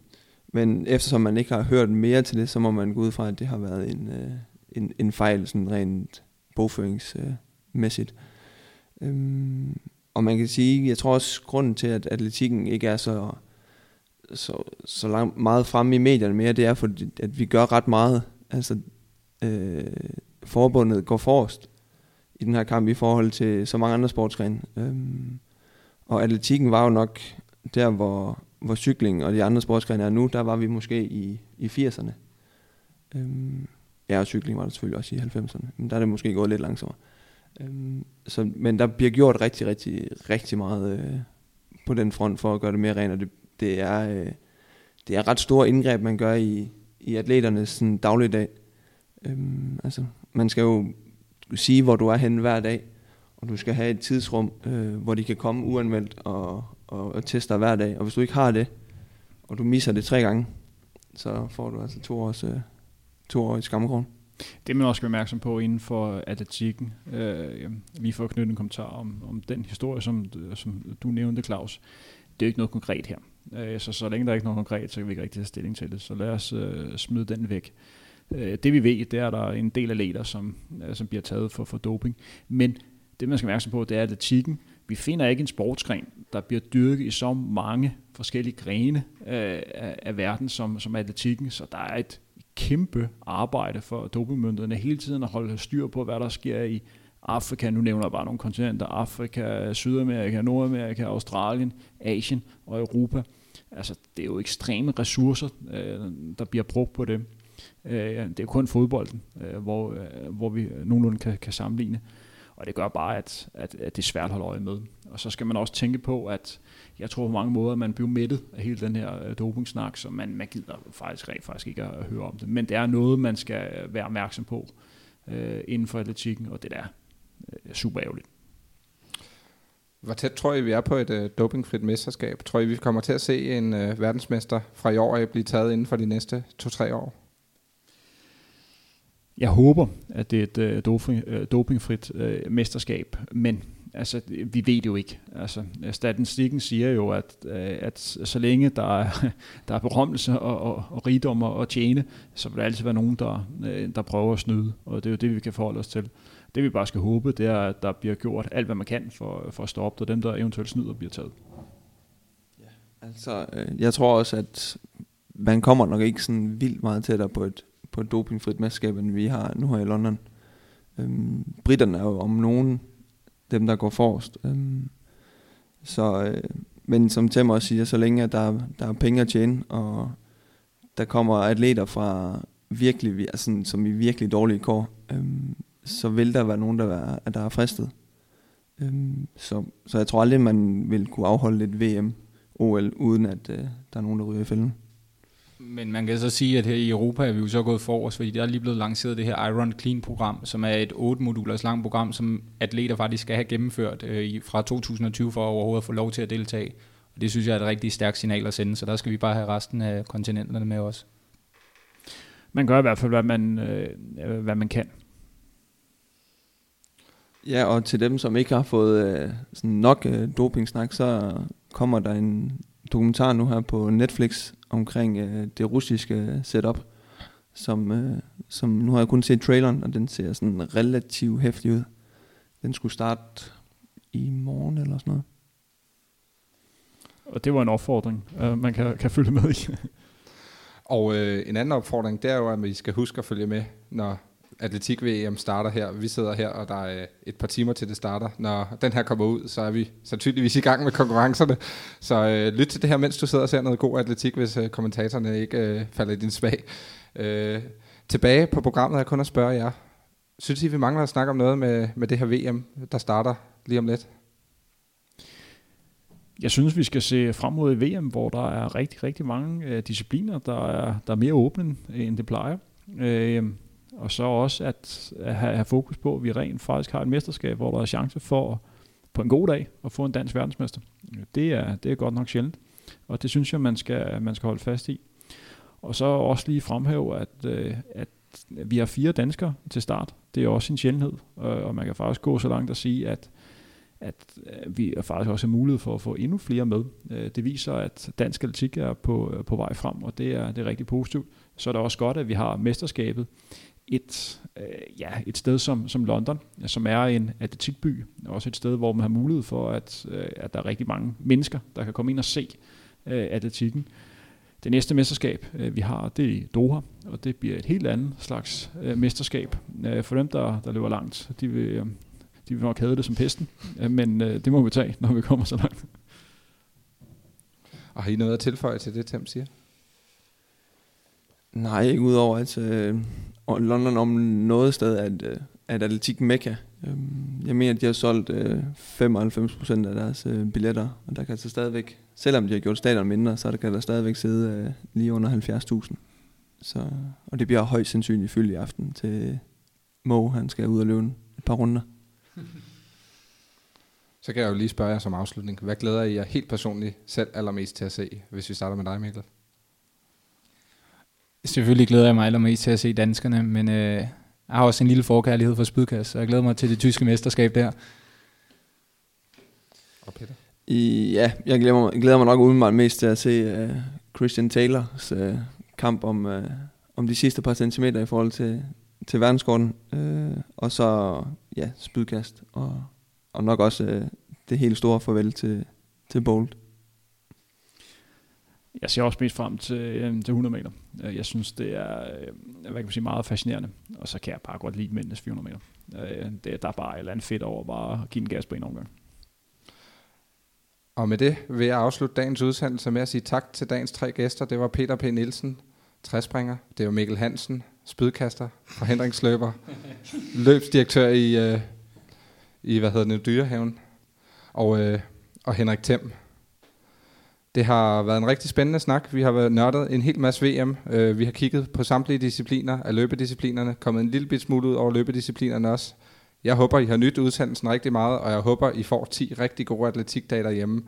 men eftersom man ikke har hørt mere til det, så må man gå ud fra, at det har været en, øh, en, en fejl, sådan rent bogføringsmæssigt. Øh. Øhm, og man kan sige, jeg tror også, grunden til, at atletikken ikke er så, så, så langt, meget fremme i medierne mere, det er, fordi, at vi gør ret meget. Altså, øh, forbundet går forrest i den her kamp i forhold til så mange andre sportsgrene. Øhm, og atletikken var jo nok der, hvor, hvor cykling og de andre sportsgrene er nu, der var vi måske i, i 80'erne. Øhm, ja, og cykling var der selvfølgelig også i 90'erne, men der er det måske gået lidt langsommere. Øhm, så, men der bliver gjort rigtig, rigtig, rigtig meget øh, på den front for at gøre det mere rent, og det, det, er, øh, det er ret store indgreb, man gør i, i atleternes sådan, dagligdag. Øhm, altså, man skal jo sige, hvor du er henne hver dag, og du skal have et tidsrum, øh, hvor de kan komme uanmeldt og, og, og teste dig hver dag. Og hvis du ikke har det, og du misser det tre gange, så får du altså to års, øh, to år i skammekrone. Det man også skal være opmærksom på inden for atletikken, øh, vi får knyttet en kommentar om, om den historie, som, som du nævnte, Claus. Det er jo ikke noget konkret her. Øh, så så længe der er ikke noget konkret, så kan vi ikke rigtig tage stilling til det. Så lad os øh, smide den væk. Øh, det vi ved, det er, at der er en del af leder, som, øh, som bliver taget for, for doping. Men det man skal være opmærksom på, det er atletikken. Vi finder ikke en sportsgren, der bliver dyrket i så mange forskellige grene øh, af, af verden som, som atletikken, så der er et kæmpe arbejde for dopingmyndighederne hele tiden at holde styr på, hvad der sker i Afrika, nu nævner jeg bare nogle kontinenter, Afrika, Sydamerika, Nordamerika, Australien, Asien og Europa. Altså, det er jo ekstreme ressourcer, øh, der bliver brugt på det. Øh, det er jo kun fodbolden, øh, hvor, øh, hvor vi nogenlunde kan, kan sammenligne. Og det gør bare, at, at, at det er svært at holde øje med. Og så skal man også tænke på, at jeg tror på mange måder, at man bliver mættet af hele den her øh, dopingsnak, så man, man gider faktisk rent faktisk ikke at høre om det. Men det er noget, man skal være opmærksom på øh, inden for atletikken, og det er øh, super ærgerligt. Hvor tæt tror I, vi er på et øh, dopingfrit mesterskab? Tror I, vi kommer til at se en øh, verdensmester fra i år af blive taget inden for de næste to-tre år? Jeg håber, at det er et øh, doping, øh, dopingfrit øh, mesterskab, men altså, vi ved det jo ikke. Altså, statistikken siger jo, at, øh, at så længe der er, *laughs* der er berømmelse og, og, og rigdom og tjene, så vil der altid være nogen, der, øh, der prøver at snyde, og det er jo det, vi kan forholde os til. Det vi bare skal håbe, det er, at der bliver gjort alt, hvad man kan for, for at stoppe det, og dem, der eventuelt snyder, bliver taget. Ja, altså, øh, jeg tror også, at man kommer nok ikke sådan vildt meget tættere på et, på et dopingfrit mesterskab, end vi har nu her i London. Øhm, britterne er jo om nogen dem, der går forrest. Øhm, så, øh, men som Tim også siger, så længe at der, der er penge at tjene, og der kommer atleter fra virkelig, altså, som i virkelig dårlige kår, øhm, så vil der være nogen, der er, der er fristet. Øhm, så, så jeg tror aldrig, man vil kunne afholde et VM, OL, uden at øh, der er nogen, der ryger i fælden. Men man kan så sige, at her i Europa er vi jo så gået forrest, fordi der er lige blevet lanceret det her Iron Clean-program, som er et 8-modulers langt program, som atleter faktisk skal have gennemført øh, fra 2020 for at overhovedet få lov til at deltage. Og det synes jeg er et rigtig stærkt signal at sende, så der skal vi bare have resten af kontinenterne med os. Man gør i hvert fald, hvad man, øh, hvad man kan. Ja, og til dem, som ikke har fået øh, sådan nok øh, dopingsnak, så kommer der en dokumentar nu her på Netflix omkring øh, det russiske setup, som, øh, som nu har jeg kun set traileren, og den ser sådan relativt hæftig ud. Den skulle starte i morgen eller sådan noget. Og det var en opfordring, uh, man kan, kan følge med i. *laughs* og øh, en anden opfordring, det er jo, at vi skal huske at følge med, når atletik-VM starter her. Vi sidder her, og der er øh, et par timer til det starter. Når den her kommer ud, så er vi sandsynligvis i gang med konkurrencerne. Så øh, lyt til det her, mens du sidder og ser noget god atletik, hvis øh, kommentatorerne ikke øh, falder i din smag. Øh, tilbage på programmet er kun at spørge jer. Synes I, vi mangler at snakke om noget med, med det her VM, der starter lige om lidt? Jeg synes, vi skal se frem mod VM, hvor der er rigtig, rigtig mange øh, discipliner, der er, der er mere åbne, end det plejer. Øh, og så også at, at have, have fokus på, at vi rent faktisk har et mesterskab, hvor der er chance for på en god dag at få en dansk verdensmester. Det er, det er godt nok sjældent, og det synes jeg, man skal, man skal holde fast i. Og så også lige fremhæve, at, øh, at vi har fire danskere til start. Det er også en sjældenhed, og man kan faktisk gå så langt at sige, at at øh, vi faktisk også har mulighed for at få endnu flere med. Øh, det viser, at dansk atletik er på, på vej frem, og det er, det er rigtig positivt. Så er det også godt, at vi har mesterskabet et, øh, ja, et sted som, som London, som er en atletikby, også et sted, hvor man har mulighed for, at, øh, at der er rigtig mange mennesker, der kan komme ind og se øh, atletikken. Det næste mesterskab, øh, vi har, det er Doha, og det bliver et helt andet slags øh, mesterskab. Øh, for dem, der, der løber langt, de vil, øh, de vil nok have det som pesten, øh, men øh, det må vi tage, når vi kommer så langt. Og har I noget at tilføje til det, Tim siger? Nej, ikke udover at øh, London om noget sted at, øh, at atletik mekka. Øhm, jeg mener, at de har solgt øh, 95% af deres øh, billetter, og der kan altså stadigvæk, selvom de har gjort stadion mindre, så der kan der stadigvæk sidde øh, lige under 70.000. Så, og det bliver højst sandsynligt fyldt i aften til Mo, han skal ud og løbe et par runder. *laughs* Så kan jeg jo lige spørge jer som afslutning. Hvad glæder I jer helt personligt selv allermest til at se, hvis vi starter med dig, Mikkel? Selvfølgelig glæder jeg mig allermest til at se danskerne, men øh, jeg har også en lille forkærlighed for spydkast, så jeg glæder mig til det tyske mesterskab der. Og Peter? I, ja, jeg glæder mig, glæder mig nok umiddelbart mest til at se uh, Christian Taylors uh, kamp om, uh, om de sidste par centimeter i forhold til, til verdenskorten. Uh, og så ja, spydkast. Og, og nok også uh, det helt store farvel til, til Bolt. Jeg ser også mest frem til, øh, til 100 meter. Øh, Jeg synes, det er øh, hvad kan man sige, meget fascinerende. Og så kan jeg bare godt lide mændenes 400 meter. Øh, Det, der er bare et eller andet fedt over bare at give en gas på en omgang. Og med det vil jeg afslutte dagens udsendelse med at sige tak til dagens tre gæster. Det var Peter P. Nielsen, træspringer. Det var Mikkel Hansen, spydkaster, forhindringsløber, *laughs* løbsdirektør i, øh, i hvad hedder det, Dyrehaven. Og, øh, og Henrik Thiem. Det har været en rigtig spændende snak. Vi har været nørdet en hel masse VM. Øh, vi har kigget på samtlige discipliner af løbedisciplinerne, kommet en lille bit smule ud over løbedisciplinerne også. Jeg håber, I har nyt udsendelsen rigtig meget, og jeg håber, I får 10 rigtig gode atletikdage derhjemme.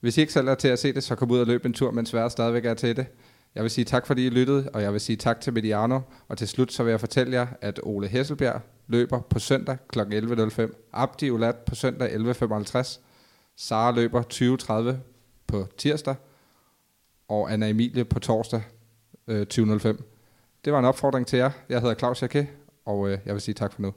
Hvis I ikke selv er til at se det, så kom ud og løb en tur, mens vejret stadigvæk er til det. Jeg vil sige tak, fordi I lyttede, og jeg vil sige tak til Mediano. Og til slut så vil jeg fortælle jer, at Ole Hesselbjerg løber på søndag kl. 11.05. Abdi Ulat på søndag 11.55. Sara løber 20.30 på tirsdag. Og Anna Emilie på torsdag øh, 20.05. Det var en opfordring til jer. Jeg hedder Claus Jacquet, og øh, jeg vil sige tak for nu.